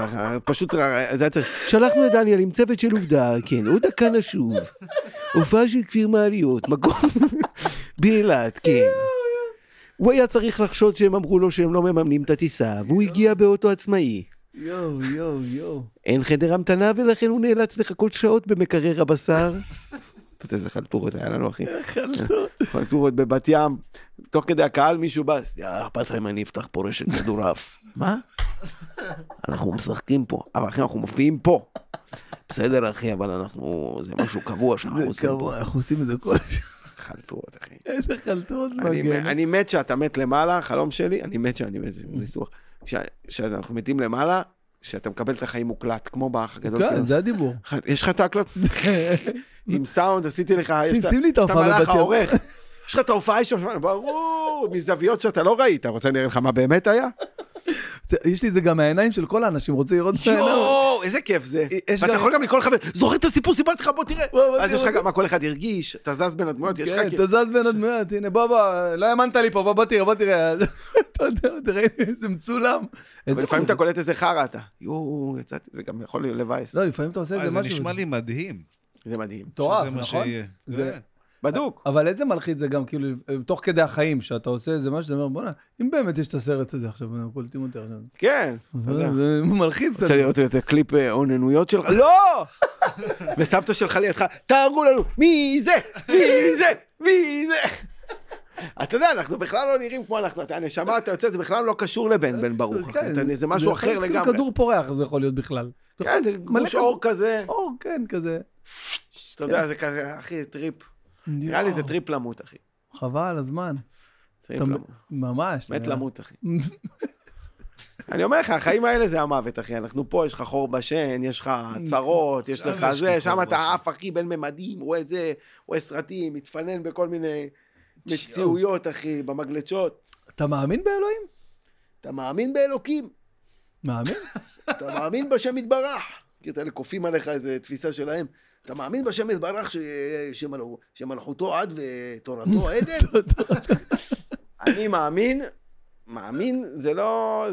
פשוט, זה היה צריך... שלחנו את דניאל עם צוות של עובדה, כן, עוד דקה נשוב. הופעה של כפיר מעליות, מקום <laughs> באילת, כן. הוא היה צריך לחשוד שהם אמרו לו שהם לא מממנים את הטיסה, והוא הגיע באוטו עצמאי. יואו, יואו, יואו. אין חדר המתנה ולכן הוא נאלץ לחכות שעות במקרר הבשר. <laughs> אתה יודע איזה חלטורות היה לנו, אחי. חלטורות בבת ים, תוך כדי הקהל מישהו בא, אכפת לך אם אני אפתח פה רשת כדורעף. <laughs> מה? אנחנו משחקים פה, אבל אחי, אנחנו מופיעים פה. בסדר, אחי, אבל אנחנו, זה משהו קבוע שאנחנו זה עושים פה. קבוע, אנחנו עושים את זה כל השנה. חלטורות, אחי. איזה חלטורות מגן. אני מת שאתה מת למעלה, חלום שלי, אני מת שאני מת, זה ניסוח. כשאנחנו מתים למעלה, שאתה מקבל את החיים מוקלט, כמו באח הגדול. כן. זה הדיבור. יש לך את ההקלט? <laughs> עם סאונד, עשיתי לך, שים- לי את ההופעה בבת ים. העורך. יש לך את ההופעה שם, ברור, מזוויות שאתה לא ראית. רוצה אני אראה לך מה באמת היה? זה- יש לי את זה גם מהעיניים של כל האנשים, רוצים לראות את העיניים. יואו, איזה כיף זה. ואתה יכול גם לקרוא לחבר, זוכר את הסיפור, סיפרתי לך, בוא תראה. אז יש לך. גם מה כל אחד הרגיש, אתה זז בין הדמויות, יש לך... כן, כאילו- אתה זז בין הדמויות, הנה בוא בוא, לא האמנת לי פה, בוא בוא תראה, בוא תראה. <laughs> אתה יודע, תראה איזה מצולם. אבל לפעמים אתה קולט איזה חרא אתה. יואו, יצאתי, זה גם יכול לבאס. לא, לפעמים אתה עושה איזה זה משהו. נשמע לי מדהים. זה מדהים. מטורף, נכון? שיהיה. זה- כן. בדוק. אבל איזה מלחיץ זה גם, כאילו, תוך כדי החיים, שאתה עושה איזה משהו, אתה אומר, בוא'נה, אם באמת יש את הסרט הזה עכשיו, הם קולטים אותי עכשיו. כן, אתה יודע. זה מלחיץ. רוצה לראות את הקליפ אה, אוננויות שלך? לא! <laughs> וסבתא שלך לידך, תהרגו לנו, מי זה? מי זה? מי זה? אתה יודע, אנחנו בכלל לא נראים כמו אנחנו, אתה הנשמה, אתה יוצא, זה בכלל לא קשור לבן בן ברוך. כן, זה משהו אחר כאילו לגמרי. כדור פורח זה יכול להיות בכלל. כן, זה גוש. אור כזה, אור, כן, כזה. אתה יודע, זה כזה, אחי, טריפ. נראה לי זה טריפ למות, אחי. חבל על הזמן. טריפ למות. ממש. מת למות, אחי. <laughs> אני אומר לך, החיים האלה זה המוות, אחי. אנחנו פה, יש לך חור בשן, יש לך צרות, יש לך זה, שם אתה. עף, אחי, בין ממדים, רואה זה, רואה סרטים, מתפנן בכל מיני מציאויות, אחי, במגלשות. אתה מאמין באלוהים? אתה מאמין באלוקים, מאמין? אתה מאמין בשם יתברך. כי אתה אלה כופים עליך איזה תפיסה שלהם. אתה מאמין בשם יתברך ש- שמל- שמלכותו עד ותורתו <laughs> עדן? אני מאמין, מאמין זה לא...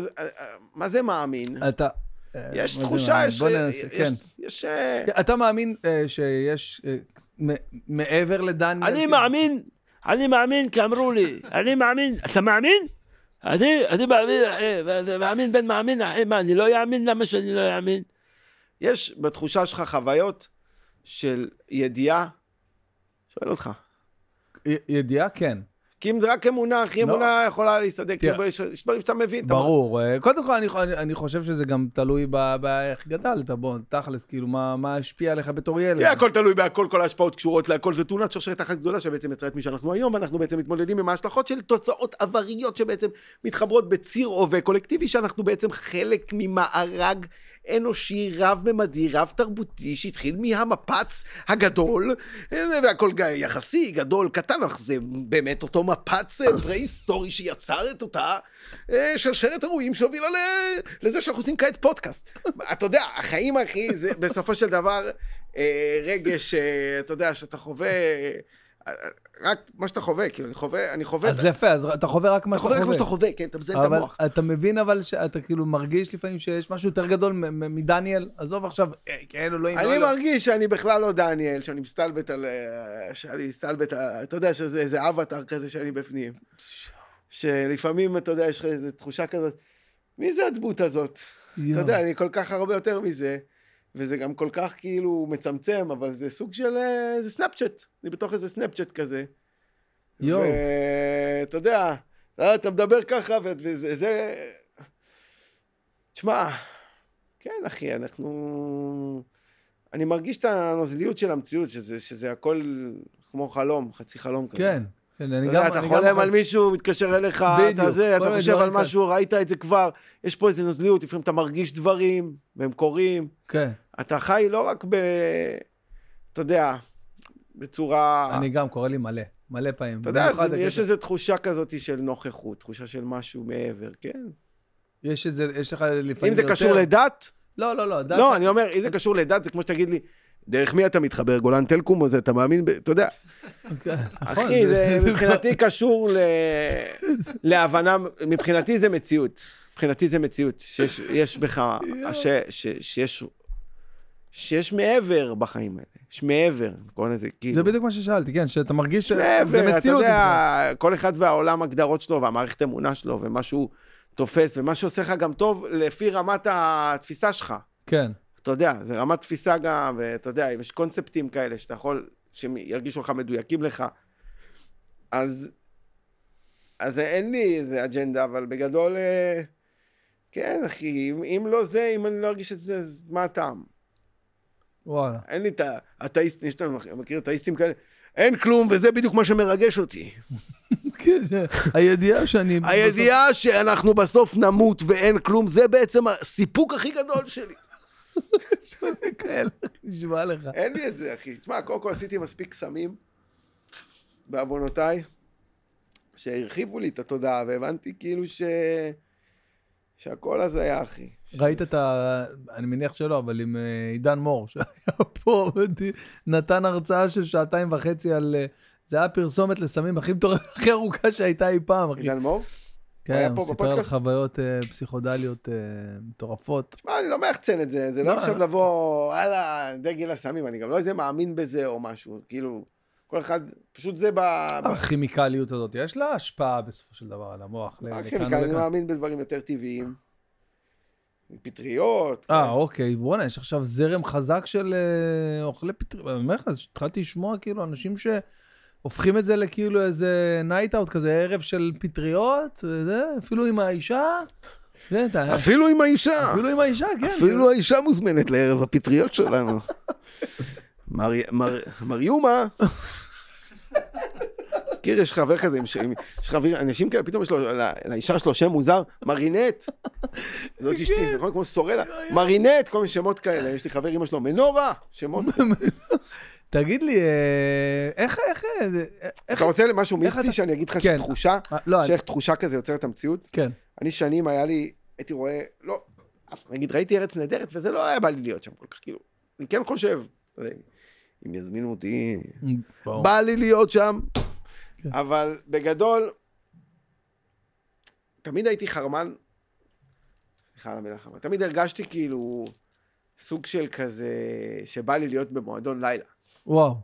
מה זה מאמין? אתה... יש מה זה תחושה? יש... בוא ננסה, יש- כן. יש... אה, אתה מאמין אה, שיש אה, מעבר לדניאל? אני? מאמין, אני מאמין כי אמרו לי, אני מאמין, אתה מאמין? אני, אני מאמין, מאמין בן מאמין, אחי, מה, אני לא אאמין? למה שאני לא אאמין? יש בתחושה שלך חוויות של ידיעה? שואל אותך. י- ידיעה, כן. כי אם זה רק אמונה, אחי, לא. אמונה יכולה להסתדר, תראה. כאילו, יש דברים שאתה מבין. אתה- ברור. אה, קודם כל, אני, אני- חושב שזה גם תלוי באיך גדלת, בוא, תכלס, כאילו, מה מה השפיע עליך בתור ילד. תראה, הכל תלוי בהכל, כל ההשפעות קשורות להכל, זה תאונת שרשרת אחת גדולה שבעצם יצרה את מי שאנחנו היום, ואנחנו בעצם מתמודדים עם ההשלכות של תוצאות עבריות שבעצם מתחברות בציר הווה קולקטיבי, שאנחנו בעצם חלק ממארג אנושי רב-ממדי, רב-תרבותי, שהתחיל מהמפץ הגדול, והכל יחסי, גדול, קטן, אך זה באמת אותו מפץ אה, פרה-היסטורי שיצר את אותה אה, שרשרת אירועים שהובילה לזה שאנחנו עושים כעת פודקאסט. אתה יודע, החיים, אחי, זה בסופו של דבר אה, רגש, אתה יודע, שאתה חווה... רק מה שאתה חווה, כאילו, אני חווה, אני חווה, אז יפה, אז אתה חווה רק מה אתה שאתה חווה רק מה חווה. שאתה חווה, כן, אתה מזיין את המוח. אתה מבין אבל שאתה כאילו מרגיש לפעמים שיש משהו יותר גדול מדניאל? עזוב עכשיו, כן, אלוהים, לא אני אלוהים. מרגיש שאני בכלל לא דניאל, שאני מסתלבט על... אה, שאני מסתלבט על... אתה יודע שזה איזה אבטאר כזה שאני בפנים. שלפעמים, אתה יודע, יש לך איזו תחושה כזאת, מי זה הדמות הזאת? אתה. יודע, אני כל כך הרבה יותר מזה, וזה גם כל כך כאילו מצמצם, אבל זה סוג של... אה, זה סנאפצ'אט. אני בתוך איזה סנאפצ'אט כזה. יואו. ואתה יודע, אה, אתה מדבר ככה, וזה... זה... תשמע, כן, אחי, אנחנו... אני מרגיש את הנוזליות של המציאות, שזה, שזה הכל כמו חלום, חצי חלום כזה. כן, כן, אני גם... אתה חולם גם- על מישהו, מתקשר אליך, בדיוק, אתה זה, אתה חושב על משהו, ראית את זה כבר, יש פה איזה נוזליות, לפעמים אתה מרגיש דברים, והם קורים. כן, אתה חי לא רק ב... אתה יודע, בצורה... אני גם, קורא לי מלא, מלא פעמים. אתה יודע, זה- יש איזו תחושה כזאת של נוכחות, תחושה של משהו מעבר, כן? יש איזה, יש לך לפעמים אם זה יותר- קשור לדת, לא, לא, לא, דת- לא, אני אומר, אם זה קשור לדת, זה כמו שתגיד לי, דרך מי אתה מתחבר, גולן טלקום או זה, אתה מאמין. אתה יודע, כן, נכון, אחי, זה מבחינתי קשור. להבנה, מבחינתי זה מציאות. מבחינתי זה מציאות, שיש יש בך, שיש, שיש מעבר בחיים האלה. יש מעבר, קוראים לזה, כאילו. זה בדיוק מה ששאלתי, כן, שאתה מרגיש שזה מעבר, אתה מציאות. יודע, כל אחד והעולם הגדרות שלו, והמערכת אמונה שלו, ומה שהוא תופס, ומה שעושה לך גם טוב, לפי רמת התפיסה שלך. כן. אתה יודע, זה רמת תפיסה גם, ואתה יודע, אם יש קונספטים כאלה שאתה יכול, שירגישו לך מדויקים לך, אז, אז אין לי איזה אג'נדה, אבל בגדול, אה, כן, אחי, אם, אם לא זה, אם אני לא ארגיש את זה, אז מה הטעם? וואלה. אין לי את האתאיסטים, יש אתה מכיר אתאיסטים כאלה? אין כלום, וזה בדיוק מה שמרגש אותי. <laughs> כן, הידיעה שאני... הידיעה שאנחנו בסוף נמות ואין כלום, זה בעצם הסיפוק הכי גדול שלי. נשבע לך. אין לי את זה, אחי. תשמע, קודם כל עשיתי מספיק סמים, בעוונותיי, שהרחיבו לי את התודעה, והבנתי כאילו ש... שהכל הזיה, אחי. ראית את ה... אני מניח שלא, אבל עם אה, עידן מור, שהיה פה, נתן הרצאה של שעתיים וחצי על... אה, זה היה פרסומת לסמים הכי ארוכה שהייתה אי פעם, אחי. עידן מור? כן, הוא סיפר על? חוויות אה, פסיכודליות אה, מטורפות. תשמע, אני לא מייחצן את זה, זה לא לא, עכשיו לא. לבוא, וואלה, דגל הסמים, אני גם לא איזה מאמין בזה או משהו, כאילו, כל אחד, פשוט זה ב... הכימיקליות הזאת, יש לה השפעה בסופו של דבר על המוח. הכימיקה, אני. מאמין בדברים יותר טבעיים. פטריות. אה, אוקיי, בואנה, יש עכשיו זרם חזק של אה, אוכלי פטריות. אני אומר לך, התחלתי לשמוע כאילו אנשים שהופכים את זה לכאילו איזה night out כזה, ערב של פטריות, זה, אפילו עם האישה. כן, אתה- אפילו עם האישה. אפילו עם האישה, כן. אפילו האישה מוזמנת לערב הפטריות שלנו. <laughs> מר- מר- מר יומה. מכיר, יש חבר כזה, יש חבר, אנשים כאלה, פתאום יש לו, לא- לאישה שלו שם מוזר, מרינט. זאת אשתי, נכון? כמו סורלה. מרינט, כל מיני שמות כאלה. יש לי חבר, אמא שלו, מנורה, שמות. תגיד לי, אה, איך, איך, אה, איך, אתה רוצה משהו מיסטי שאני אגיד לך כן. שתחושה, אה, לא, אני- שאיך תחושה כזה יוצרת המציאות? כן, אני שנים היה לי, הייתי רואה, לא, נגיד ראיתי ארץ נהדרת, וזה לא היה בא לי להיות שם כל כך, כאילו, אני כן חושב, יודע, אם יזמינו אותי, ברור. בא לי להיות שם, כן. אבל בגדול, תמיד הייתי חרמן, סליחה על המילה חרמן, תמיד הרגשתי כאילו סוג של כזה, שבא לי להיות במועדון לילה. וואו.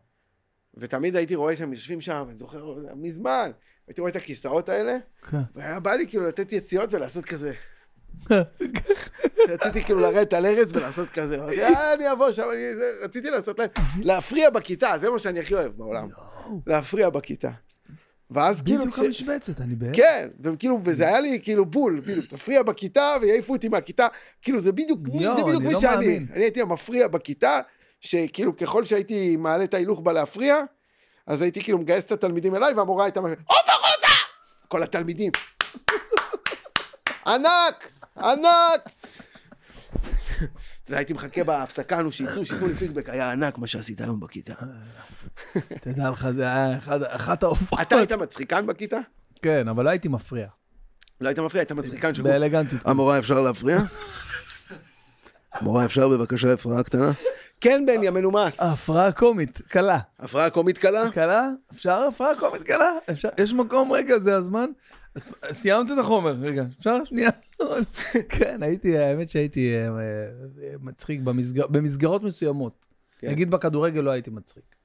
ותמיד הייתי רואה שהם יושבים שם, אני זוכר, מזמן, הייתי רואה את הכיסאות האלה, כן. והיה בא לי כאילו לתת יציאות ולעשות כזה. <laughs> רציתי כאילו לרדת על ארז ולעשות כזה. "אה, אני אבוא שם, אני... זה", רציתי לעשות להם, להפריע בכיתה, זה מה שאני הכי אוהב בעולם. להפריע בכיתה. ואז כאילו, בדיוק המשבצת, אני באמת. כן, וכאילו, וזה היה לי כאילו בול, בדיוק, תפריע בכיתה ויעיפו אותי מהכיתה, כאילו זה בדיוק, זה מי לא שאני. אני הייתי המפריע בכיתה, שכאילו ככל שהייתי מעלה את ההילוך בלהפריע, אז הייתי כאילו מגייס את התלמידים אליי, והמורה הייתה אומרת, עוף החוצה! כל התלמידים. ענק! ענק! והייתי מחכה בהפסקה, נו, שיצאו, שיתנו לי פידבק, היה ענק מה שעשית היום בכיתה. תדע לך, זה היה אחד- אחת ההופעות. אתה היית מצחיקן בכיתה? כן, אבל לא הייתי מפריע. לא היית מפריע, היית מצחיקן. באלגנטיות. המורה, אפשר להפריע? המורה, אפשר בבקשה הפרעה קטנה? כן, בני, המנומס. הפרעה קומית, קלה. הפרעה קומית קלה? קלה? אפשר הפרעה קומית קלה? אפשר? יש מקום רגע, זה הזמן? סיימת את החומר, רגע, אפשר? שנייה. <laughs> כן, הייתי, האמת שהייתי אה, אה, מצחיק במסגר- במסגרות מסוימות. כן. נגיד בכדורגל לא הייתי מצחיק.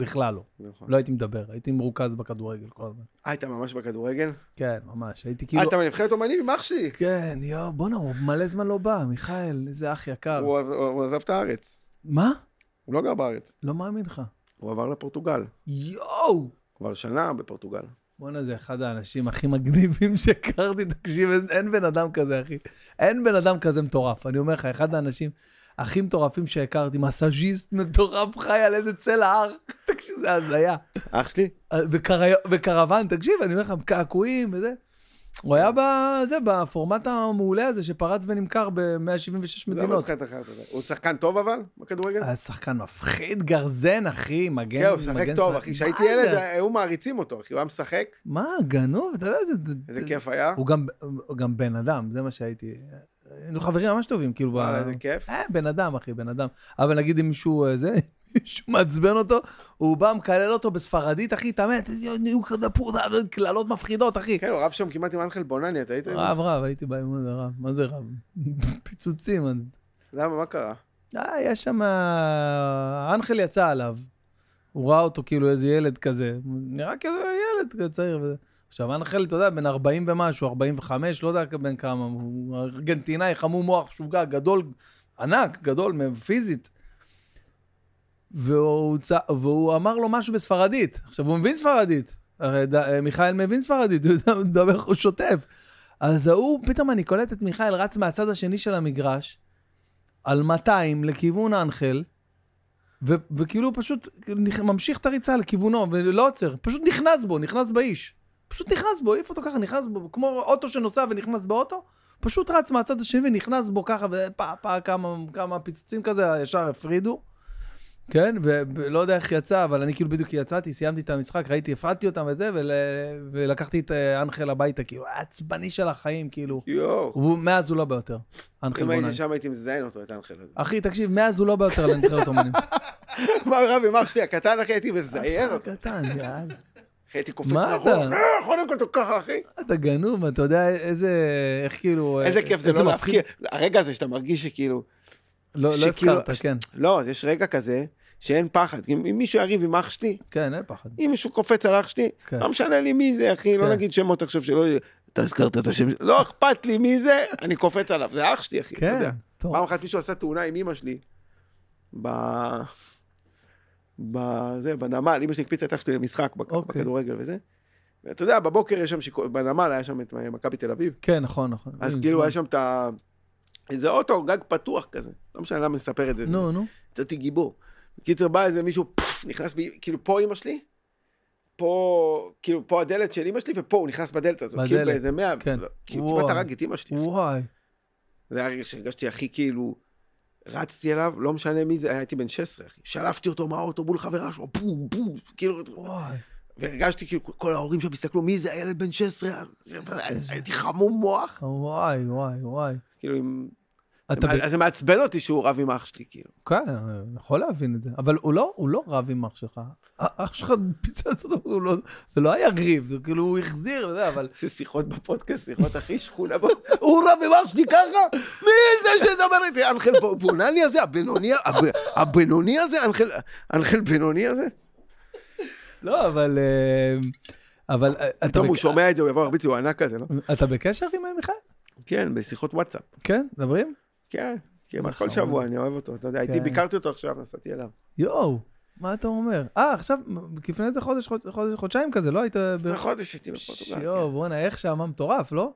בכלל לא. נכון. לא הייתי מדבר, הייתי מרוכז בכדורגל כל הזמן. היית ממש בכדורגל? כן, ממש. הייתי כאילו... אתה בנבחרת אומנים עם אח שלי. כן, יואו, בואנה, הוא מלא זמן לא בא, מיכאל, איזה אח יקר. הוא הוא עזב את הארץ. מה? הוא לא גר בארץ. לא מאמין לך. הוא עבר לפורטוגל. יואו! כבר שנה בפורטוגל. בואנה, זה אחד האנשים הכי מגניבים שהכרתי, תקשיב, אין בן אדם כזה, אחי. אין בן אדם כזה מטורף. אני אומר לך, אחד האנשים הכי מטורפים שהכרתי, מסאז'יסט מטורף, חי על איזה צל ההר. <laughs> תקשיב, זה הזיה. אח שלי? בקרוון, תקשיב, אני אומר לך, קעקועים וזה. הוא היה בזה, בפורמט המעולה הזה שפרץ ונמכר ב-176 זה מדינות. הוא שחקן טוב אבל, בכדורגל? היה שחקן מפחיד, גרזן, אחי, מגן. כן, הוא משחק טוב, אחי. כשהייתי? ילד, היו מעריצים אותו, אחי. הוא היה משחק, מה, גנוב, אתה יודע, זה... איזה זה- כיף היה. הוא גם בן אדם, זה מה שהייתי. היינו חברים ממש טובים, כאילו. וואלה, איזה כיף. אה, בן אדם, אחי, בן אדם. אבל נגיד אם מישהו, אה, זה, <laughs> מישהו מעצבן אותו, הוא בא, מקלל אותו בספרדית, אחי, אתה מת, הוא כזה פודה, קללות מפחידות, אחי. כן, הוא רב שם כמעט עם אנחל בונני, אתה היית? רב, רב, הייתי באימון הזה, רב. מה זה רב? <laughs> פיצוצים. למה, מה קרה? אה, יש שם... האנחל יצא עליו. הוא ראה אותו כאילו איזה ילד כזה. נראה כאילו ילד כזה צעיר. וזה. עכשיו, האנחל, אתה יודע, בן 40 ומשהו, 45, לא יודע בן כמה. הוא ארגנטינאי, חמום מוח, שוגע, גדול, ענק, גדול, פיזית. והוא, צ... והוא אמר לו משהו בספרדית. עכשיו, הוא מבין ספרדית. הרי ד... מיכאל מבין ספרדית, <laughs> הוא הוא מדבר, הוא שוטף. אז ההוא, פתאום אני קולט את מיכאל רץ מהצד השני של המגרש, על 200 לכיוון האנחל, ו- וכאילו הוא פשוט ממשיך את הריצה לכיוונו, ולא עוצר, פשוט נכנס בו, נכנס באיש. פשוט נכנס בו, העיף אותו ככה, נכנס בו, כמו אוטו שנוסע ונכנס באוטו, פשוט רץ מהצד השני ונכנס בו ככה, ופה, פה, כמה, כמה פיצוצים כזה, ישר הפרידו. כן, ולא יודע איך יצא, אבל אני כאילו בדיוק יצאתי, סיימתי את המשחק, ראיתי, הפרדתי אותם וזה, ול- ולקחתי את אה, אנחל הביתה, כאילו, עצבני של החיים, כאילו. יואו. הוא, מאז הוא לא ביותר, אנחל אם בונן. הייתי שם הייתי מזדיין אותו, את האנחל הזה. אחי, תקשיב, מאז הוא לא ביותר על הנבחרת אומנים. מה רב עם אח שלי הקטן, אחי, הייתי מזיין אותו. קטן, יאללה. הייתי קופץ מה מאחור. אתה? אה, קודם כל ככה, אחי. אתה גנוב, אתה יודע איזה, איך כאילו... איזה כיף זה לא. להפקיע. הרגע הזה שאתה מרגיש שכאילו... לא, לא הפקרת, כן. לא, יש רגע כזה שאין פחד. אם מישהו יריב עם אח שלי, כן, אין פחד. אם מישהו קופץ על אח שלי, כן. לא משנה לי מי זה, אחי, לא כן. נגיד שמות עכשיו שלא... אתה הזכרת את השם לא אכפת לי מי זה, אני קופץ עליו, זה אח שלי, אחי, אתה כן, יודע. פעם אחת מישהו עשה תאונה עם אמא שלי. בזה, בנמל, אמא שלי הקפיצה את אח שלי למשחק אוקיי. בכדורגל וזה. ואתה יודע, בבוקר יש שם, שיכור- בנמל היה שם את מכבי תל אביב, כן, נכון, נכון. אז אה, כאילו. היה שם את ה... איזה אוטו, גג פתוח כזה, לא משנה למה אני מספר את זה. נו, נו. יצאתי גיבור. בקיצר, בא איזה מישהו, פפפ, נכנס בי, כאילו פה אמא שלי, פה, כאילו פה הדלת של אמא שלי, ופה הוא נכנס בדלת הזו, כאילו בדלת, באיזה מאה, כן. לא, כאילו. כמעט הרג את אמא שלי. וואי. זה היה הרגע שהרגשתי הכי כאילו, רצתי אליו, לא משנה מי זה, הייתי בן 16, אחי. שלפתי אותו מהאוטו מול חברה שלו, בום, בום, כאילו, וואי. והרגשתי כאילו, כל ההורים שם הסתכלו, מי זה הילד בן 16? הייתי חמום מוח. וואי, וואי, וואי. כאילו, אם- אתה. אז זה מעצבן אותי שהוא רב עם אח שלי, כאילו. כן, אני יכול להבין את זה. אבל הוא לא, הוא לא רב עם אח שלך. אח שלך פיצץ <laughs> אותו, לא... זה לא היה ריב, זה כאילו הוא החזיר וזה, אבל... זה שיחות בפודקאסט, שיחות הכי שכונה. <laughs> הוא רב עם אח שלי ככה? מי זה שדבר איתי? אנחל בונני הזה? הבינוני? הב- הבינוני הזה? אנחל- אנחל בינוני הזה? לא, אבל... אה, אבל אה, אתה פתאום הוא שומע את זה, הוא יבוא להרביץ הוא ענק כזה, לא? אתה בקשר עם מיכאל? כן, בשיחות וואטסאפ. כן, מדברים? כן, כמעט כל. שבוע, אני אוהב אותו, אתה יודע, הייתי כן. ביקרתי אותו עכשיו, נסעתי אליו. יואו, מה אתה אומר? אה, עכשיו, לפני איזה חודש, חודש, חודש, חודשיים כזה, לא היית... לפני חודש הייתי בפורטוגל. יואו, בואנה, איך שם מטורף, לא?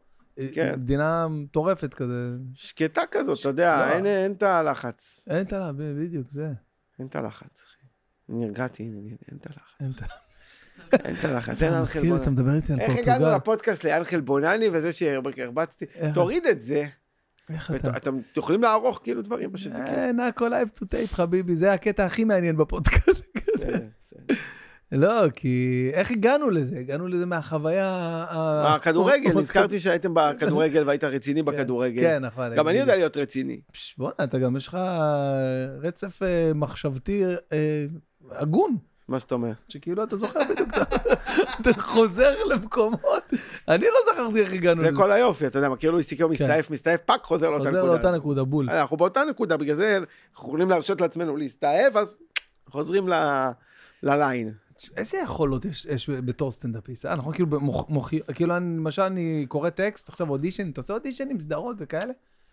כן. מדינה מטורפת כזה. שקטה כזאת, אתה יודע, לא. אין- את הלחץ. אין את ה... בדיוק, זה. אין את הלחץ, אחי. נרגעתי, אין את הלחץ. אין את הלחץ, אין אנחל מזכיר, אתה בונני. מדבר איתי על איך הגענו פורטוגל. לפודקאסט לאנחל בונני וזה שהרבצתי? איך- תוריד את זה. איך אתה... ואתם יכולים לערוך כאילו דברים, מה שזה כאילו. אין, הכל live to tape, חביבי, זה הקטע הכי מעניין בפודקאסט. לא, כי איך הגענו לזה? הגענו לזה מהחוויה... הכדורגל, נזכרתי שהייתם בכדורגל והיית רציני בכדורגל. כן, נכון. גם אני יודע להיות רציני. בואנה, אתה גם יש לך רצף אה, מחשבתי אה, הגון, מה זאת אומרת? שכאילו אתה זוכר בדיוק, <laughs> אתה- חוזר למקומות. אני לא זכרתי איך הגענו זה לזה. כל היופי, אתה יודע, מכיר לואי סי קיי מסתעף, מסתעף, fuck, חוזר לאותה חוזר נקודה. לאותה נקודה, בול. אנחנו באותה נקודה, בגלל זה אנחנו יכולים להרשות לעצמנו להסתעף, אז חוזרים ל line. איזה יכולות יש, יש בתור סטנדאפיסט? אה, נכון, כאילו, מוחי, כאילו, אני, למשל, אני קורא טקסט, עכשיו אודישן, אתה עושה אודישנים, סדרות וכאלה?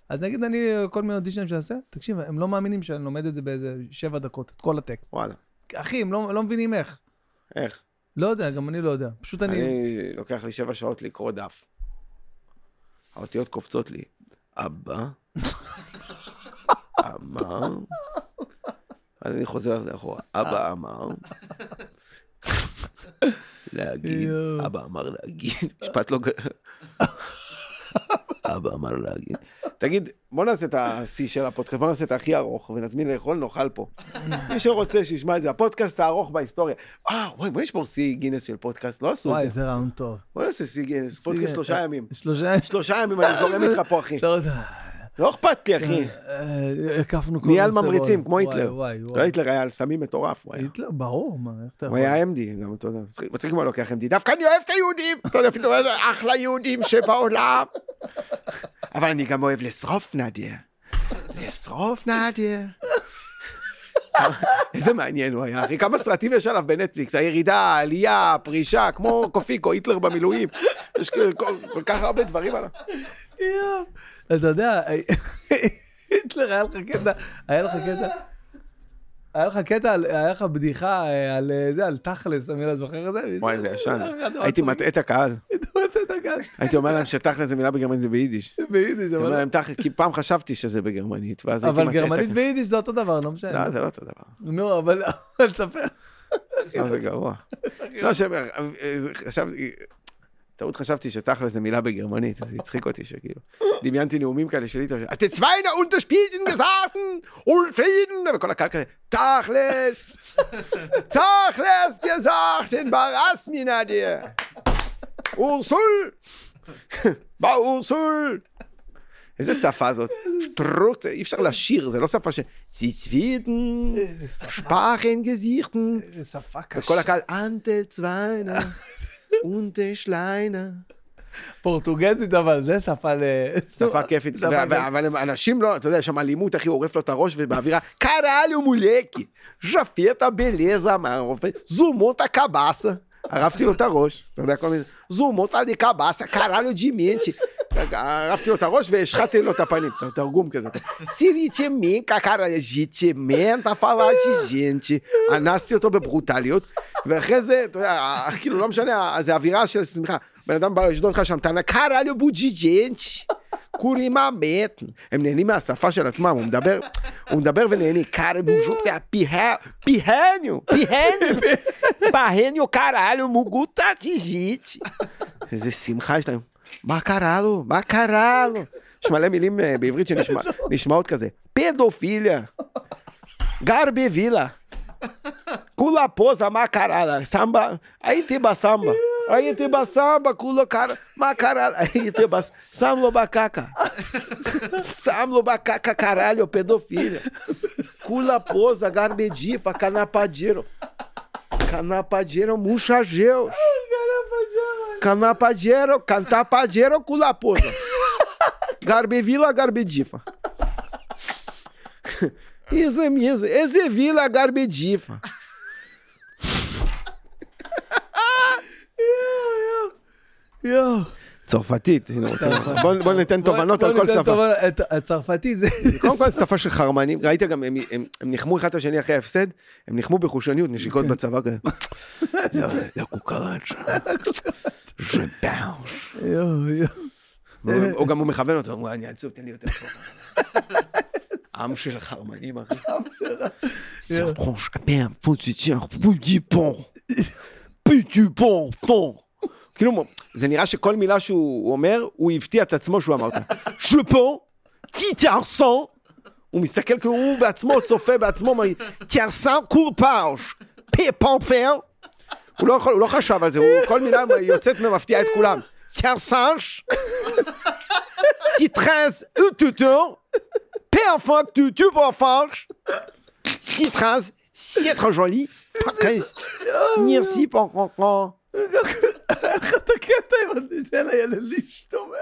אז נגיד אני, כל מיני אודישנים שאני עושה, תקשיב, הם לא מאמינים שאני לומד את זה באיזה שבע דקות, את כל הטקסט. וואלה, אחי, הם לא, לא מבינים איך. איך? לא יודע, גם אני לא יודע. פשוט אני... אני, לוקח לי שבע שעות לקרוא דף. האותיות קופצות לי. אבא, <laughs> אמר, אז אני חוזר על זה אחורה. אבא אמר, להגיד. אבא אמר להגיד, משפט לא... אבא אמר להגיד. תגיד, בוא נעשה את השיא של הפודקאסט, בוא נעשה את הכי ארוך ונזמין לאכול, נאכל פה. מי שרוצה שישמע את זה, הפודקאסט הארוך בהיסטוריה. אה, וואי, בוא נשבור שיא גינס של פודקאסט, לא עשו את וואי, זה. זה רעיון טוב. בוא נעשה שיא גינס, פודקאסט שלושה ימים. שלושה... שלושה ימים אני זורם איתך פה, אחי. לא אכפת לי, אחי. אה, הקפנו כל נהיה על ממריצים. כמו היטלר. לא. היטלר היה על סמים מטורף, הוא היה. היטלר, ברור, מה, איך אתה הוא? היה MD, גם אתה יודע. מצחיק- מה לוקח MD. דווקא אני אוהב את היהודים. אתה יודע, פתאום אחלה יהודים שבעולם. אבל אני גם אוהב לשרוף נדיה. לשרוף נדיה. איזה מעניין הוא היה, אחי, כמה סרטים יש עליו בנטפליקס, הירידה, העלייה, הפרישה, כמו קופיקו, היטלר במילואים, יש כל כך הרבה דברים עליו. אתה יודע, היטלר היה לך קטע, היה לך קטע, היה לך קטע, היה לך בדיחה אה, על אה, זה, על תכלס, אמיר, אתה זוכר את זה? וואי, זה ישן. הייתי. מטעה את הקהל, הייתי אומר להם שתכל'ס זה מילה בגרמנית זה ביידיש. ביידיש, הייתי אומר אבל... להם תכל'ס, כי פעם חשבתי שזה בגרמנית, ואז הייתי אבל מטעה את גרמנית. ויידיש זה אותו דבר, לא משנה. לא, זה לא אותו דבר. נו, אבל אבל תספר. לא, זה גרוע. לא, ש- חשבתי, טעות חשבתי שתכל'ס זה מילה בגרמנית, אז זה הצחיק אותי שכאילו, דמיינתי נאומים כאלה של היטלר, אתם צוויינה unterspielen gesagt und Frieden, וכל הקהל כזה, תכל'ס, תכל'ס gesagt, ברס מן דיר, אורסול, באורסול. איזה שפה זאת? שטרוט, אי אפשר לשיר, זה לא שפה ש... שפה, שפאכן גזיכטן. איזה שפה קשה. וכל הקהל, אנטה צוויינה, אונטה שליינה. פורטוגזית, אבל זה שפה ל... שפה כיפית, אבל הם- אנשים לא, אתה יודע, יש שם אלימות, אחי, עורף לו את הראש ובאווירה, קראליו מולקי, ז'פטה בלזה, זומות הקבאסה. ערפתי לו את הראש, אתה יודע, כל מיני, זומות דה קבאסה, קראליו ג'ימנצ'י. ערפתי לו את הראש והשחטתי לו את הפנים, תרגום כזה. סיריצ'מינקה קראג'יצ'מנטה פלאג'יג'נצ'י. אנסתי אותו בברוטליות, ואחרי זה, אתה יודע, כאילו, לא משנה, זה אווירה של שמחה. בן אדם בא לשדוד לך שם, טענה, קראליו בוג'יג'נצ'י. קורימה מת. הם נהנים מהשפה של עצמם, הוא מדבר, הוא מדבר ונהנה. קארה בוז'וקטה, פיהניו, פיהניו, בהניו קראליו מוגוטה ג'יג'יצ'י. איזה שמחה יש להם. מה קרה לו? מה קרה לו? יש מלא מילים אה, בעברית שנשמעות כזה. פדופיליה. גר בווילה. כולה פוזה, מה קרה לה? סמבה? הייתי בסמבה. הייתי בסמבה, כולו קרה, מה קרה לה? הייתי בס... שם לו בקקה. שם לו בקקה, קרה לו פדופיליה. כולה פוזה, גר בג'יפה, קנפג'ירו. קנפג'ירו מושג'אוש. Canapagero, cantapagero com la posa. Garbevila, garbedifa. איזה מי זה? איזה יואו. צרפתית, בוא ניתן תובנות על כל שפה. הצרפתי זה... קודם כל שפה של חרמנים, ראית גם, הם- ניחמו אחד את השני אחרי ההפסד, הם ניחמו בחושניות, נשיקות בצבא כזה. לא, לא קוקרצ'ה. ז'ה באוש. יואו, יואו. או גם הוא מכוון אותו, הוא אני עצוב, תן לי יותר. עם של חרמנים, אחי. סרטרונש, אבן, פונציצ'ר, פוטי פון. פוטי פון, פון. כאילו, זה נראה שכל מילה שהוא אומר, הוא הפתיע את עצמו שהוא אמר אותה. שפון, טיטרסון. הוא מסתכל כאילו הוא בעצמו צופה בעצמו, אומר, טיארסן קורפאוש, פפופר. הוא לא יכול, הוא לא חשב על זה, הוא כל מילה יוצאת ומפתיעה את כולם. טיארסנש. Citrans ututor, perfect tutu pour farche. Citrans, c'est trop joli. <laughs> Merci pour comprendre. איך אתה קטע אם אתה תיתן לילד להשתומם?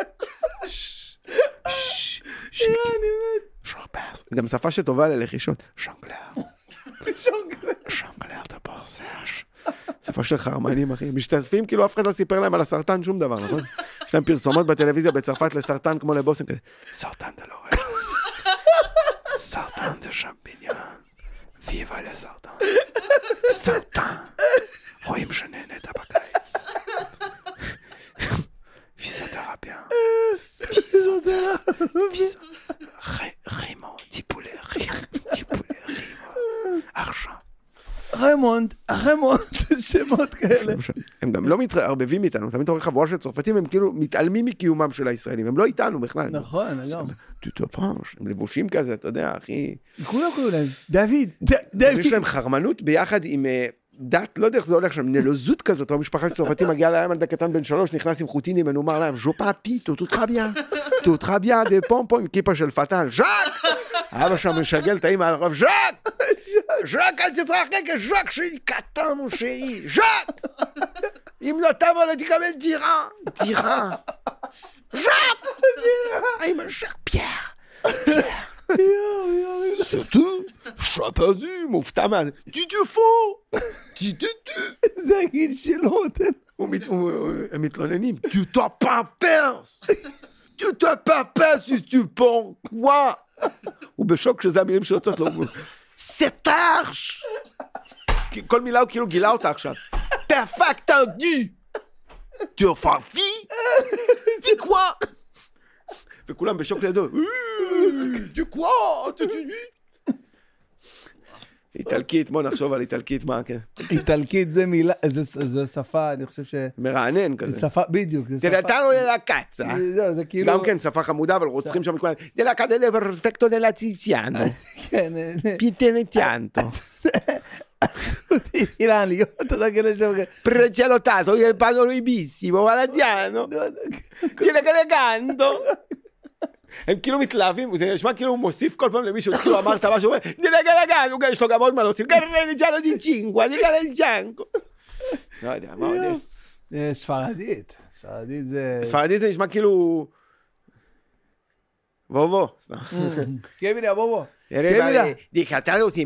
אני מת. גם שפה שטובה ללחישות. ז'אנגלר. ז'אנגלר דה פרסש. שפה של חרמנים, אחי. משתתפים כאילו אף אחד לא סיפר להם על הסרטן שום דבר, נכון? יש להם פרסומות בטלוויזיה בצרפת לסרטן כמו לבושם כזה. סרטן דה לורל. סרטן דה שמפיניון. ויבה לסרטן. סרטן. רואים שנהנית בקיץ. חימו, טיפולי חימו, טיפולי חימו. עכשיו. רמונד, רמונד, שמות כאלה. הם גם לא מתערבבים איתנו, תמיד אתה רואה חבורה של צרפתים, הם כאילו מתעלמים מקיומם של הישראלים, הם לא איתנו בכלל. נכון, היום. טוטו פאנש, הם לבושים כזה, אתה יודע, אחי. כולם קוראים להם, דוד, דוד. יש להם חרמנות ביחד עם, אה, דת, לא יודע איך זה הולך שם, נלוזות כזאת, או משפחה של צרפתי מגיעה לים ילד קטן בן שלוש, נכנס עם חוטינים ונאמר להם, ז'ו פאפי, טוטך ביאן, דה פומפו עם כיפה של פתל, ז'אק! אבא שם משגל את האמא על הרב, ז'אק! ז'אק, אל תתרחק, ז'אק שלי, קטן הוא שלי, ז'אק! אם לא תבוא לא תקבל דירה, דירה. ז'אק! האמא, ז'אק, פייר. <laughs> surtout, שפרדי, מופתע מה... tu te fous, tu te tu. זה הגיל שלו, תן. הוא מת- הוא- הוא- הם מתלוננים, tu t'as pas peur, tu t'as pas peur si tu penses quoi. הוא בשוק שזה המילים שיוצאות לו, הוא- c'est arche. כי כל מילה הוא כאילו גילה אותה עכשיו. פרפקט ארדי. tu as farfi? dis quoi? וכולם בשוק לידו, tu quoi? tu tu איטלקית, בוא נחשוב על איטלקית, מה, כן. איטלקית זה מילה, זה- זה שפה, אני חושב ש... מרענן זה כזה. שפה, בדיוק, זה שפה... דלתנו ללקצה. זהו, זה כאילו... גם כן שפה חמודה, אבל רוצחים שם את כולם. דלקה דלה פרפקטו דלה ציציאנו. כן, אה, פיטנטיאנטו. אילן, ליאור, אתה יודע כאלה שם... פרצ'לוטטו, il pano libissimo, valadiano. דלגלגנטו. הם כאילו מתלהבים, זה נשמע כאילו הוא מוסיף כל פעם למישהו, כאילו אמרת משהו, הוא גם יש לו גם עוד מה להוסיף. לא יודע, מה עוד יש? אה, ספרדית, ספרדית זה... ספרדית זה נשמע כאילו... בוא בוא. סתם. קמילה, בוא בוא. אבל, דיקטר אותי,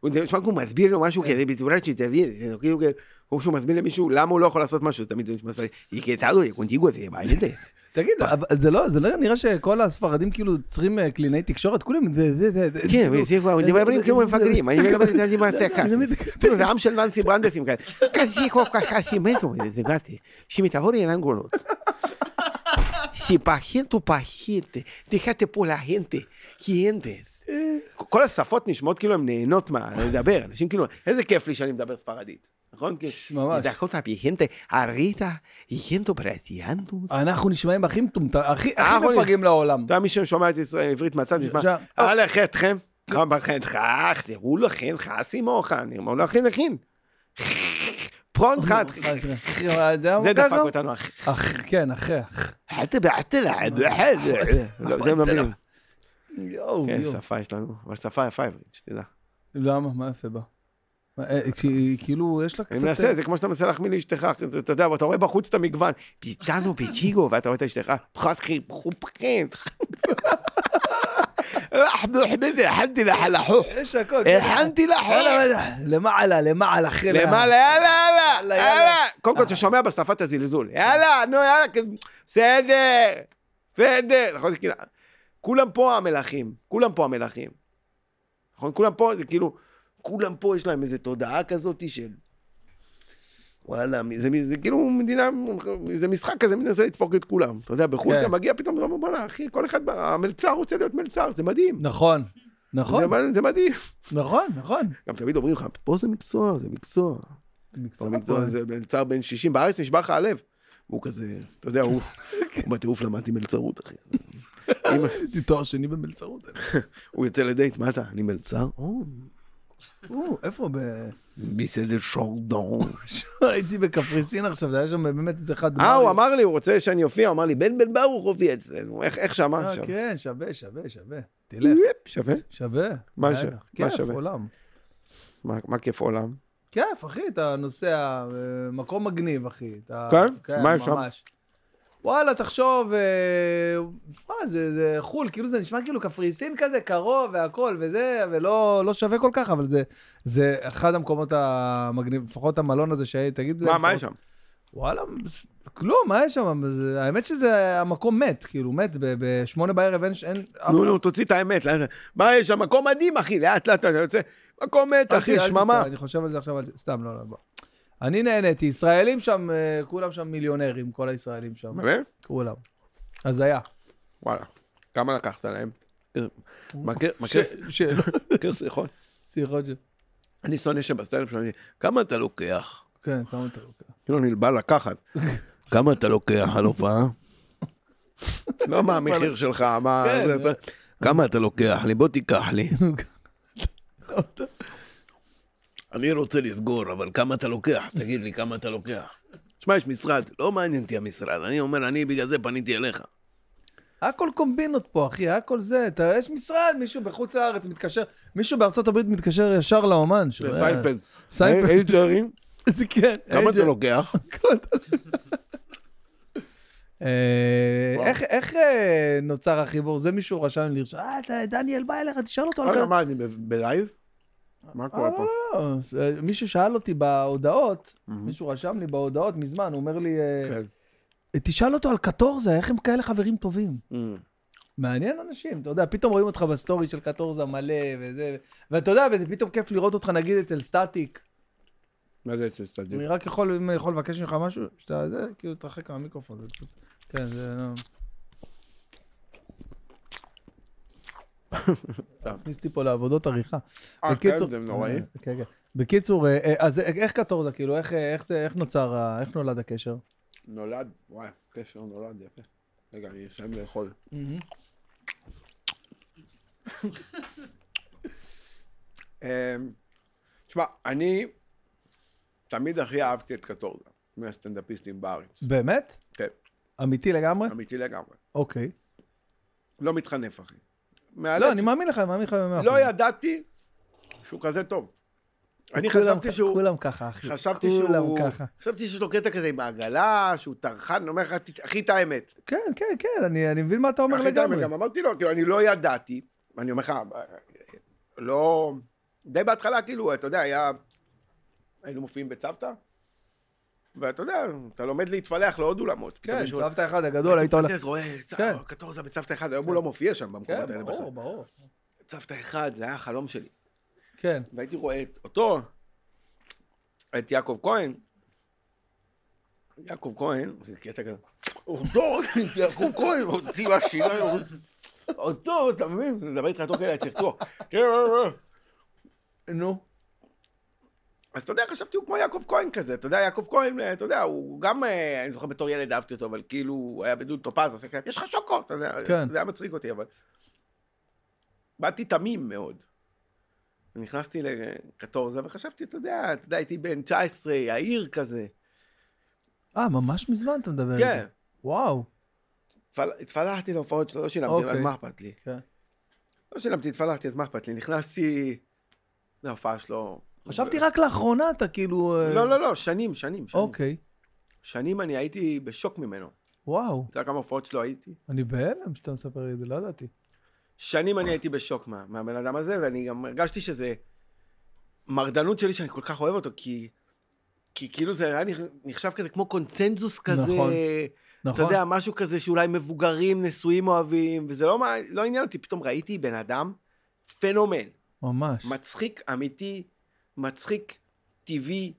הוא נשמע הוא מסביר לו משהו כזה בצורה שתבין, זה כאילו, הוא מסביר למישהו למה הוא לא יכול לעשות משהו, תמיד זה נשמע ספרדי, דיקטר אותי, קונטיגו זה בעייתי. תגיד, זה לא, זה לא נראה שכל הספרדים כאילו צריכים אה, קלינאי תקשורת? כולם זה, זה, זה, זה. כן, כאילו- זה כבר, מדברים כמו מפגרים, אני מדבר את זה מהצעקה. זה כאילו, עם של ננסי ברנדסים כאלה. קשי כל כך קשי מטו, זה באתי. שמתעבור אינן גולות. Paciente, déjate por la gente, quientes. כל השפות נשמעות כאילו הן נהנות מה לדבר, אנשים כאילו, איזה כיף לי שאני מדבר ספרדית, נכון? ממש. דקות הפיגנטה, אריטה, יגנטו פרטיאנטוס. אנחנו נשמעים הכי מטומטם, הכי אנחנו- מפגרים לעולם. אתה מי ששומע את ישראל עברית מהצד נשמע, אה לכם, כמה לכם, תראו לכם, חסימוך, נרמול לכם לכם. פרונט חד, זה דפק אותנו, אח, כן, אחרי. אח. חטא בעטה לעד, לא, זה הם לא מבינים. יואו, כן, יואו. שפה יש לנו, אבל שפה יפה עברית, שתדע. למה? מה יפה בה? אה, כשהיא- כאילו, יש לה קצת... אני מנסה, זה כמו שאתה מנסה להחמיא לאשתך, אתה יודע, ואתה רואה בחוץ את המגוון, פיתנו בצ'יגו, ואתה רואה את אשתך, חתכי, חופכן. הכנתי לך לחוך, יש הכל. הכנתי לך למעלה, למעלה, אחרי... למעלה, יאללה, יאללה, יאללה. קודם כל, אתה שומע בשפת הזלזול. יאללה, נו, יאללה, כן, בסדר, בסדר. נכון, כאילו, כולם פה המלכים, כולם פה המלכים. נכון, כולם פה, זה כאילו, כולם פה יש להם איזו תודעה כזאת של... וואלה, זה, זה כאילו מדינה, זה משחק כזה, מנסה לדפוק את כולם. אתה יודע, בחו"ל כן. אתה מגיע פתאום, אתה אומר, בוא'נה, אחי, כל אחד, המלצר רוצה להיות מלצר, זה מדהים. נכון, נכון, זה, זה מדהים. נכון, נכון. גם תמיד אומרים לך, פה זה מקצוע, זה מקצוע. זה מקצוע, זה מלצר בן 60, בארץ נשבר לך הלב. והוא כזה, אתה יודע, הוא הוא בטירוף למדתי מלצרות, אחי. <laughs> יש לי תואר שני במלצרות. <laughs> הוא יוצא לדייט, מה אתה? אני מלצר? או, או, איפה? ב... מסדר שורדון. <laughs> הייתי בקפריסין עכשיו, זה היה שם באמת איזה אחד... אה, הוא. אמר לי, הוא רוצה שאני אופיע, הוא אמר לי, בן בן ברוך הופיע אצלנו, איך איך שמע אה, שם? כן, שווה, שווה, שווה. תלך, שווה? שווה. מה בטח. ש- מה כיף, שווה? עולם. מה מה כיף עולם? כיף, אחי, אתה נוסע, אה, מקום מגניב, אחי. אתה- כן? מה יש שם? וואלה, תחשוב, אה, שמע, זה, זה חו"ל, כאילו זה נשמע כאילו קפריסין כזה, קרוב והכל וזה, ולא לא שווה כל כך, אבל זה, זה אחד המקומות המגניב, לפחות המלון הזה שהיית, תגיד... מה מה אתה- יש שם? וואלה, כלום, מה יש שם? האמת שזה המקום מת, כאילו, מת, בשמונה בערב אין... אין נו. נו, תוציא את האמת. מה יש שם? מקום מדהים, אחי, לאט לאט אתה יוצא. מקום מת, אחי, אל שממה. אני חושב על זה עכשיו, סתם, לא, לא, בוא. אני נהניתי, ישראלים שם, אה, כולם שם מיליונרים, כל הישראלים שם, באמת? כולם. הזיה. וואלה. כמה לקחת להם? מכיר מכיר- <laughs> מכיר שיחות? שיחות ש... אני שונא שלו, אני, כמה אתה לוקח? כן, כמה אתה לוקח? כאילו אני בא לקחת. כמה אתה לוקח על הופעה? לא מה המחיר <laughs> שלך, מה... כן, אתה- כמה אתה לוקח לי? בוא תיקח לי. <laughs> אני רוצה לסגור, אבל כמה אתה לוקח? תגיד לי כמה אתה לוקח. שמע, יש משרד, לא מעניין אותי המשרד. אני אומר, אני בגלל זה פניתי אליך. הכל קומבינות פה, אחי, הכל זה. אתה, יש משרד, מישהו בחוץ לארץ מתקשר, מישהו בארצות הברית מתקשר ישר לאמן. שהוא- סיינפלד. סיינפלד. איזה שערים? <laughs> זה כן. כמה איזה- <laughs> אתה לוקח? אה. איך- איך אה, נוצר החיבור? זה מישהו רשם לי לרשום, אה, אתה- דניאל בא אליך, תשאל אותו על כזה. מה, אני ב- ב live? מה קורה פה? לא, לא, מישהו שאל אותי בהודעות. מישהו רשם לי בהודעות מזמן, הוא אומר לי, אה, כן. תשאל אותו על קטורזה, איך הם כאלה חברים טובים. מעניין אנשים, אתה יודע, פתאום רואים אותך ב story של קטורזה מלא וזה, ואתה יודע, וזה פתאום כיף לראות אותך נגיד אצל סטטיק. מה זה אצל סטדיק? אני רק יכול, אם אני יכול לבקש ממך משהו, שאתה, זה, כאילו, תרחק מהמיקרופון, זה פשוט, כן, זה לא... תכניס אותי פה לעבודות עריכה. אה, כן, זה נוראי. אה, כן, כן. בקיצור, אה, אה, אז איך קטורזה, כאילו, איך, נוצר, איך נולד הקשר? נולד, וואי, קשר נולד, יפה. רגע, אני אסיים לאכול. <laughs> אמ, תשמע, אני תמיד הכי אהבתי את קטורזה, מהסטנדאפיסטים בארץ. באמת? כן, אמיתי לגמרי? אמיתי לגמרי. אוקיי. לא מתחנף, אחי. לא, מהלב אני מאמין לך, אני מאמין לך במאה לא אחוז. ידעתי שהוא כזה טוב. אני כולם חשבתי שהוא... כולם ככה, אחי. חשבתי כולם שהוא... ככה. חשבתי שיש לו קטע כזה עם העגלה, שהוא טרחן, אני אומר לך, אחי, את האמת. כן, כן, כן, אני אני מבין מה אתה אומר לגמרי. גם אמרתי לו, כאילו, אני לא ידעתי, ואני אומר לך, לא... די בהתחלה, כאילו, אתה יודע, היה... היינו מופיעים בצוותא, ואתה יודע, אתה לומד להתפלח לעוד אולמות. כן, סבתא אחד הגדול, היית הולך... רואה, צ- כן. קטורזה בצוותא אחד, היום הוא לא מופיע שם כן, במקומות האלה בכלל. ברור, ברור. צוותא אחד, זה היה החלום שלי. כן. והייתי רואה את אותו, את יעקב כהן. יעקב כהן, זה קטע כזה, אותו, יעקב כהן, הוציא מהשיניים, אותו, אתה מבין? אני מדבר איתך תוך כדי הצחקו. נו. אז אתה יודע, חשבתי הוא כמו יעקב כהן כזה, אתה יודע, יעקב כהן, אתה יודע, הוא גם, אה, אני זוכר בתור ילד אהבתי אותו, אבל כאילו, הוא היה בדוד טופז, עושה כזה, יש לך שוקו, אתה יודע, כן. זה היה מצחיק אותי, אבל... באתי תמים מאוד. נכנסתי לקטורזה וחשבתי, אתה יודע, אתה יודע, הייתי בן 19, יאיר כזה. אה, ממש מזמן אתה מדבר כן. איתי. וואו. התפל- התפלחתי להופעות שלו, לא שילמתי, אז אוקיי. מה אכפת לי? כן. לא שילמתי, התפלחתי, אז מה אכפת לי? נכנסתי להופעה שלו. חשבתי רק לאחרונה אתה כאילו... אה, לא, לא, לא, שנים, שנים, שנים. אוקיי. שנים אני הייתי בשוק ממנו. וואו. אתה יודע כמה הופעות שלו הייתי? אני בהלם שאתה מספר לי את זה, לא ידעתי. שנים אני הייתי בשוק מה, מהבן אדם הזה, ואני גם הרגשתי שזה מרדנות שלי שאני כל כך אוהב אותו, כי, כי כאילו זה היה נחשב כזה כמו קונצנזוס כזה, נכון, אתה נכון. יודע, משהו כזה שאולי מבוגרים, נשואים אוהבים, וזה לא, לא עניין אותי, פתאום ראיתי בן אדם פנומן, ממש. מצחיק אמיתי, מצחיק טבעי,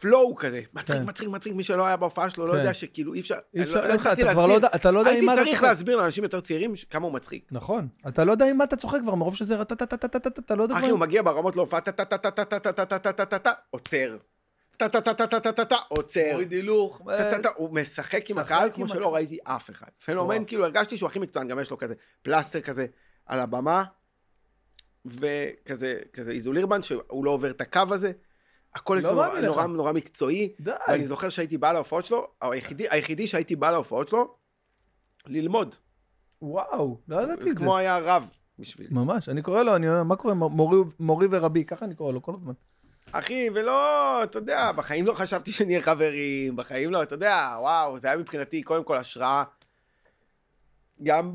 פלואו כזה, מצחיק, כן. מצחיק, מצחיק, מי שלא היה בהופעה שלו לא כן. יודע שכאילו אי אפשר, אי אפשר, לא- לא איך, הצלחתי אתה כבר לא. יודע, אתה לא יודע עם הייתי מה אתה צריך צוחק. להסביר לאנשים יותר צעירים ש- כמה הוא מצחיק. נכון. אתה לא יודע עם מה אתה צוחק כבר, מרוב שזה רטטטטטטט, אתה לא יודע אחי. הוא מגיע ברמות להופעה, טה טה טה טה טה טה טה טה טה טה טה טה, עוצר. טה טה טה טה טה טה טה טה, עוצר. מוריד הילוך. טה, טה, טה, הוא משחק עם הקהל כמו. שלא ראיתי אף אחד. פנומן. כאילו הרגשתי שהוא הכי מקצוען, גם יש לו כזה פלסטר כזה על הבמה, וכזה כזה איזולירבן, שהוא לא עובר את הקו הזה. הכל לא אצלו מאמין לך. נורא נורא מקצועי, די. ואני זוכר שהייתי בא להופעות שלו, היחידי- היחידי שהייתי בא להופעות שלו, ללמוד. וואו, לא ידעתי את זה. כמו היה רב בשבילי. ממש, אני קורא לו, אני אומר, מה קורה, מורי- מורי ורבי, ככה אני קורא לו כל הזמן. אחי, ולא, אתה יודע, בחיים לא חשבתי שנהיה חברים, בחיים לא, אתה יודע, וואו, זה היה מבחינתי קודם כל השראה. גם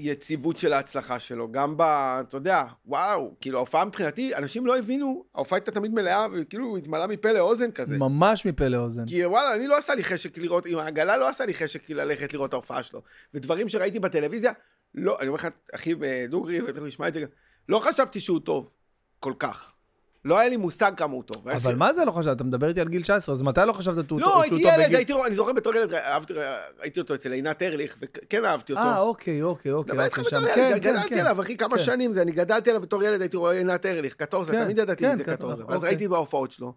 ביציבות של ההצלחה שלו, גם ב... אתה יודע, וואו, כאילו ההופעה מבחינתי, אנשים לא הבינו, ההופעה הייתה תמיד מלאה, וכאילו התמלאה מפה לאוזן כזה. ממש מפה לאוזן. כי וואלה, אני לא עשה לי חשק לראות, עם העגלה לא עשה לי חשק ללכת לראות את ההופעה שלו. ודברים שראיתי בטלוויזיה, לא, אני אומר לך, אחי, דוגרי, אתה ישמע את זה לא חשבתי שהוא טוב, כל כך. לא היה לי מושג כמה הוא טוב. אבל מה זה לא חשבת? אתה מדבר איתי על גיל 19, אז מתי לא חשבת שהוא לא, טוב הייתי שהוא טוב ילד, בגיל... הייתי רואה, אני זוכר בתור ילד, ראיתי אותו אצל עינת ארליך, וכן אהבתי אותו. אה, אוקיי, אוקיי, אוקיי. דבר איתך אוקיי, בתור. ילד, כן, כן, גדלתי כן. עליו, אחי, כמה כן. שנים זה, אני גדלתי עליו בתור ילד, הייתי רואה עינת ארליך, קטורזה, תמיד ידעתי מי זה קטורזה. אז אוקיי. ראיתי בהופעות שלו,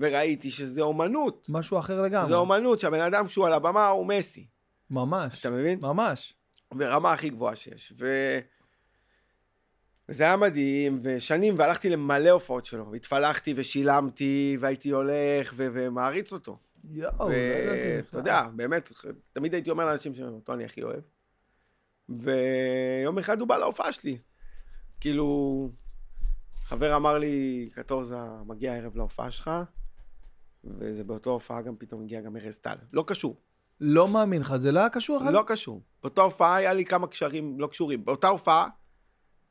וראיתי שזה אומנות. משהו אחר לגמרי. זה אומנות, שהבן אדם כשהוא על הבמה הוא מסי. ממש. אתה מבין? ממש. ברמה הכי גבוהה שיש. ו... וזה היה מדהים, ושנים, והלכתי למלא הופעות שלו, והתפלחתי ושילמתי, והייתי הולך ו- ומעריץ אותו. יואו, לא ידעתי בכלל. יודע, באמת, תמיד הייתי אומר לאנשים שאותו אני הכי אוהב. ויום אחד הוא בא להופעה שלי. כאילו, חבר אמר לי, קטורזה, מגיע הערב להופעה שלך, וזה באותו הופעה גם פתאום הגיע גם ארז טל. לא קשור, לא מאמין לך, זה לא היה קשור אחד? לא קשור. באותה הופעה היה לי כמה קשרים לא קשורים. באותה הופעה,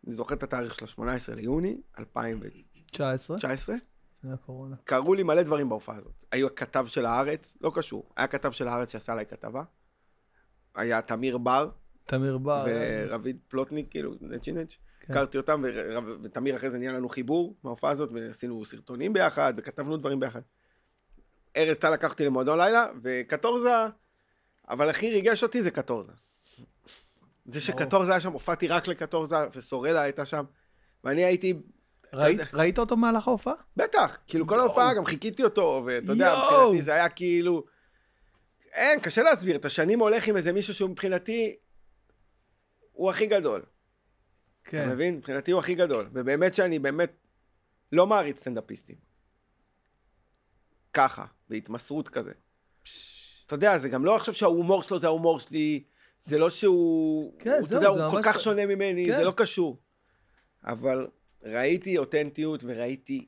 אני זוכר את התאריך של ה-18 ליוני, 2019, 19? זה הקורונה. קרו לי מלא דברים בהופעה הזאת. היו הכתב של הארץ, לא קשור. היה כתב של הארץ שעשה עליי כתבה. היה תמיר בר תמיר בר. ורביד פלוטניק, כאילו, נצ'י נצ'. כן. הכרתי אותם, ורב- ותמיר אחרי זה נהיה לנו חיבור מההופעה הזאת, ועשינו סרטונים ביחד, וכתבנו דברים ביחד. ארז טל לקח אותי למועדון לילה, וקטורזה, אבל הכי ריגש אותי זה קטורזה. זה שקטורזה היה שם, הופעתי רק לקטורזה, וסורלה הייתה שם, ואני הייתי, ראית- אותו במהלך ההופעה? בטח, כאילו כל. ההופעה, גם חיכיתי אותו, ואתה יודע. מבחינתי זה היה כאילו... אין, קשה להסביר, אתה שנים הולך עם איזה מישהו שהוא מבחינתי, הוא הכי גדול. אתה כן. מבין? מבחינתי הוא הכי גדול. ובאמת שאני באמת לא מעריץ סטנדאפיסטים. ככה, בהתמסרות כזה. אתה יודע, זה גם לא עכשיו שההומור שלו זה ההומור שלי, זה לא שהוא... כן, הוא, אתה זהו, יודע, זה הוא כל כך שונה ממני, כן. זה לא קשור. אבל ראיתי אותנטיות וראיתי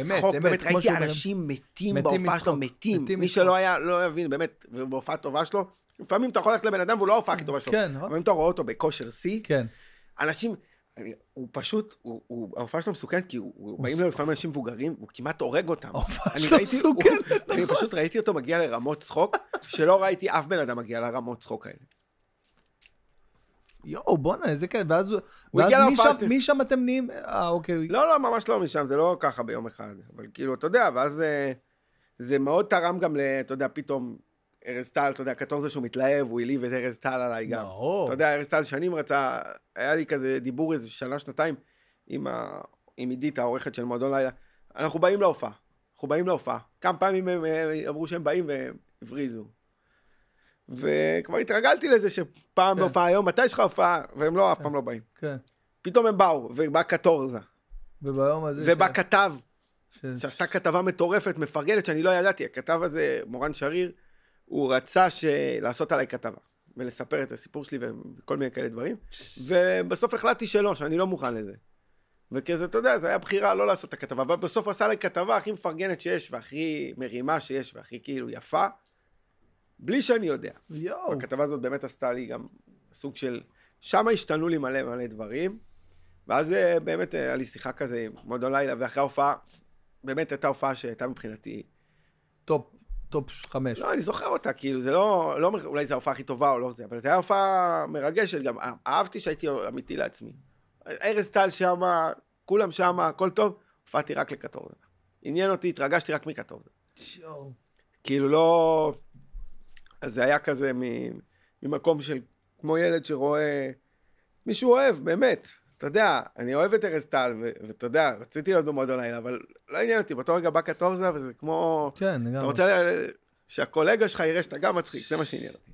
אמת, צחוק, אמת, באמת, כמו ראיתי. אנשים מתים מתים בהופעה שלו, מתים. מתים מי מצחוק. שלא היה, לא יבין, באמת, ובהופעה טובה שלו, לפעמים אתה יכול ללכת לבן אדם והוא לא ההופעה הכי טובה שלו. כן, נכון. אבל אם אתה רואה אותו בכושר שיא, כן. אנשים, אני, הוא פשוט, הוא, הוא, ההופעה שלו מסוכנת, כי הוא, הוא, באים אליו לפעמים אנשים מבוגרים, הוא כמעט הורג אותם. ההופעה שלו מסוכנת, <laughs> אני פשוט ראיתי אותו מגיע לרמות צחוק, שלא ראיתי אף בן אדם מגיע לרמות צחוק האלה. יואו, בואנה, איזה כאלה. ואז הוא... הגיע מי להופעה שם- שלי. מי שם אתם נהיים? אה, אוקיי. לא, לא, ממש לא משם, זה לא ככה ביום אחד. אבל כאילו, אתה יודע, ואז אה, זה מאוד תרם גם ל... אתה יודע, פתאום ארז טל, אתה יודע, כתוב זה שהוא מתלהב, הוא העליב את ארז טל עליי גם. ברור. אתה יודע, ארז טל שנים רצה, היה לי כזה דיבור איזה שנה, שנתיים, עם, ה... עם עידית, העורכת של מועדון לילה. אנחנו באים להופעה, אנחנו באים להופעה. כמה פעמים הם אמרו שהם באים והם הבריזו. וכבר התרגלתי לזה שפעם כן. בהופעה, היום, מתי יש לך הופעה? והם לא, אף פעם לא באים. כן. פתאום הם באו, ובא קטורזה, וביום הזה... ובא ש- כתב, ש- שעשה כתבה מטורפת, מפרגנת, שאני לא ידעתי. הכתב הזה, מורן שריר, הוא רצה ש... לעשות עליי כתבה, ולספר את הסיפור שלי וכל מיני כאלה דברים, ובסוף החלטתי שלא, שאני לא מוכן לזה. וכזה, אתה יודע, זו הייתה בחירה לא לעשות את הכתבה, אבל בסוף עשה עליי כתבה הכי מפרגנת שיש, והכי מרימה שיש, והכי כאילו יפה, בלי שאני יודע. יואו. הכתבה הזאת באמת עשתה לי גם סוג של... שם השתנו לי מלא מלא דברים, ואז אה, באמת אה, היה לי שיחה כזה עם מועדון לילה, ואחרי ההופעה, באמת הייתה הופעה שהייתה מבחינתי... top, top חמש. לא, אני זוכר אותה, כאילו, זה לא... לא אולי זו ההופעה הכי טובה או לא זה, אבל זו הייתה הופעה מרגשת, גם אה, אהבתי שהייתי אמיתי לעצמי. ארז טל שמה, כולם שמה, הכל טוב, הופעתי רק לקטורזה. עניין אותי, התרגשתי רק מקטורזה. כאילו לא... אז זה היה כזה. ממקום של כמו ילד שרואה מישהו אוהב, באמת. אתה יודע, אני אוהב את ארז טל, ואתה יודע, רציתי להיות במועדון לילה, אבל לא עניין אותי, באותו רגע בא קטורזה, וזה כמו... כן, לגמרי. אתה רוצה ל- שהקולגה שלך יראה שאתה גם מצחיק, זה מה שעניין אותי.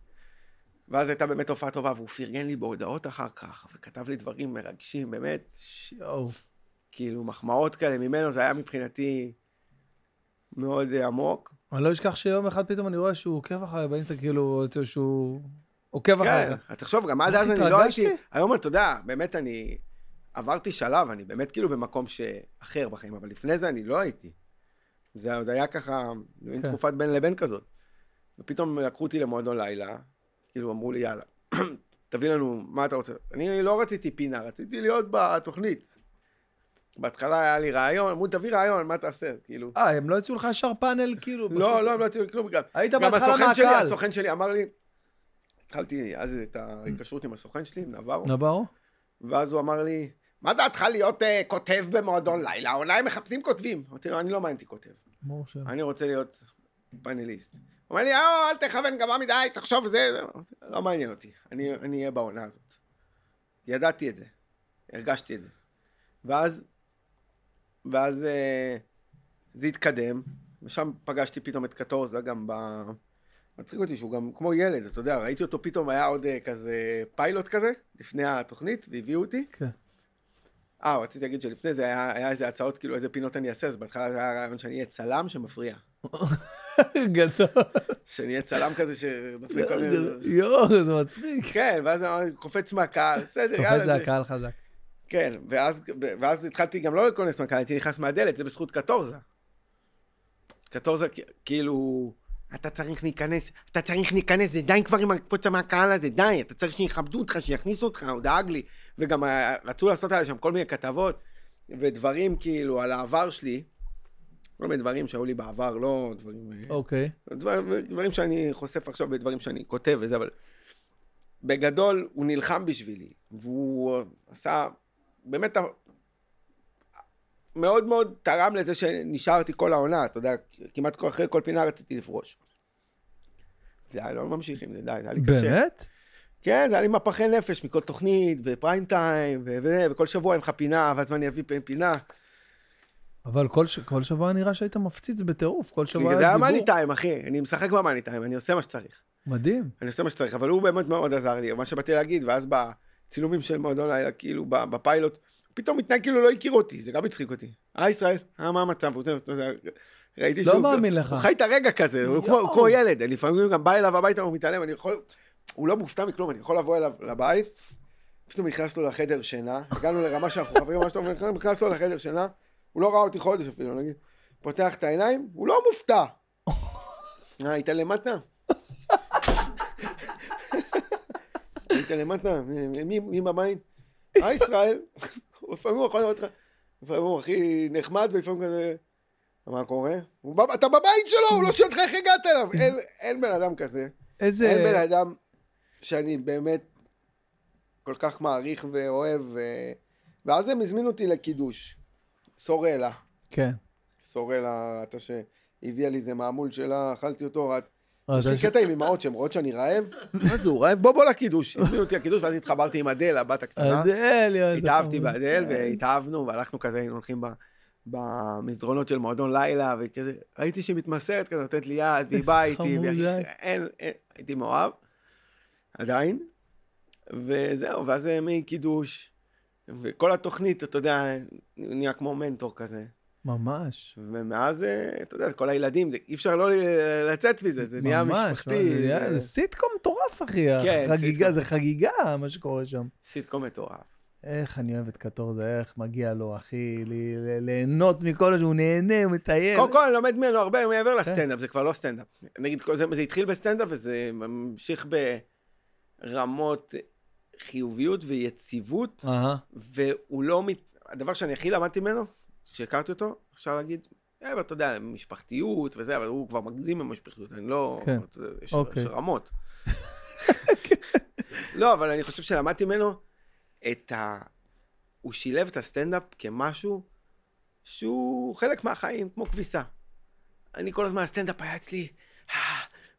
ואז הייתה באמת הופעה טובה, והוא פרגן לי בהודעות אחר כך, וכתב לי דברים מרגשים, באמת, יואו. כאילו מחמאות כאלה ממנו, זה היה מבחינתי מאוד אה, עמוק. אני לא אשכח שיום אחד פתאום אני רואה שהוא עוקב אחריי באינסטגרם, כאילו, שהוא עוקב אחריך. כן, תחשוב, גם עד אז אני לא? הייתי... היום, אתה יודע, באמת אני עברתי שלב, אני באמת כאילו במקום שאחר בחיים, אבל לפני זה אני לא הייתי. זה עוד היה ככה, מין כן. תקופת בין לבין כזאת. ופתאום לקחו אותי למועדון לילה, כאילו אמרו לי, יאללה, <clears throat> תביא לנו, מה אתה רוצה? אני לא רציתי פינה, רציתי להיות בתוכנית. בהתחלה היה לי רעיון, אמרו, תביא רעיון, מה תעשה? כאילו... אה, הם לא יצאו לך ישר פאנל, כאילו? לא, לא, לא הציעו לי כלום. גם- היית גם בהתחלה מהקהל. הסוכן שלי אמר לי, התחלתי אז את ההיקשרות עם הסוכן שלי, עם נברו, נברו? ואז הוא אמר לי, מה דעתך להיות אה, כותב במועדון לילה? הם מחפשים כותבים. אמרתי לו, אני לא מעניין אותי כותב. אני רוצה להיות פאנליסט. הוא אומר לי, אה, אל תכוון גבוה מדי, תחשוב זה, זה." אמרתי, לא מעניין אותי, אני אני אהיה בעונה הזאת. ידעתי את זה, הרגשתי את זה. ואז, ואז אה, זה התקדם, ושם פגשתי פתאום את קטורזה גם ב... מצחיק אותי שהוא גם כמו ילד, אתה יודע, ראיתי אותו פתאום, היה עוד כזה פיילוט כזה, לפני התוכנית, והביאו אותי. כן. אה, רציתי להגיד שלפני זה היה, היה איזה הצעות, כאילו איזה פינות אני אעשה, אז בהתחלה זה היה רעיון שאני אהיה צלם שמפריע. <laughs> גדול. שאני אהיה צלם כזה שדופק כל מיני... יואו, זה מצחיק. כן, ואז אני קופץ מהקהל, בסדר, יאללה. קופץ זה זה- הקהל חזק. כן, ואז, ואז התחלתי גם לא להיכנס מהקהל, הייתי נכנס מהדלת, זה בזכות קטורזה. קטורזה, כאילו, אתה צריך להיכנס, אתה צריך להיכנס, זה די כבר עם הקפוצה מהקהל הזה, די, אתה צריך שיכבדו אותך, שיכניסו אותך, הוא דאג לי. וגם אה, רצו לעשות עליי שם כל מיני כתבות ודברים כאילו על העבר שלי, כל מיני דברים שהיו לי בעבר, לא דברים... אה, אוקיי. דבר, דברים שאני חושף עכשיו בדברים שאני כותב וזה, אבל בגדול הוא נלחם בשבילי, והוא עשה, באמת מאוד מאוד תרם לזה שנשארתי כל העונה, אתה יודע, כמעט אחרי כל פינה רציתי לפרוש. זה היה לא ממשיך עם זה, די, זה היה לי קשה. באמת? כן, זה היה לי מפחי נפש מכל תוכנית, ופריים טיים, ו- ו- וכל שבוע אין לך פינה, ואז מה אני אביא פינה. אבל כל ש- כל שבוע נראה שהיית מפציץ בטירוף, כל שבוע זה היה דיבור. מאני טיים, אחי, אני משחק במאני טיים, אני עושה מה שצריך. מדהים. אני עושה מה שצריך, אבל הוא באמת מאוד עזר לי, מה שבאתי להגיד, ואז בצילומים של מועדון כאילו בפיילוט, פתאום מתנהג כאילו לא הכיר אותי, זה גם הצחיק אותי. אה, ישראל, אה, מה המצב? ראיתי לא שהוא... מאמין לך. הוא חי את הרגע כזה, הוא כמו- ילד, אני לפעמים גם בא אליו הביתה, הוא מתעלם, אני יכול... הוא לא מופתע מכלום, אני יכול לבוא אליו לבית, פתאום נכנס לו לחדר שינה, הגענו לרמה שאנחנו חברים ממש טוב, נכנס לו לחדר שינה, הוא לא ראה אותי חודש אפילו, נגיד. פותח את העיניים, הוא לא מופתע. אה, היית למטה? היית למטה? מי- מי מי בבית? אה, ישראל. לפעמים הוא יכול לראות אותך, לפעמים הוא הכי נחמד, ולפעמים כזה... מה קורה? הוא אתה בבית שלו, הוא לא שואל אותך איך הגעת אליו. אין- אין בן אדם כזה. איזה... אין בן אדם שאני באמת כל כך מעריך ואוהב. ו- ואז הם הזמינו אותי לקידוש. סורלה. כן. סורלה ראתה שהביאה לי איזה מעמול שלה, אכלתי אותו, ראית. אה, יש לי קטע עם אמהות שהן רואות שאני רעב, <laughs> מה זה, הוא רעב? בוא בוא לקידוש. הזמינו אותי לקידוש, ואז התחברתי עם אדל, הבת הקטנה. אדל, יואו, התאהבתי. באדל, והתאהבנו, והלכנו כזה, היינו הולכים במסדרונות של מועדון לילה, וכזה, ראיתי שהיא מתמסרת כזה, נותנת לי יד, והיא באה איתי, חמוד, והיא- די. אין, אין, הייתי מאוהב, עדיין, וזהו, ואז אה, מקידוש, וכל התוכנית, אתה יודע, נהיה כמו מנטור כזה. ממש. ומאז, אה, אתה יודע, כל הילדים, זה- אי אפשר לא לצאת מזה, זה נהיה ממש, משפחתי. מה, זה נהיה- זה זה סיטקום מטורף, אחי. כן, חגיגה, סיטקום. זה חגיגה, מה שקורה שם. סיטקום מטורף. איך אני אוהב את קטורזה, איך מגיע לו, אחי, ליהנות מכל שהוא נהנה, הוא מטייל. קודם כל, אני לומד ממנו הרבה כן. מעבר לסטנדאפ, זה כבר לא סטנדאפ. נגיד, זה, זה התחיל בסטנדאפ וזה ממשיך ברמות חיוביות ויציבות, והוא לא... מת... הדבר שאני הכי למדתי ממנו, כשהכרתי אותו, אפשר להגיד, אה, אתה יודע, משפחתיות וזה, אבל הוא כבר מגזים במשפחתיות, אני לא... כן. יש, אוקיי. יש רמות. <laughs> לא, אבל אני חושב שלמדתי ממנו את ה... הוא שילב את הסטנדאפ כמשהו שהוא חלק מהחיים, כמו כביסה. אני כל הזמן, הסטנדאפ היה אצלי, "אה,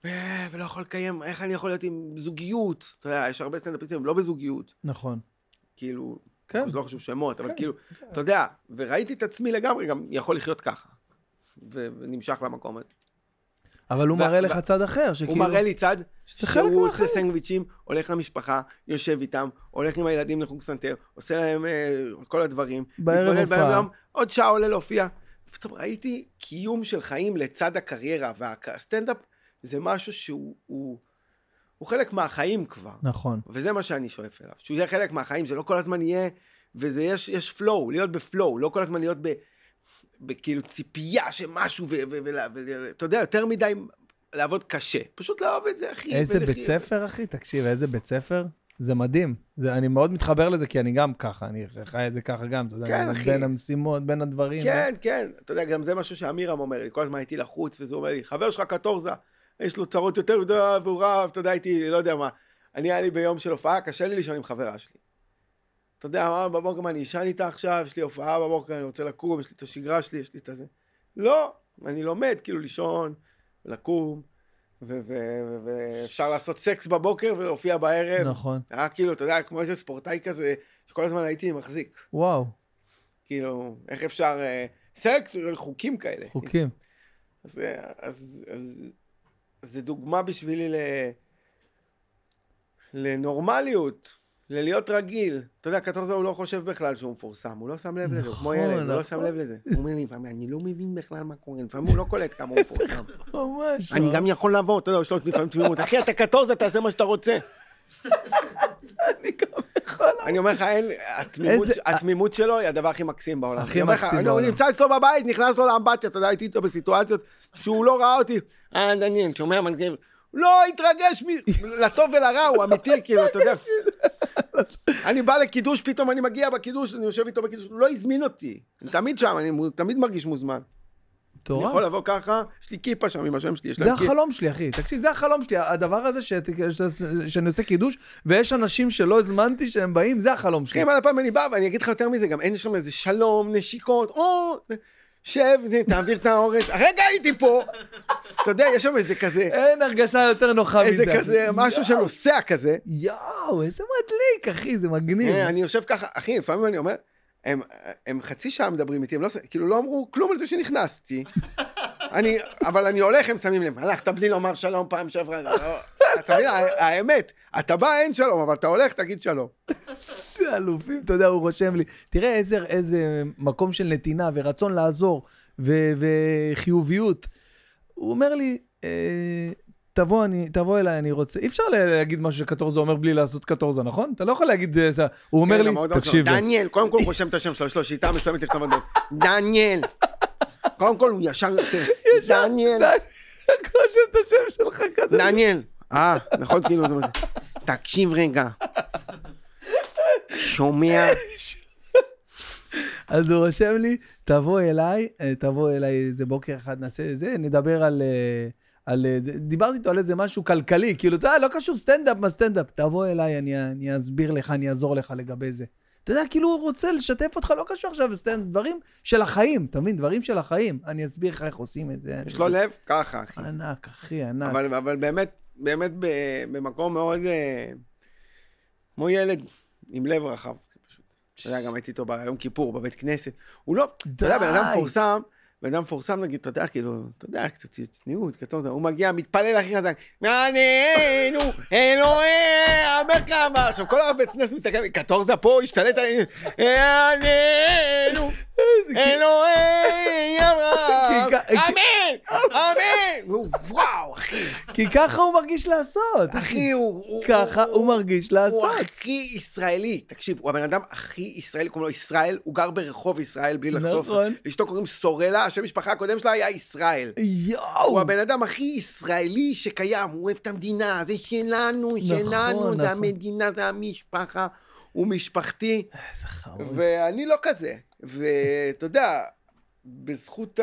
ו- ולא יכול לקיים, איך אני יכול להיות עם זוגיות? אתה יודע, יש הרבה סטנדאפיסטים לא בזוגיות. נכון. כאילו, כן. לא חשוב שמות, אבל כן. כאילו, אתה יודע, וראיתי את עצמי לגמרי גם יכול לחיות ככה. ונמשך למקום הזה. אבל הוא ו- מראה ו- לך צד אחר, הוא שכאילו... מראה לי צד שהוא עושה. סנדוויצ'ים, הולך למשפחה, יושב איתם, הולך עם הילדים לחוג פסנתר, עושה להם אה, כל הדברים. בערב הופעה. עוד שעה עולה להופיע. פתאום ראיתי קיום של חיים לצד הקריירה, והסטנדאפ זה משהו שהוא הוא, חלק מהחיים כבר. נכון. וזה מה שאני שואף אליו, שהוא יהיה חלק מהחיים, זה לא כל הזמן יהיה, וזה יש, יש flow, להיות בפלואו, לא כל הזמן להיות ב, בכאילו ציפייה שמשהו, ואתה יודע, יותר מדי לעבוד קשה, פשוט לאהוב את זה, אחי. איזה ולחיות. בית ספר, אחי? תקשיב, איזה בית ספר. זה מדהים. זה, אני מאוד מתחבר לזה, כי אני גם ככה, אני חי את זה ככה גם, אתה יודע, כן, אחי. בין המשימות, בין הדברים. כן, כן, אתה יודע, גם זה משהו שאמירם אומר לי, כל הזמן הייתי לחוץ, וזה אומר לי, חבר שלך קטורזה, יש לו צרות יותר מדי, והוא רב, אתה יודע, הייתי, לא יודע מה. אני, היה לי ביום של הופעה, קשה לי לישון עם חברה שלי. אתה יודע, בבוקר, מה, אני אשן איתה עכשיו, יש לי הופעה בבוקר, אני רוצה לקום, יש לי את השגרה שלי, יש לי את הזה. לא, אני לומד, כאילו, לישון, לקום, ואפשר לעשות סקס בבוקר ולהופיע בערב. נכון. היה כאילו, אתה יודע, כמו איזה ספורטאי כזה, שכל הזמן הייתי מחזיק. וואו, כאילו, איך אפשר... אה, סקס, חוקים כאלה. חוקים. אז, אה, אז, אז, אז זה דוגמה בשבילי ל... לנורמליות. ללהיות רגיל. אתה יודע, קטורזה הוא לא חושב בכלל שהוא מפורסם, הוא לא שם לב לזה, הוא כמו נכון, ילד, הוא לא נכון. שם לב לזה. הוא אומר לי, לפעמים, אני לא מבין בכלל מה קורה, לפעמים הוא לא קולט כמה הוא מפורסם. <laughs> ממש. אני גם יכול לעבור, אתה יודע, יש לו לפעמים תמימות. אחי, אתה קטורזה, תעשה מה שאתה רוצה. <laughs> אני גם יכול... אני אומר לך, אין, התמימות- שלו היא הדבר הכי מקסים בעולם. הכי מקסים אני- הוא בעולם. נמצא אצלו בבית, נכנס לו לאמבטיה, אתה יודע, הייתי איתו בסיטואציות שהוא לא ראה אותי. אה, דניאל, שומע מנגב? לא התרגש לטוב ולרע, הוא אמיתי, כאילו, אתה יודע. <laughs> אני בא לקידוש, פתאום אני מגיע בקידוש, אני יושב איתו בקידוש, הוא לא הזמין אותי. אני תמיד שם, אני תמיד מרגיש מוזמן. אני מטורף. יכול לבוא ככה, יש לי כיפה שם עם השם שלי, יש זה להם כיפה. החלום שלי, אחי. תקשיב, זה החלום שלי. הדבר הזה שאת- שאני עושה קידוש, ויש אנשים שלא הזמנתי שהם באים, זה החלום שלי. אחי, מלא פעמים אני בא, ואני אגיד לך יותר מזה, גם אין שם איזה שלום, נשיקות, או, שב, תעביר את האורז, הרגע הייתי פה. אתה יודע, יש שם איזה כזה, אין הרגשה יותר נוחה מזה. איזה כזה, משהו שנוסע כזה. יואו, איזה מדליק, אחי, זה מגניב. אה, אני יושב ככה, אחי, לפעמים אני אומר, הם, הם חצי שעה מדברים איתי, הם לא, כאילו לא אמרו כלום על זה שנכנסתי. <laughs> אני, אבל אני הולך, הם שמים לב, הלכת בלי לומר שלום פעם שעברה. זה לא- אתה מבין, האמת, אתה בא, אין שלום, אבל אתה הולך, תגיד שלום. איזה אלופים, אתה יודע, הוא רושם לי. תראה איזה, איזה מקום של נתינה ורצון לעזור ו, וחיוביות. הוא אומר לי, אה, תבוא, אני, תבוא אליי, אני רוצה... אי אפשר לה- להגיד משהו שקטורזה אומר בלי לעשות קטורזה, נכון? אתה לא יכול להגיד... אה, זה- הוא אומר כן, לי, תקשיב, דניאל, קודם כל הוא רושם את השם שלו, יש לו שיטה מסוימת לכתוב הודעות. דניאל. קודם כל הוא ישר יוצא. דניאל. רושם את השם שלך כזה. דניאל. אה, נכון, כאילו, זה מה. תקשיב רגע. שומע? אז הוא רושם לי, תבוא אליי, אה, תבוא אליי איזה בוקר אחד, נעשה זה, נדבר על... על, אה, דיברתי איתו על איזה משהו כלכלי, כאילו, אתה יודע, לא קשור סטנדאפ, מה סטנדאפ, תבוא אליי, אני, אני אסביר לך, אני אעזור לך לגבי זה. אתה יודע, כאילו הוא רוצה לשתף אותך, לא קשור עכשיו לסטנדאפ, דברים של החיים, אתה מבין? דברים של החיים. אני אסביר לך איך עושים את זה. יש לו לב? ככה, אחי. ענק, אחי, ענק. אבל, אבל באמת, באמת ב- במקום מאוד... אה, כמו ילד עם לב רחב. פשוט. אתה יודע, גם הייתי איתו ביום כיפור, בבית כנסת. הוא לא... אתה יודע, בן אדם. מפורסם, בן אדם מפורסם, נגיד, אתה יודע, כאילו, אתה יודע, קצת צניעות, כתוב, הוא מגיע, מתפלל הכי חזק, מעניינו, אלוהי המרכבה. עכשיו, כל הבית כנסת מסתכל, קטורזה פה, השתלט עלינו, מעניינו, אלוהי כי- אמן, אמן. וואו, אחי, כי ככה הוא מרגיש לעשות. אחי, הוא... הוא- ככה הוא מרגיש הוא לעשות. הכי ישראלי. תקשיב, הוא הבן אדם הכי ישראלי, קוראים לו ישראל, הוא גר ברחוב ישראל בלי לחשוף. נכון. לאשתו קוראים סורלה, השם משפחה הקודם שלה היה ישראל. יואו. הוא הבן אדם הכי ישראלי שקיים, הוא אוהב את המדינה, זה שלנו, שלנו, נכון. זה המדינה, זה המשפחה, הוא משפחתי, איזה חמוד. ואני לא כזה. ואתה יודע, בזכות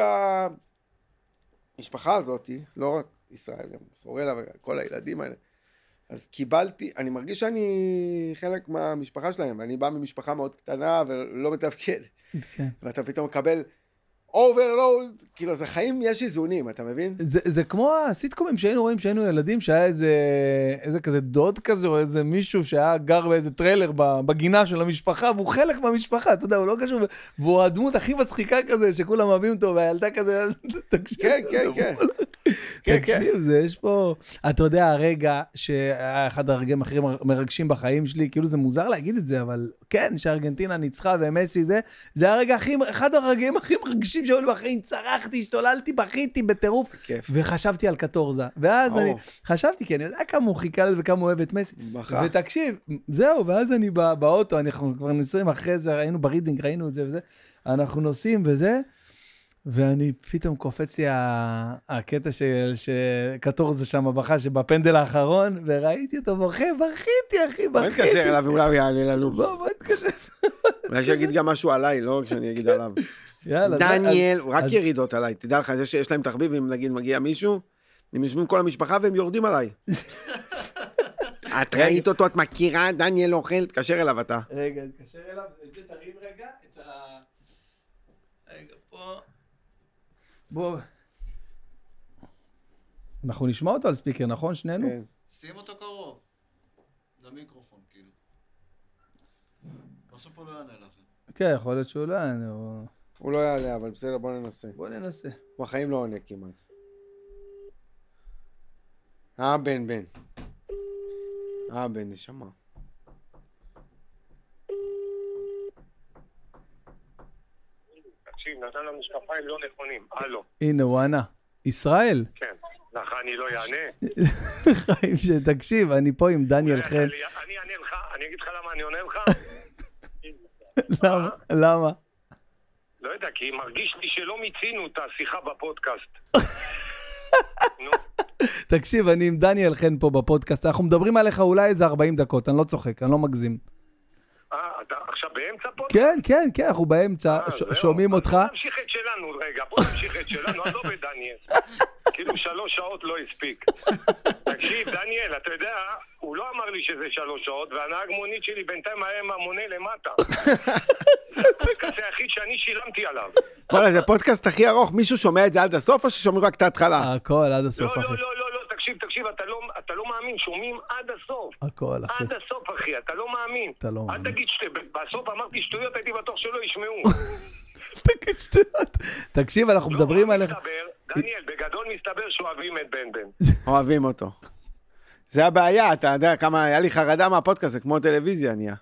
המשפחה הזאת, לא רק ישראל, גם סורלה וכל הילדים האלה, אז קיבלתי, אני מרגיש שאני חלק מהמשפחה שלהם, ואני בא ממשפחה מאוד קטנה ולא מתפקד, כן. ואתה פתאום מקבל overload, כאילו זה חיים, יש איזונים, אתה מבין? זה, זה כמו הסיטקומים שהיינו רואים כשהיינו ילדים, שהיה איזה, איזה כזה דוד כזה, או איזה מישהו שהיה גר באיזה טריילר בגינה של המשפחה, והוא חלק מהמשפחה, אתה יודע, הוא לא קשור, והוא הדמות הכי מצחיקה כזה, שכולם אוהבים אותו, והילדה כזה, <laughs> תקשיב. כן, כן, כן. כן, כן. תקשיב, זה יש פה... אתה יודע, הרגע שהיה אחד הרגעים הכי מר- מרגשים בחיים שלי, כאילו זה מוזר להגיד את זה, אבל כן, שארגנטינה ניצחה ומסי זה, זה הרגע הכי, אחד הרגעים הכי מרגשים שהיו לי בחיים, צרחתי, השתוללתי, בכיתי בטירוף. וחשבתי על קטורזה. ואז. אני חשבתי, כי אני יודע כמה הוא חיכה לזה וכמה הוא אוהב את מסי. ותקשיב, זהו, ואז אני בא, באוטו, אנחנו כבר נוסעים אחרי זה, היינו ברידינג, ראינו את זה וזה, אנחנו נוסעים וזה, ואני, פתאום קופץ לי הקטע של שקטורזה שם בכה, שבפנדל האחרון, וראיתי אותו בוכה, בכיתי, אחי, בוא בכיתי. נתקשר אליו ואולי הוא יעלה לנו. בוא, בוא נתקשר. אולי שיגיד גם משהו עליי, לא רק שאני אגיד עליו. יאללה. זה- דניאל, רק ירידות עליי. תדע לך, זה שיש להם תחביב, אם נגיד מגיע מישהו, הם יושבים כל המשפחה והם יורדים עליי. את <laughs> ראית אותו, את מכירה, דניאל אוכל, תתקשר אליו אתה. רגע, תתקשר אליו, את זה תרים רגע, את ה... רגע, פה. בוא. אנחנו נשמע אותו על ספיקר, נכון? שנינו? כן. שים אותו קרוב. למיקרופון, כאילו. בסוף הוא לא יענה לכם. כן, יכול להיות שהוא לא יענה, הוא- הוא לא יעלה, אבל בסדר, בוא ננסה. בוא ננסה. הוא בחיים לא עונה כמעט. אה, בן, בן. אה, בן, נשמה. תקשיב, נתן לנו משקפיים לא נכונים. הלו, הנה, הוא ענה. ישראל, כן. לך אני לא אענה. חיים שתקשיב, אני פה עם דניאל חן. אני אני אענה לך, אני אגיד לך למה אני עונה לך. למה? למה? לא יודע, כי מרגיש לי שלא מיצינו את השיחה בפודקאסט. <laughs> נו, תקשיב, אני עם דניאל חן פה בפודקאסט, אנחנו מדברים עליך אולי איזה 40 דקות, אני לא צוחק, אני לא מגזים. אה, אתה עכשיו באמצע פודקאסט? כן, כן, כן, אנחנו באמצע, אה. שומעים אותך. בוא נמשיך את שלנו רגע, בוא נמשיך את שלנו, עזוב את דניאל. כאילו שלוש שעות לא הספיק. תקשיב, דניאל, אתה יודע, הוא לא אמר לי שזה שלוש שעות, והנהג מונית שלי בינתיים היה עם המונה למטה. זה הפודקאסט היחיד שאני שילמתי עליו. וואלה, זה הפודקאסט הכי ארוך, מישהו שומע את זה עד הסוף, או ששומעים רק את ההתחלה? הכל עד לא, הסוף, לא, אחי. לא, לא, לא, תקשיב, תקשיב, אתה לא- אתה לא מאמין, שומעים עד הסוף. הכל, אחי. עד הסוף, אחי, אתה לא מאמין. אתה לא אל מאמין. תגיד שבסוף אמרתי שטויות, הייתי בטוח שלא ישמעו. <laughs> תגיד שטויות. תקשיב, אנחנו לא, מדברים עליך. דניאל, בגדול מסתבר שאוהבים את בן בן. <laughs> אוהבים אותו. זה הבעיה, אתה יודע כמה, היה לי חרדה מהפודקאסט, זה כמו טלוויזיה נהיה.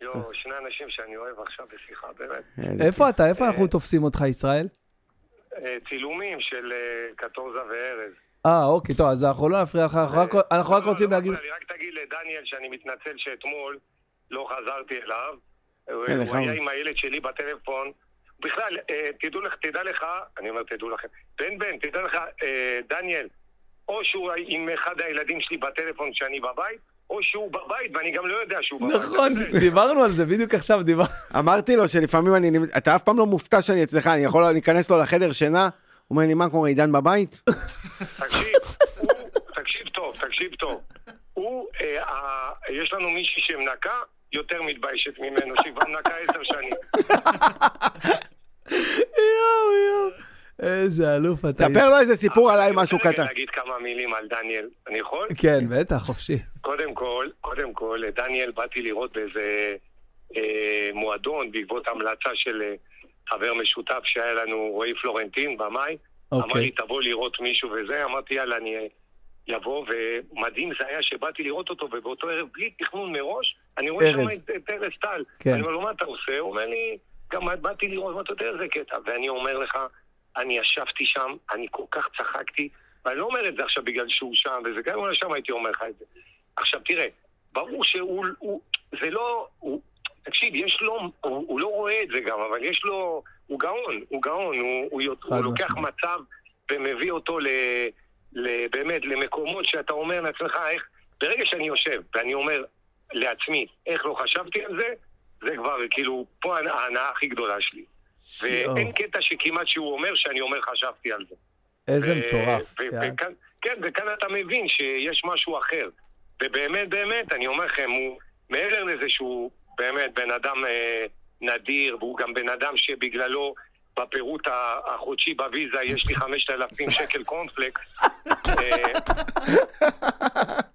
יואו, שני אנשים שאני אוהב עכשיו בשיחה, באמת. איזה איפה אתה? איפה אנחנו תופסים אותך, ישראל? אה, צילומים של אה, קטורזה וארז. אה, אוקיי, טוב, אז אנחנו לא נפריע לך, אנחנו רק- אנחנו רק לא, רוצים לא להגיד... לי, רק תגיד לדניאל שאני מתנצל שאתמול לא חזרתי אליו. הוא כן, לכבוד. היה עם הילד שלי בטלפון. בכלל, אה, תדעו לך, תדע לך, אני אומר תדעו לכם, בן בן, תדע לך, אה, דניאל, או שהוא עם אחד הילדים שלי בטלפון כשאני בבית, או שהוא בבית ואני גם לא יודע שהוא בבית. נכון, דיברנו על זה, בדיוק עכשיו דיברנו. אמרתי לו שלפעמים אני, אתה אף פעם לא מופתע שאני אצלך, אני יכול להיכנס לו לחדר שינה, הוא אומר לי, מה קורה, עידן בבית? <laughs> תקשיב, תקשיב טוב, תקשיב טוב. הוא, אה, יש לנו מישהי שמנקה, יותר מתביישת ממנו, שהיא כבר מנקה עשר שנים. יואו, יואו. איזה אלוף אתה. ספר לו איזה סיפור עליי, משהו אני רוצה קטן. להגיד כמה מילים על דניאל. אני יכול? כן, בטח, חופשי. קודם כל, קודם כל, דניאל באתי לראות באיזה אה, מועדון בעקבות המלצה של אה, חבר משותף שהיה לנו, רועי פלורנטין, במאי. אמר לי, אוקיי. תבוא לראות מישהו וזה, אמרתי, יאללה, אני אבוא, ומדהים זה היה שבאתי לראות אותו, ובאותו ערב, בלי תכנון מראש, אני רואה. שם את ארז טל. כן. אני אומר לו, מה אתה עושה? הוא אומר לי, גם באתי לראות, אמרתי, אתה יודע איזה קטע. ואני אומר לך, אני ישבתי שם, אני כל כך צחקתי, ואני לא אומר את זה עכשיו בגלל שהוא שם, וזה גם אם הוא היה שם הייתי אומר לך את זה. עכשיו תראה, ברור שהוא, הוא, זה לא, הוא, תקשיב, יש לו, הוא, הוא לא רואה את זה גם, אבל יש לו, הוא גאון, הוא גאון, הוא, הוא, הוא, הוא לוקח. מצב ומביא אותו ל, ל, באמת למקומות שאתה אומר לעצמך, איך, ברגע שאני יושב ואני אומר לעצמי, איך לא חשבתי על זה, זה כבר כאילו, פה ההנאה הכי גדולה שלי. שיו, ואין קטע שכמעט שהוא אומר שאני אומר חשבתי על זה. איזה מטורף. כן, וכאן אתה מבין שיש משהו אחר. ובאמת, באמת, אני אומר לכם, הוא מעבר לזה שהוא באמת בן אדם אה, נדיר, והוא גם בן אדם שבגללו בפירוט החודשי בוויזה יש לי 5,000 שקל קורנפלקס. אה,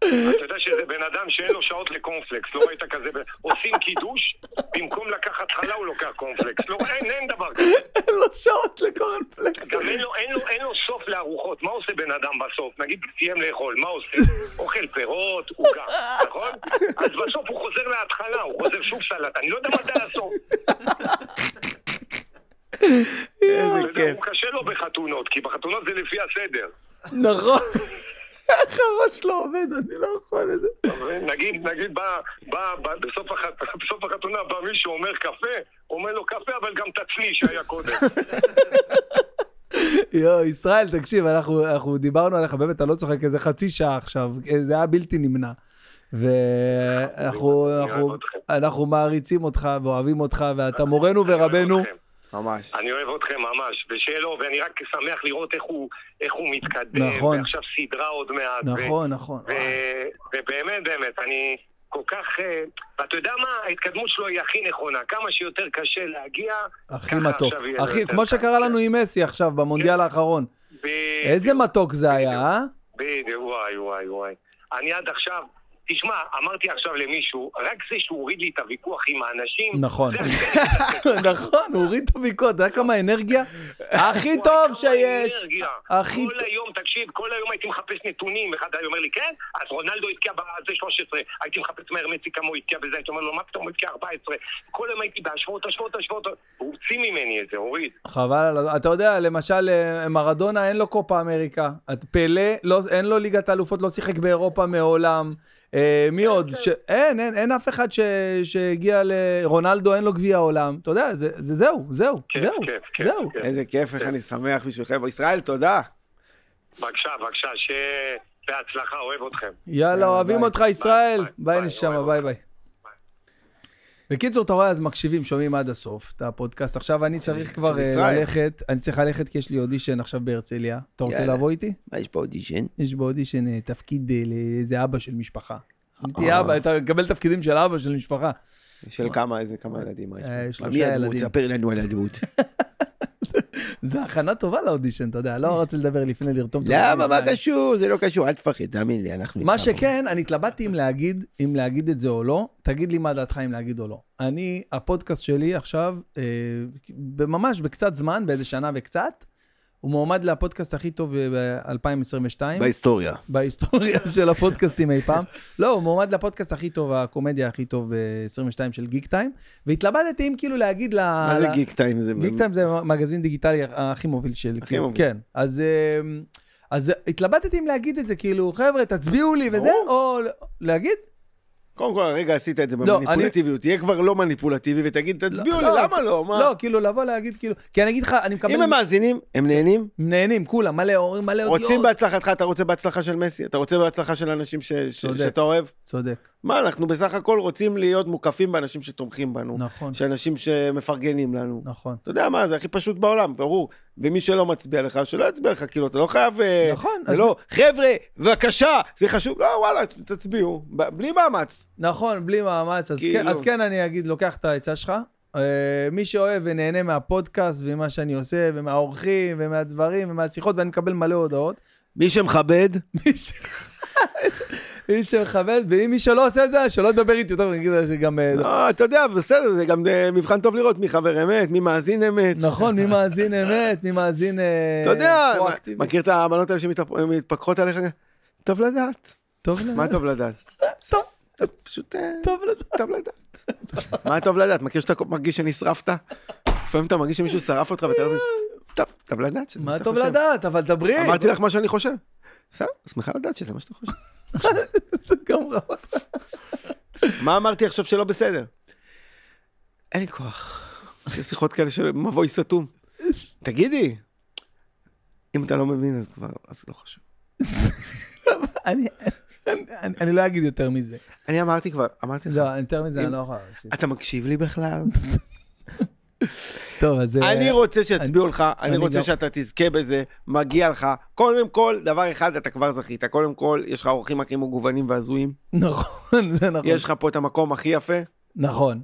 אתה יודע שזה בן אדם שאין לו שעות לקורנפלקס, לא ראית כזה, עושים קידוש, במקום לקחת חלה הוא לוקח קורנפלקס. לא, אין, אין דבר כזה. אין לו שעות לקורנפלקס. גם אין לו, אין, לו, אין לו סוף לארוחות, מה עושה בן אדם בסוף? נגיד סיים לאכול, מה עושה? אוכל פירות, עוגה, נכון? אז בסוף הוא חוזר להתחלה, הוא חוזר שוב סלט, אני לא יודע מתי הסוף. איזה אתה כיף. הוא קשה לו בחתונות, כי בחתונות זה לפי הסדר. נכון. איך הראש לא עובד, אני לא יכול את זה. נגיד, נגיד, בא, בא, בא, בסוף, הח... בסוף החתונה בא מישהו אומר קפה, אומר לו קפה, אבל גם תצלי שהיה קודם. יואו, ישראל, תקשיב, אנחנו, אנחנו דיברנו עליך, באמת, אני לא צוחק, איזה חצי שעה עכשיו, זה היה בלתי נמנע. ואנחנו אוהב אנחנו. אנחנו מעריצים אותך ואוהבים אותך, ואתה מורנו ורבנו. ממש. אני אוהב אתכם ממש, ושיהיה לו, ואני רק שמח לראות איך הוא, איך הוא מתקדם, נכון. ועכשיו סדרה עוד מעט. ו- נכון, נכון. ו- ובאמת, באמת, אני כל כך... אה, ואתה יודע מה? ההתקדמות שלו היא הכי נכונה. כמה שיותר קשה להגיע, הכי מתוק. הכי, יותר כמו. שקרה לנו עם מסי עכשיו, במונדיאל האחרון. בדיוק, איזה מתוק זה היה, אה? בדיוק, וואי, וואי, וואי. אני עד עכשיו, תשמע, אמרתי עכשיו למישהו, רק זה שהוא הוריד לי את הוויכוח עם האנשים... נכון. <laughs> נכון, הוא הוריד את הוויכוח, אתה יודע כמה אנרגיה? הכי טוב שיש. הכי כל היום, תקשיב, כל היום הייתי מחפש נתונים, אחד היה אומר לי, כן, אז רונלדו הבקיע בזה 13, הייתי מחפש מהר מסי כמה הוא הבקיע בזה, הייתי אומר לו, מה פתאום הוא הבקיע 14? כל היום הייתי בהשוות, השוואות, השוואות, הוא הוציא ממני את זה, הוריד. חבל. אתה יודע, למשל, אה, מרדונה אין לו קופה אמריקה. פלה, לא, אין לו ליגת האלופות, לא שיחק באירופה מעולם. אה, מי עוד? ש... אין, אין, אין אף אחד ש... שהגיע לרונלדו, אין לו גביע העולם. אתה יודע, זה, זה זהו, זהו, כיף, זהו, כיף, כיף, זהו. כיף. איזה כיף, איך אני שמח בשבילכם. ישראל, תודה. בבקשה, בבקשה, שיהיה בהצלחה, אוהב אתכם. יאללה, אוהבים ביי. אותך, ישראל. ביי, ביי ביי, נשמה, ביי. ביי. בקיצור, אתה רואה, אז מקשיבים, שומעים עד הסוף את הפודקאסט. עכשיו אני צריך כבר אה. ללכת, אני צריך ללכת כי יש לי אודישן עכשיו בהרצליה. אתה רוצה. לבוא איתי? מה יש פה אודישן? יש באודישן אה, תפקיד אה, לאיזה אבא של משפחה. תהיה אבא, אתה מקבל תפקידים של אבא של משפחה. של כמה, איזה כמה ילדים יש אה, מי הדמות? ספר לנו על הדמות. <laughs> זה הכנה טובה לאודישן, אתה יודע, לא רוצה לדבר לפני לרתום. את למה? מה קשור? זה לא קשור, אל תפחד, תאמין לי, אנחנו מה. שכן, אני התלבטתי אם להגיד, אם להגיד את זה או לא. תגיד לי מה דעתך אם להגיד או לא. אני, הפודקאסט שלי עכשיו, אה, ממש בקצת זמן, באיזה שנה וקצת, הוא מועמד לפודקאסט הכי טוב ב-2022. בהיסטוריה. בהיסטוריה <laughs> של הפודקאסטים אי פעם. לא, הוא מועמד לפודקאסט הכי טוב, הקומדיה הכי טוב ב-22 של גיק טיים. והתלבטתי אם כאילו להגיד ל... מה זה גיק טיים? זה- גיק טיים זה מגזין דיגיטלי הכי מוביל של... הכי כאילו, מוביל. כן. אז, אמ, אז התלבטתי אם להגיד את זה, כאילו, חבר'ה, תצביעו לי וזה, או להגיד? קודם כל, הרגע עשית את זה לא, במניפולטיביות. תהיה כבר לא מניפולטיבי ותגיד, תצביעו לי, לא, למה לא? מה? לא, כאילו, לבוא להגיד, כאילו, כי אני אגיד לך, אני מקבל... אם הם מאזינים, הם נהנים, נהנים, כולם, מלא הורים, מלא רוצים הודיות. בהצלחתך, אתה רוצה בהצלחה של מסי, אתה רוצה בהצלחה של אנשים ש- ש- צודק. שאתה אוהב. צודק, מה, אנחנו בסך הכל רוצים להיות מוקפים באנשים שתומכים בנו, נכון, שאנשים שמפרגנים לנו. נכון. אתה יודע מה, זה הכי פשוט בעולם, ברור. ומי שלא מצביע לך, שלא יצביע לך, כאילו, אתה לא חייב... אה, נכון, זה לא, חבר'ה, בבקשה, זה חשוב. לא, וואלה, תצביעו, בלי מאמץ. נכון, בלי מאמץ. אז, כאילו. כן, אז כן, אני אגיד, לוקח את העצה שלך. Uh, מי שאוהב ונהנה מהפודקאסט וממה שאני עושה, ומהאורחים, ומהדברים, ומהשיחות, ואני מקבל מלא הודעות. מי שמכבד, מי ש- מי שמכבד, ואם מי שלא עושה את זה, שלא ידבר איתי אני אגיד שגם... אה, לא, אתה יודע, בסדר, זה גם אה, מבחן טוב לראות מי חבר אמת, מי מאזין אמת. נכון, מי מאזין אמת, מי מאזין אה, אתה יודע. מכיר את הבנות האלה שמתפקחות עליך? טוב לדעת. טוב לדעת. מה טוב לדעת? טוב. פשוט טוב לדעת. טוב לדעת. מה טוב לדעת? מכיר שאתה מרגיש שנשרפת? לפעמים אתה מרגיש שמישהו שרף אותך ואתה לא מבין. טוב, טוב לדעת שזה מה טוב. לדעת, אבל דברי. אמרתי לך מה שאני חושב. בסדר, שמחה לדעת שזה מה שאתה חושב. <laughs> זה גם רע. מה אמרתי עכשיו שלא בסדר? אין לי כוח. יש שיחות כאלה של מבוי סתום. תגידי, אם אתה לא מבין אז כבר, אז לא חשוב. <laughs> אני- לא אגיד יותר מזה. אני אמרתי כבר, אמרתי לך, לא, יותר מזה אני לא יכול. אתה מקשיב לי בכלל? <laughs> טוב, אז... אה, אני רוצה שיצביעו לך, אני רוצה שאתה תזכה בזה, מגיע לך. קודם כל, דבר אחד, אתה כבר זכית. קודם כל, יש לך אורחים הכי מגוונים והזויים. נכון, זה נכון. יש לך פה את המקום הכי יפה. נכון.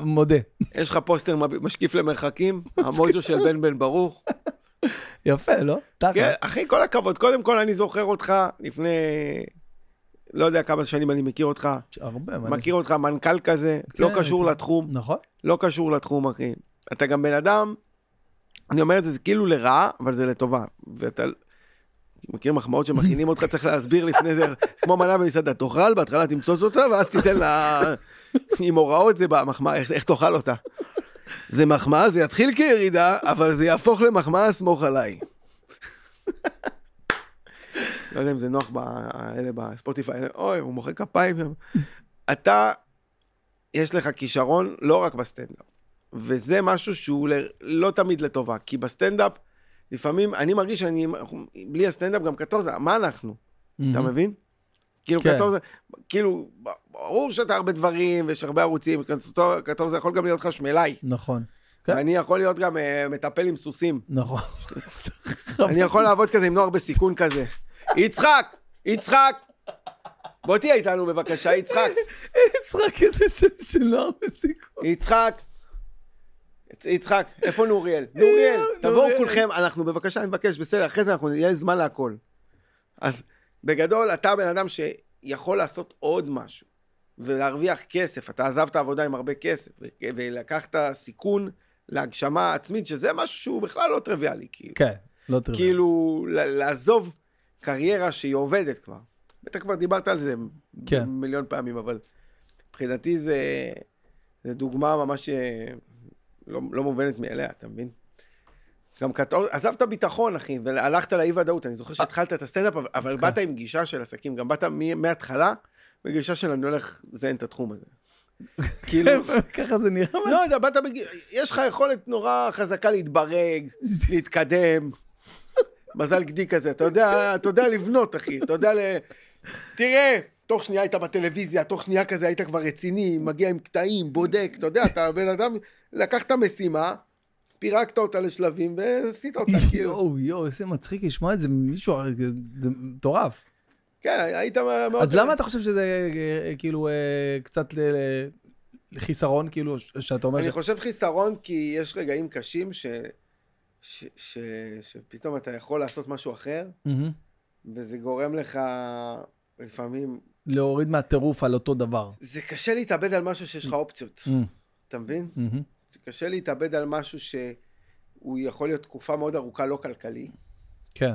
מודה. יש לך פוסטר משקיף למרחקים, <laughs> המוז'ו של בן בן ברוך. יפה, לא? כן, תכל'ס. אחי, כל הכבוד. קודם כל, אני זוכר אותך לפני... לא יודע כמה שנים אני מכיר אותך. הרבה. מכיר אותך מנכ"ל כזה, לא כן, קשור כן. לתחום. נכון. לא קשור לתחום, אחי. אתה גם בן אדם, אני אומר את זה, זה כאילו לרעה, אבל זה לטובה. ואתה... מכיר מחמאות שמכינים אותך, צריך להסביר לפני זה, <laughs> כמו מנה במסעדה, תאכל, בהתחלה תמצוץ אותה, ואז תיתן לה... עם הוראות זה במחמאה, איך, איך תאכל אותה. זה מחמאה, זה יתחיל כירידה, אבל זה יהפוך למחמאה, סמוך עליי. לא יודע אם זה נוח באלה בספוטיפיי, אוי, הוא מוחא כפיים שם. אתה, יש לך כישרון לא רק בסטנדאפ, וזה משהו שהוא ל- לא תמיד לטובה, כי בסטנדאפ, לפעמים, אני מרגיש שאני, בלי הסטנדאפ גם קטורזה, מה אנחנו? אתה מבין? כאילו כן. קטורזה, כאילו, ברור שאתה הרבה דברים, ויש הרבה ערוצים, קטור- קטורזה יכול גם להיות חשמלאי. נכון. כן. ואני יכול להיות גם אה, מטפל עם סוסים. נכון. אני יכול לעבוד כזה עם נוער בסיכון כזה. יצחק! יצחק! בוא תהיה איתנו בבקשה, יצחק. יצחק איזה שם של נוער בסיכון. יצחק. יצ- יצחק, איפה נוריאל? נוריאל, תבואו. כולכם, אנחנו בבקשה, אני מבקש, בסדר, אחרי זה אנחנו, יהיה זמן להכל. אז בגדול, אתה בן אדם ש... יכול לעשות עוד משהו, ולהרוויח כסף. אתה עזבת עבודה עם הרבה כסף, ולקחת סיכון להגשמה עצמית, שזה משהו שהוא בכלל לא טריוויאלי, כאילו. כן, לא טריוויאלי. כאילו, לעזוב קריירה שהיא עובדת כבר. בטח כבר דיברת על זה כן. מיליון פעמים, אבל מבחינתי זה, זה דוגמה ממש אה, לא, לא מובנת מאליה, אתה מבין? גם כת... עזבת ביטחון, אחי, והלכת לאי-ודאות. אני זוכר שהתחלת את הסטנדאפ, אבל, כן. באת עם גישה של עסקים, גם באת מההתחלה בגישה של אני הולך לזיין את התחום הזה. <laughs> כאילו, ככה זה נראה. לא באת בג... יש לך יכולת נורא חזקה להתברג, <laughs> להתקדם. מזל גדי כזה, אתה יודע, אתה יודע לבנות, אחי, אתה יודע ל... תראה, תוך שנייה היית בטלוויזיה, תוך שנייה כזה היית כבר רציני, מגיע עם קטעים, בודק, אתה יודע, אתה בן אדם, לקחת משימה, פירקת אותה לשלבים ועשית אותה, כאילו. יואו, יואו, איזה מצחיק לשמוע את זה ממישהו, זה מטורף. כן, היית מאוד... אז למה אתה חושב שזה אה, כאילו אה, קצת לחיסרון, כאילו, שאתה אומר... אני חושב חיסרון כי יש רגעים קשים ש... ש... ש... שפתאום אתה יכול לעשות משהו אחר, מהמם. וזה גורם לך לפעמים... להוריד מהטירוף על אותו דבר. זה קשה להתאבד על משהו שיש לך אופציות, מהמם, אתה מבין? מהמם. זה קשה להתאבד על משהו שהוא יכול להיות תקופה מאוד ארוכה לא כלכלי, כן,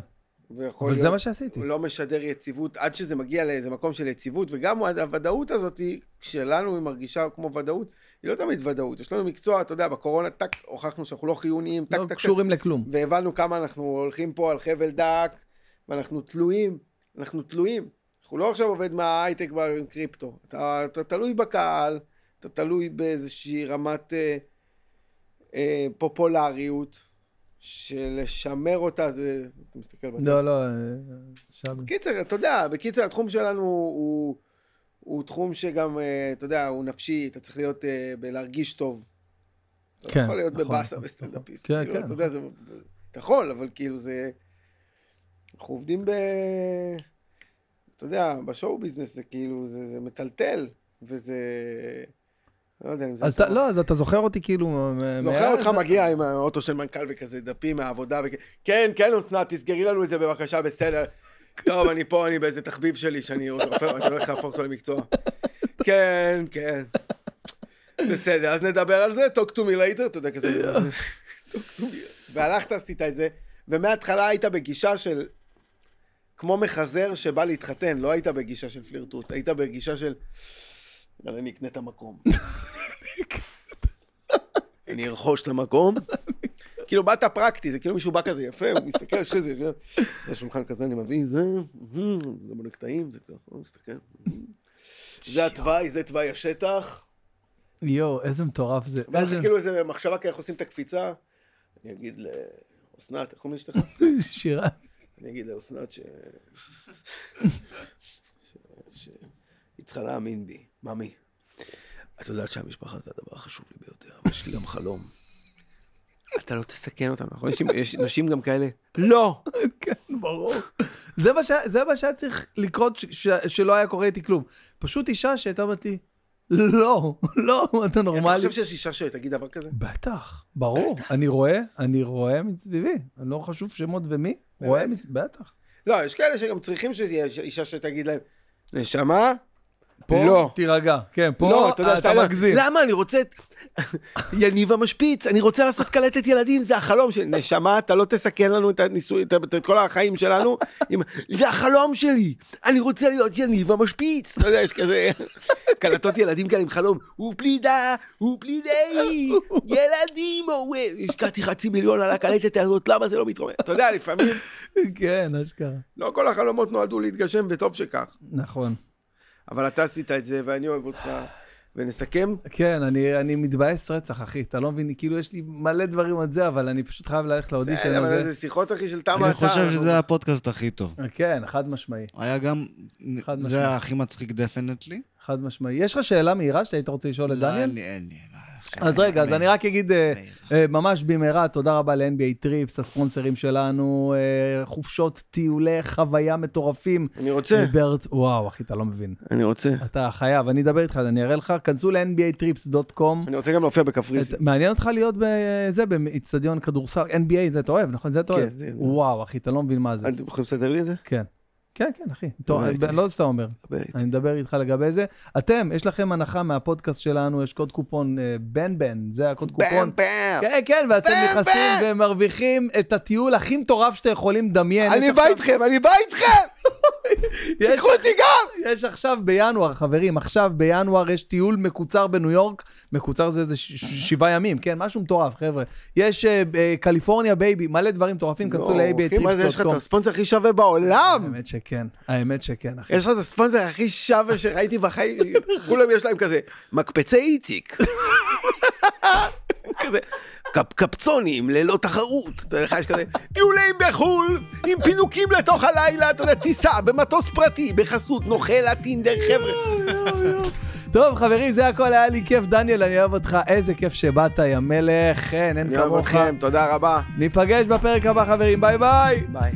ויכול אבל להיות... זה מה שעשיתי. הוא לא משדר יציבות עד שזה מגיע לאיזה מקום של יציבות, וגם הוודאות הזאת, כשלנו היא מרגישה כמו ודאות, היא לא תמיד ודאות. יש לנו מקצוע, אתה יודע, בקורונה, טק, הוכחנו שאנחנו לא חיוניים, טק, לא טק, טק, קשורים לכלום. והבנו כמה אנחנו הולכים פה על חבל דק, ואנחנו תלויים, אנחנו תלויים. אנחנו לא עכשיו עובד מההייטק עם קריפטו. אתה, אתה תלוי בקהל, אתה תלוי באיזושהי רמת אה, אה, פופולריות, שלשמר אותה זה... אתה מסתכל בטח. לא, לא, אה, שם. בקיצר, אתה יודע, בקיצר, התחום שלנו הוא, הוא תחום שגם, אה, אתה יודע, הוא נפשי, אתה צריך להיות, אה, בלהרגיש טוב. אתה כן, לא יכול להיות נכון, בבאסה נכון. וסטנדאפיסט. כן, כאילו, כן. אתה יודע, זה... אתה יכול, אבל כאילו זה... אנחנו עובדים ב... אתה יודע, בשואו ביזנס זה כאילו, זה, זה מטלטל, וזה... לא יודע אם זה... אז אתה-. לא, אז אתה זוכר אותי כאילו... זוכר? אותך מגיע עם האוטו של מנכ"ל וכזה דפים מהעבודה, וכ... כן, כן, אסנת, תסגרי לנו את זה בבקשה, בסדר. טוב, אני פה, אני באיזה תחביב שלי, שאני הולך להפוך אותו למקצוע. כן, כן. בסדר, אז נדבר על זה, talk to me later, אתה יודע, כזה. והלכת, עשית את זה, ומההתחלה היית בגישה של... כמו מחזר שבא להתחתן, לא היית בגישה של פלירטוט, היית בגישה של... אני אקנה את המקום. אני ארכוש את המקום. כאילו, באת פרקטי, זה כאילו מישהו בא כזה יפה, הוא מסתכל, יש כזה, זה שולחן כזה, אני מביא, זה, זה בונה קטעים, זה ככה, הוא מסתכל. זה התוואי, זה תוואי השטח. יואו, איזה מטורף זה. ואז כאילו איזה מחשבה כאלה, איך עושים את הקפיצה. אני אגיד לאסנת, איך קוראים לאשתך? <laughs> שירה. אני אגיד לאסנת ש... ש... ש... היא צריכה להאמין בי. ממי, את יודעת שהמשפחה זה הדבר החשוב לי ביותר, אבל יש לי גם חלום. אתה לא תסכן אותנו, נכון? יש, נשים גם כאלה? לא! כן, ברור. זה מה שהיה- צריך לקרות שלא היה קורה איתי כלום. פשוט אישה שהייתה אומרת לי, לא, לא, אתה אתה נורמלי. חושב שיש אישה שתגיד דבר כזה? בטח, ברור. אני רואה, אני רואה מסביבי. אני לא חשוב שמות ומי. רואה, מס- בטח. לא, יש כאלה שגם צריכים שתהיה אישה שתגיד להם, נשמה, פה, לא. תירגע. כן, פה לא, אתה יודע, אתה מגזים. למה? אני רוצה את... <laughs> יניב המשפיץ, אני רוצה לעשות קלטת ילדים, זה החלום שלי. נשמה, אתה לא תסכן לנו את הניסוי, את, את, את כל החיים שלנו. עם... <laughs> זה החלום שלי, אני רוצה להיות יניב המשפיץ. אתה יודע, יש כזה <laughs> קלטות ילדים כאלה עם חלום. הוא פלידה, הוא פלידי, ילדים, הוא... השקעתי חצי מיליון על הקלטת הזאת, למה זה לא מתרומם? אתה יודע, לפעמים כן, אשכרה. לא כל החלומות נועדו להתגשם, וטוב שכך. נכון. אבל אתה עשית את זה, ואני אוהב אותך. ונסכם? כן, אני, אני מתבאס רצח, אחי. אתה לא מבין, כאילו, יש לי מלא דברים על זה, אבל אני פשוט חייב ללכת לאודישן אבל הזה. זה שיחות, אחי, של תמה אני הצעה. חושב שזה הפודקאסט הכי טוב. כן, חד משמעי. היה גם, חד משמעי. זה הכי מצחיק דפנטלי. חד משמעי. יש לך שאלה מהירה שהיית רוצה לשאול את לא, דניאל? אין לי, אין לי. אז רגע, אז אני רק אגיד אה. אה, ממש במהרה, תודה רבה ל-NBA טריפס, הספונסרים שלנו, אה, חופשות, טיולי חוויה מטורפים. אני רוצה, וואו, אחי, אתה לא מבין. אני רוצה. אתה חייב, אני אדבר איתך, אני אראה לך, כנסו ל-NBAtrips.com. אני רוצה גם להופיע בקפריסין. מעניין אותך להיות בזה, באיצטדיון כדורסל, NBA, זה אתה אוהב, נכון? זה אתה אוהב? כן, זה- וואו, אחי, אתה לא מבין מה זה. אתם יכולים לסדר לי את זה? כן. כן, כן, אחי. טוב, אני. לא סתם אומר. אני מדבר איתך לגבי זה. אתם, יש לכם הנחה מהפודקאסט שלנו, יש קוד קופון אה, בן בן, זה הקוד קופון. פעם פעם. כן, כן, ואתם בן נכנסים בן. ומרוויחים את הטיול הכי מטורף שאתם יכולים לדמיין. אני בא איתכם, אני בא איתכם! יש תיקחו אותי גם! יש עכשיו בינואר, חברים, עכשיו בינואר יש טיול מקוצר בניו יורק, מקוצר זה איזה שבעה ימים, כן? משהו מטורף, חבר'ה. יש אה, אה, קליפורניה baby, מלא דברים מטורפים, כנסו לא, אחי, מה זה, יש לך את. הספונסר הכי שווה בעולם! האמת שכן, האמת שכן, אחי. יש לך את הספונסר הכי שווה שראיתי בחיים, <laughs> כולם יש להם כזה, מקפצי איציק. <laughs> כזה, קפ, קפצונים ללא תחרות, אתה יודע, לך יש כזה, טיולים בחו"ל, עם פינוקים לתוך הלילה, אתה יודע, טיסה במטוס פרטי, בחסות נוכל הטינדר, חבר'ה. טוב, חברים, זה הכל, היה לי כיף. דניאל, אני אוהב אותך, איזה כיף שבאת, יא מלך, כן, אין אני אוהב כמוך. אתכם, תודה רבה. ניפגש בפרק הבא, חברים, ביי ביי. ביי.